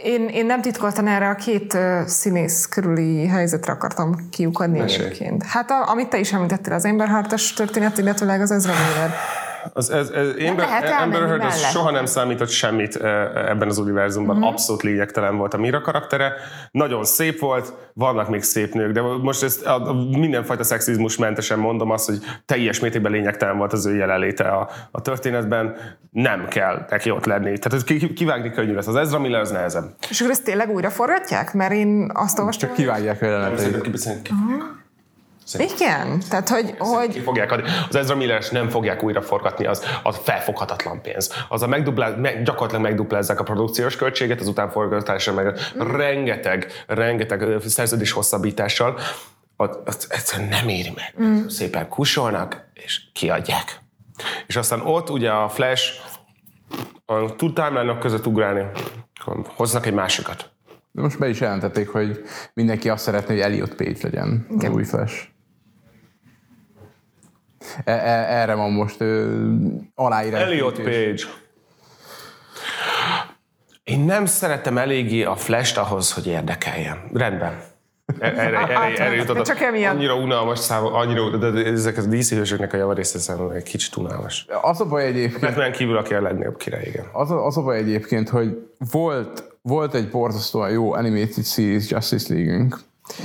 Én, én nem titkoltan erre a két színész körüli helyzetre akartam kiukadni egyébként. Hát a, amit te is említettél, az Amber Hartos történet, illetőleg az Ezra Miller. Az, ez, ez, Amber, Amber Heard az soha nem számított semmit ebben az univerzumban. Uh-huh. Abszolút lényegtelen volt a Mira karaktere. Nagyon szép volt, vannak még szép nők, de most ezt a, a mindenfajta szexizmus mentesen mondom azt, hogy teljes mértékben lényegtelen volt az ő jelenléte a, a történetben. Nem kell neki ott lenni. Tehát kivágni könnyű lesz. Az Ezra Miller az nehezebb. És akkor ezt tényleg újra forgatják? Mert én azt olvastam, Csak kivágják jelenetet. Uh-huh. Szerintem. Igen, tehát hogy... hogy... Ki fogják adni. Az Ezra miller nem fogják újra forgatni, az, az felfoghatatlan pénz. Az a megduplá, meg, gyakorlatilag megduplázzák a produkciós költséget, az utánforgatásra meg mm. rengeteg, rengeteg szerződés hosszabbítással, az, az egyszerűen nem éri meg. Mm. Szépen kusolnak, és kiadják. És aztán ott ugye a Flash a timeline között ugrálni, hoznak egy másikat. De most be is jelentették, hogy mindenki azt szeretné, hogy Elliot Page legyen Igen. a új Flash. E, e, erre van most aláírás. Elliot Page. Én nem szeretem eléggé a Flash-t ahhoz, hogy érdekeljen. Rendben. E, erre, erre, erre jutott. Csak emiatt. Annyira unalmas szám, annyira, de ezek a DC hősöknek a javarésze számomra egy kicsit unalmas. Az a baj egyébként... Batman kívül, aki a legnagyobb király, igen. Az a, az a baj egyébként, hogy volt, volt egy borzasztóan jó animated series Justice League-ünk,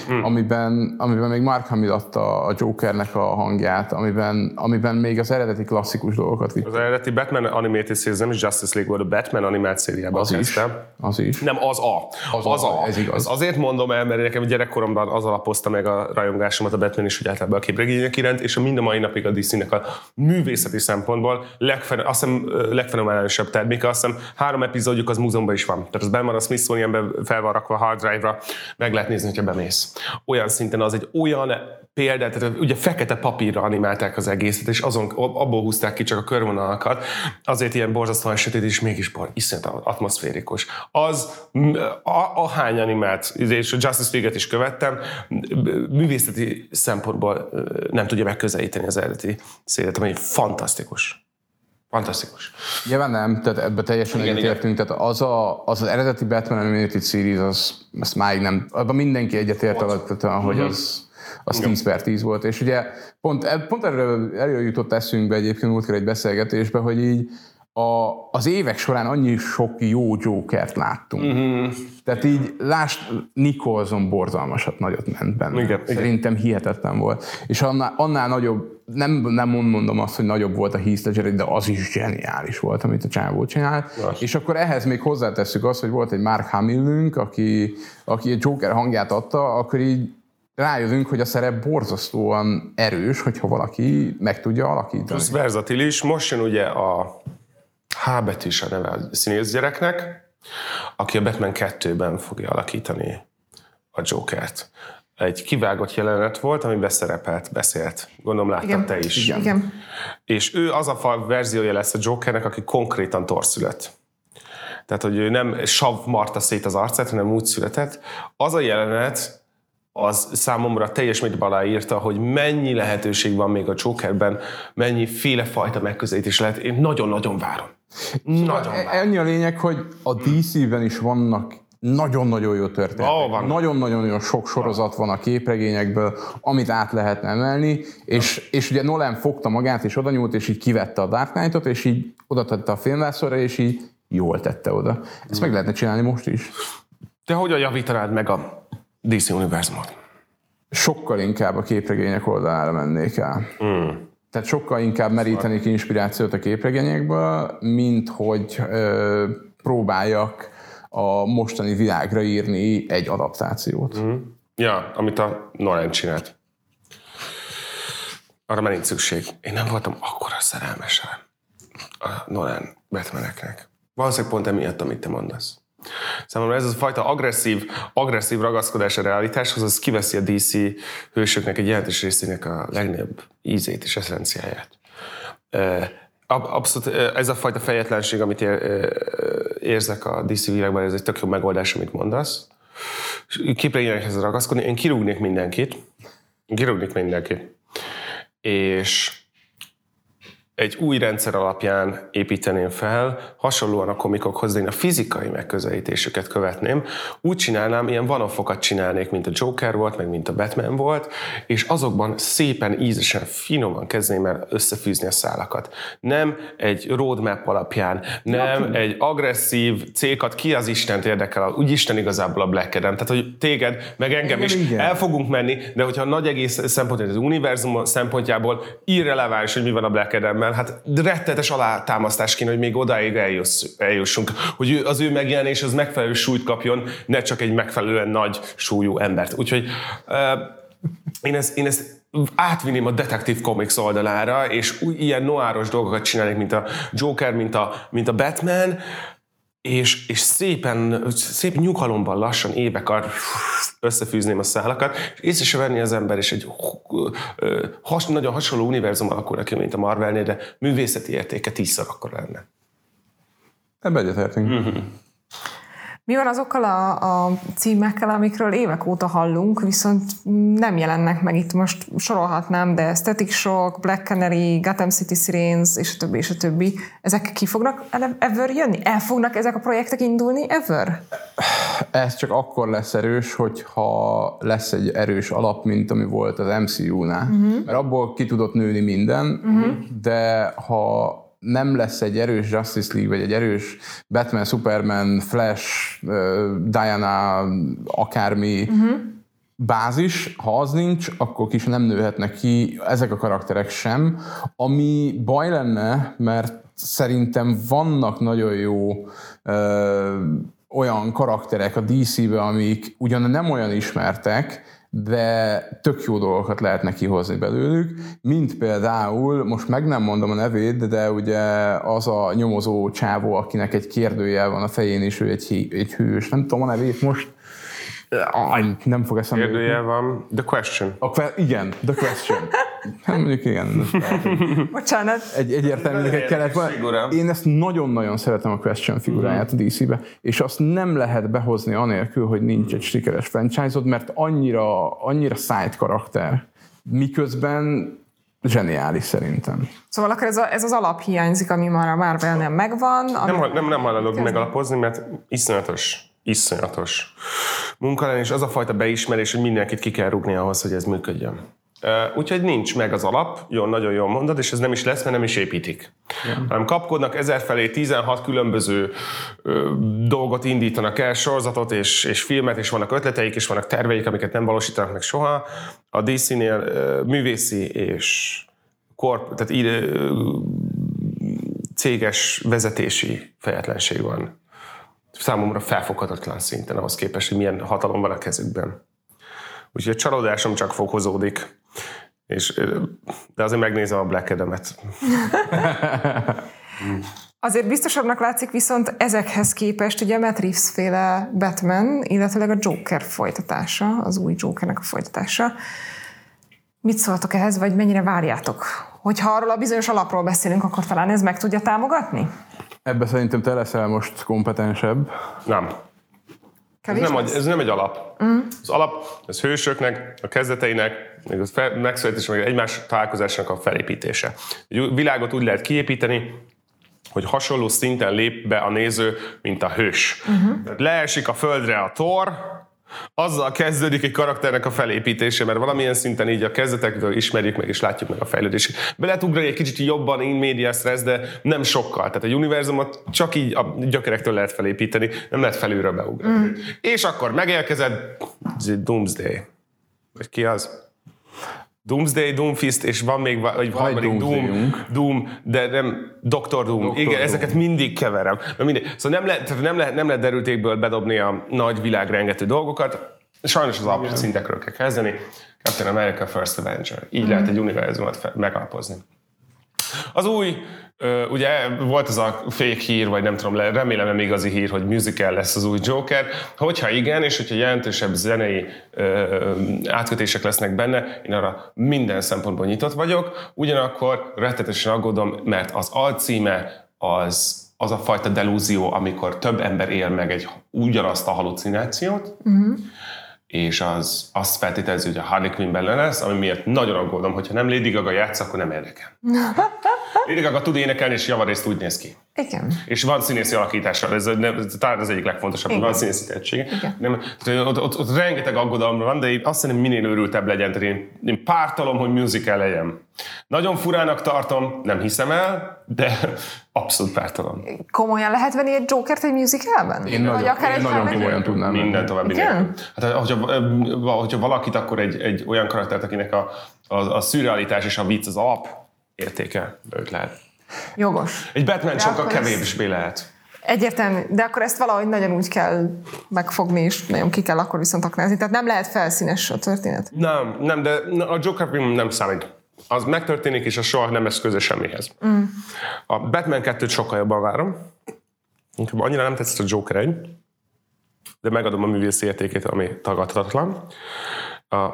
hmm. amiben, amiben még Mark Hamill adta a Jokernek a hangját, amiben, amiben még az eredeti klasszikus dolgokat vitt. Az eredeti Batman Animated Series nem is Justice League volt, a Batman animált szériában az is, az is. Nem, az a. Az, az a, a. Ez igaz. Az azért mondom el, mert nekem gyerekkoromban az alapozta meg a rajongásomat a Batman is, hogy általában a képregények iránt, és a mind a mai napig a DC-nek a művészeti szempontból legfen, azt hiszem legfenomenálisabb terméke, azt hiszem három epizódjuk az múzeumban is van. Tehát az benn van a Smithsonianben fel van rakva hard drive-ra, meg lehet nézni, hogyha bemész egész. Olyan szinten az egy olyan példa, tehát ugye fekete papírra animálták az egészet, és azon, abból húzták ki csak a körvonalakat, azért ilyen borzasztóan sötét, és mégis bor, iszonyat atmoszférikus. Az, a, hány animált, és a Justice League-et is követtem, művészeti szempontból nem tudja megközelíteni az eredeti szélet, ami fantasztikus. Fantasztikus. Nyilván nem, tehát ebbe teljesen egyetértünk, tehát az, a, az az eredeti Batman Animated Series, az, azt máig nem, abban mindenki egyetért alapvetően, hogy mhm. az, az 10 per 10 volt, és ugye pont, e- pont erről, erről jutott eszünkbe egyébként múltkor egy beszélgetésbe, hogy így a, az évek során annyi sok jó Jokert láttunk. Uh-huh. Tehát így, lásd, Nicholson borzalmasat nagyot ment benne. Igen, Szerintem igen. hihetetlen volt. És annál, annál nagyobb, nem, nem mondom azt, hogy nagyobb volt a Heath Ledger, de az is zseniális volt, amit a csávó csinál. Más. És akkor ehhez még hozzátesszük azt, hogy volt egy Mark Hamillünk, aki, aki a Joker hangját adta, akkor így rájövünk, hogy a szerep borzasztóan erős, hogyha valaki meg tudja alakítani. Plusz verzatilis. Most jön ugye a H betűs a neve a színész gyereknek, aki a Batman 2-ben fogja alakítani a Jokert. Egy kivágott jelenet volt, amiben szerepelt, beszélt. Gondolom láttad Igen. te is. Igen. Igen. És ő az a verziója lesz a Jokernek, aki konkrétan torszület. Tehát, hogy ő nem sav marta szét az arcát, hanem úgy született. Az a jelenet, az számomra teljes mértékben aláírta, hogy mennyi lehetőség van még a Jokerben, mennyi féle fajta megközelítés lehet. Én nagyon-nagyon várom. Nagyon E- már. Ennyi a lényeg, hogy a DC-ben is vannak nagyon-nagyon jó történetek. Ó, van. Nagyon-nagyon sok sorozat van a képregényekből, amit át lehetne emelni, és, és ugye Nolan fogta magát, és oda nyúlt, és így kivette a Dark Knight-ot, és így oda tette a filmvászorra, és így jól tette oda. Ezt meg lehetne csinálni most is. Te hogyan javítanád meg a DC univerzumot? Sokkal inkább a képregények oldalára mennék el. Hmm. Tehát sokkal inkább merítenék inspirációt a képregényekből, mint hogy ö, próbáljak a mostani világra írni egy adaptációt. Mm. Ja, amit a Nolan csinált. Arra már nincs szükség. Én nem voltam akkora szerelmesen a Nolan Batmaneknek. Valószínűleg pont emiatt, amit te mondasz. Számomra ez a fajta agresszív, agresszív ragaszkodás a realitáshoz, az kiveszi a DC hősöknek egy jelentős részének a legnagyobb ízét és eszenciáját. Abszolút ez a fajta fejetlenség, amit érzek a DC világban, ez egy tök jó megoldás, amit mondasz. Képregényekhez ragaszkodni, én kirúgnék mindenkit. Kirúgnék mindenkit. És egy új rendszer alapján építeném fel, hasonlóan a komikokhoz, de én a fizikai megközelítésüket követném. Úgy csinálnám, ilyen vanofokat csinálnék, mint a Joker volt, meg mint a Batman volt, és azokban szépen, ízesen, finoman kezdném el összefűzni a szálakat. Nem egy roadmap alapján, nem egy agresszív cékat, ki az Istent érdekel, úgy Isten igazából a Black Adam. Tehát, hogy téged, meg engem Igen, is igen. el fogunk menni, de hogyha a nagy egész szempontjából, az univerzum szempontjából irreleváns, hogy mi van a Black Adam-mel, hát rettetes alátámasztás kéne, hogy még odáig eljössz, eljussunk, hogy az ő megjelenés az megfelelő súlyt kapjon, ne csak egy megfelelően nagy súlyú embert. Úgyhogy én, ezt, én ezt átvinném a Detective Comics oldalára, és új, ilyen noáros dolgokat csinálnék, mint a Joker, mint a, mint a Batman, és, és szépen, szép nyugalomban lassan évek alatt összefűzném a szálakat, és észre se venni az ember, és egy has, nagyon hasonló univerzum alakulna ki, mint a Marvelnél, de művészeti értéke tízszer akkor lenne. Ebbe egyetértünk. Mhm. Mi van azokkal a, a címekkel, amikről évek óta hallunk, viszont nem jelennek meg itt most sorolhatnám, de Static Shock, Black Canary, Gotham City Sirens, és a többi, és a többi. Ezek ki fognak ever jönni? El fognak ezek a projektek indulni ever? Ez csak akkor lesz erős, hogyha lesz egy erős alap, mint ami volt az MCU-nál. Uh-huh. Mert abból ki tudott nőni minden, uh-huh. de ha nem lesz egy erős Justice League, vagy egy erős Batman, Superman, Flash, Diana, akármi uh-huh. bázis, ha az nincs, akkor kis nem nőhetnek ki ezek a karakterek sem, ami baj lenne, mert szerintem vannak nagyon jó ö, olyan karakterek a DC-be, amik ugyan nem olyan ismertek, de tök jó dolgokat lehetne kihozni belőlük, mint például, most meg nem mondom a nevét, de ugye az a nyomozó csávó, akinek egy kérdőjel van a fején, és ő egy, egy hős, nem tudom a nevét most, Aj, nem fog eszembe jutni. Kérdője van. The question. A que- igen, The Question. Hát mondjuk igen. Bocsánat. Egy, egyértelműnek egy kellett. Figura. Én ezt nagyon-nagyon szeretem a Question figuráját a DC-be, és azt nem lehet behozni anélkül, hogy nincs egy sikeres franchise mert annyira, annyira side karakter. Miközben zseniális szerintem. Szóval akkor ez, a, ez az alap hiányzik, ami már a Marvelnél megvan. Ami... Nem, nem, nem hajlandók megalapozni, mert iszonyatos, iszonyatos munka és az a fajta beismerés, hogy mindenkit ki kell rúgni ahhoz, hogy ez működjön. Úgyhogy nincs meg az alap, jó, nagyon jól mondod, és ez nem is lesz, mert nem is építik. Ja. Hanem kapkodnak ezerfelé 16 különböző ö, dolgot indítanak el, sorozatot és, és filmet, és vannak ötleteik, és vannak terveik, amiket nem valósítanak meg soha. A DC-nél ö, művészi és korp, tehát ide, ö, céges vezetési fejetlenség van. Számomra felfoghatatlan szinten ahhoz képest, hogy milyen hatalom van a kezükben. Úgyhogy a csalódásom csak fokozódik. És, de azért megnézem a Black Adam-et. Azért biztosabbnak látszik viszont ezekhez képest ugye Matt Reeves féle Batman, illetőleg a Joker folytatása, az új Jokernek a folytatása. Mit szóltok ehhez, vagy mennyire várjátok? Hogyha arról a bizonyos alapról beszélünk, akkor talán ez meg tudja támogatni? Ebbe szerintem te leszel most kompetensebb. Nem. Ez nem, egy- ez nem egy alap. Mm. Az alap, ez hősöknek, a kezdeteinek, meg a fel- megszületés, meg egymás találkozásnak a felépítése. Egy világot úgy lehet kiépíteni, hogy hasonló szinten lép be a néző, mint a hős. Uh-huh. Leesik a földre a tor, azzal kezdődik egy karakternek a felépítése, mert valamilyen szinten így a kezdetektől ismerjük meg és látjuk meg a fejlődését. Be lehet ugrani egy kicsit jobban in media stress, de nem sokkal. Tehát a univerzumot csak így a gyökerektől lehet felépíteni, nem lehet felülről beugrani. Mm. És akkor megérkezed, Doomsday. Vagy ki az? Doomsday, Doomfist, és van még egy harmadik Doom, Doom, de nem Dr. Doom. Dr. Igen, Doom. ezeket mindig keverem. Mindig. Szóval nem lehet, nem, lehet, nem lehet derültékből bedobni a nagy világrengető dolgokat. Sajnos az apró szintekről kell kezdeni. Captain America First Avenger. Így mm. lehet egy univerzumot megalapozni. Az új Ugye volt az a fék hír, vagy nem tudom, remélem nem igazi hír, hogy musical lesz az új Joker. Hogyha igen, és hogyha jelentősebb zenei ö, átkötések lesznek benne, én arra minden szempontból nyitott vagyok. Ugyanakkor rettetesen aggódom, mert az alcíme az az a fajta delúzió, amikor több ember él meg egy ugyanazt a halucinációt, uh-huh és az azt feltételezi, hogy a Harley Quinn benne lesz, ami miatt nagyon aggódom, hogyha nem Lady Gaga játsz, akkor nem érdekel. Lady Gaga tud énekelni, és javarészt úgy néz ki. Igen. És van színészi alakítása, ez, ez talán az egyik legfontosabb, hogy van színészi tehetsége. Nem, ott, ott, ott, rengeteg aggodalom van, de én azt hiszem, minél őrültebb legyen, tehát én, én pártalom, hogy musical legyen. Nagyon furának tartom, nem hiszem el, de abszolút pártalom. Komolyan lehet venni egy Jokert egy musicalben? Én, nagyon, akár én nagyon komolyan tudnám. Minden további Hát, hogyha, hogyha valakit, akkor egy, egy olyan karaktert, akinek a, a, a szürrealitás és a vicc az alap értéke, őt lehet. Jogos. Egy Batman sokkal kevésbé lehet. Egyértelmű, de akkor ezt valahogy nagyon úgy kell megfogni, és nagyon ki kell akkor viszont aknázni. Tehát nem lehet felszínes a történet. Nem, nem, de a Joker nem számít. Az megtörténik, és a soha nem lesz köze semmihez. Mm. A Batman 2-t sokkal jobban várom. Inkább annyira nem tetszett a Joker egy, de megadom a művész értékét, ami tagadhatatlan. A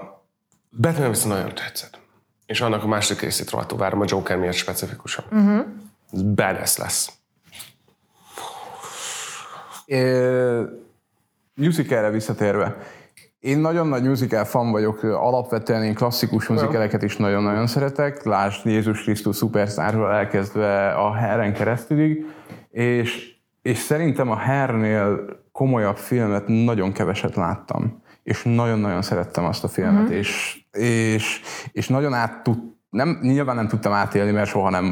Batman viszont nagyon tetszett. És annak a másik részét rohadtul várom a Joker miatt specifikusan. Uh-huh. Ez badass lesz. musicalre visszatérve. Én nagyon nagy musical fan vagyok, alapvetően én klasszikus musicaleket is nagyon-nagyon szeretek, lásd Jézus Krisztus szuperszárról elkezdve a Herren keresztülig, és, és szerintem a Hernél komolyabb filmet nagyon keveset láttam. És nagyon-nagyon szerettem azt a filmet, uh-huh. és, és, és nagyon át tud, nem, nyilván nem tudtam átélni, mert soha nem,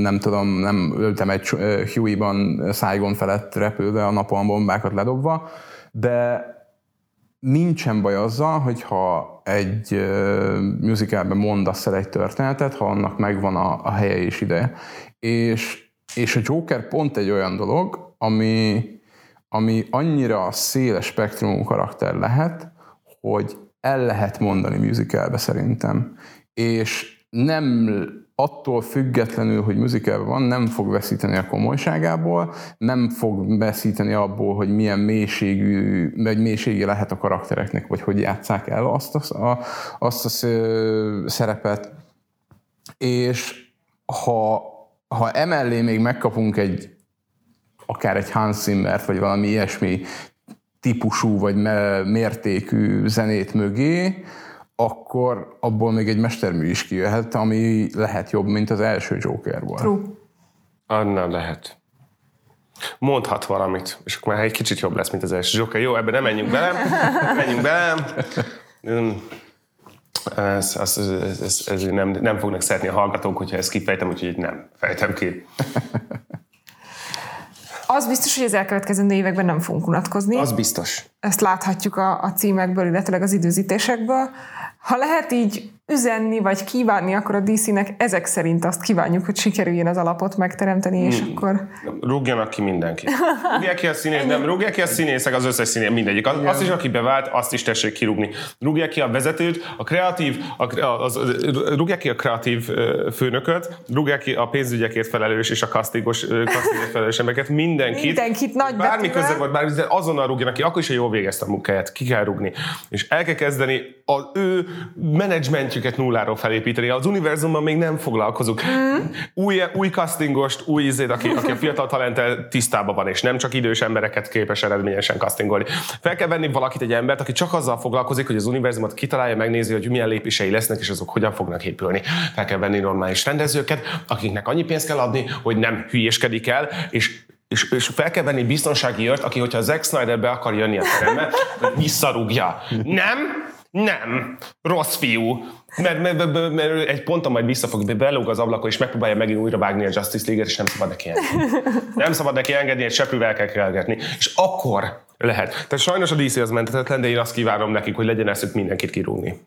nem tudom, nem ültem egy Huey-ban Saigon felett repülve a napon bombákat ledobva, de nincsen baj azzal, hogyha egy musicalben mondasz el egy történetet, ha annak megvan a, a helye és ideje. És, és a Joker pont egy olyan dolog, ami, ami annyira széles spektrumú karakter lehet, hogy el lehet mondani musicalbe szerintem. És nem attól függetlenül, hogy musical van, nem fog veszíteni a komolyságából, nem fog veszíteni abból, hogy milyen mélységű, vagy mélységi lehet a karaktereknek, vagy hogy játszák el azt a, a, azt a szerepet. És ha, ha emellé még megkapunk egy akár egy Hans Zimmert, vagy valami ilyesmi típusú vagy mértékű zenét mögé, akkor abból még egy mestermű is kijöhet, ami lehet jobb, mint az első Joker volt. True. Annál lehet. Mondhat valamit, és akkor már egy kicsit jobb lesz, mint az első Joker. Jó, ebben nem menjünk bele, menjünk bele. Ez, ez, ez, ez, ez nem, nem fognak szeretni a hallgatók, hogyha ezt kifejtem, úgyhogy nem fejtem ki. Az biztos, hogy az elkövetkező években nem fogunk unatkozni. Az biztos. Ezt láthatjuk a, a címekből, illetve az időzítésekből. Ha lehet így üzenni, vagy kívánni, akkor a DC-nek ezek szerint azt kívánjuk, hogy sikerüljön az alapot megteremteni, és hmm. akkor... Rúgjanak ki mindenki. Rúgják ki a színész, nem, rúgják ki a színészek, az összes színész, mindegyik. Az, azt is, aki bevált, azt is tessék kirúgni. Rúgják ki a vezetőt, a kreatív, a, az, rúgják ki a kreatív főnököt, rúgják ki a pénzügyekért felelős és a kasztigos kasztigos felelős embereket, mindenkit. Mindenkit nagy Bármi köze volt, bármi, azonnal rúgjanak ki, akkor is, hogy jól végezte a munkáját, ki kell rúgni. És el kell kezdeni az ő menedzsment őket nulláról felépíteni. Az univerzumban még nem foglalkozunk. Mm. Új, új castingost, új izét, aki, aki a fiatal talenttel tisztában van, és nem csak idős embereket képes eredményesen castingolni. Fel kell venni valakit, egy embert, aki csak azzal foglalkozik, hogy az univerzumot kitalálja, megnézi, hogy milyen lépései lesznek, és azok hogyan fognak épülni. Fel kell venni normális rendezőket, akiknek annyi pénzt kell adni, hogy nem hülyéskedik el, és és, és fel kell venni biztonsági őrt, aki, hogyha Zack Snyder be akar jönni a terembe, visszarúgja. Nem? Nem. Rossz fiú. Mert, mert, mert, mert egy ponton majd vissza fog, belóg az ablakon, és megpróbálja megint újra vágni a Justice League-et, és nem szabad neki engedni. Nem szabad neki engedni, egy seprűvel kell kelgetni. És akkor lehet. Tehát sajnos a DC az mentetetlen, de én azt kívánom nekik, hogy legyen eszük mindenkit kirúgni.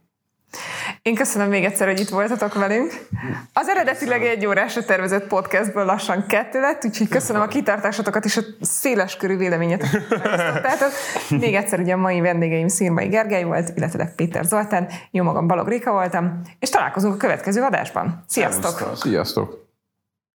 Én köszönöm még egyszer, hogy itt voltatok velünk. Az eredetileg egy órásra tervezett podcastből lassan kettő lett, úgyhogy köszönöm a kitartásotokat és a széles körű véleményet. Még egyszer ugye a mai vendégeim Szirmai Gergely volt, illetve Péter Zoltán, jó magam Balog Réka voltam, és találkozunk a következő adásban. Sziasztok! Sziasztok!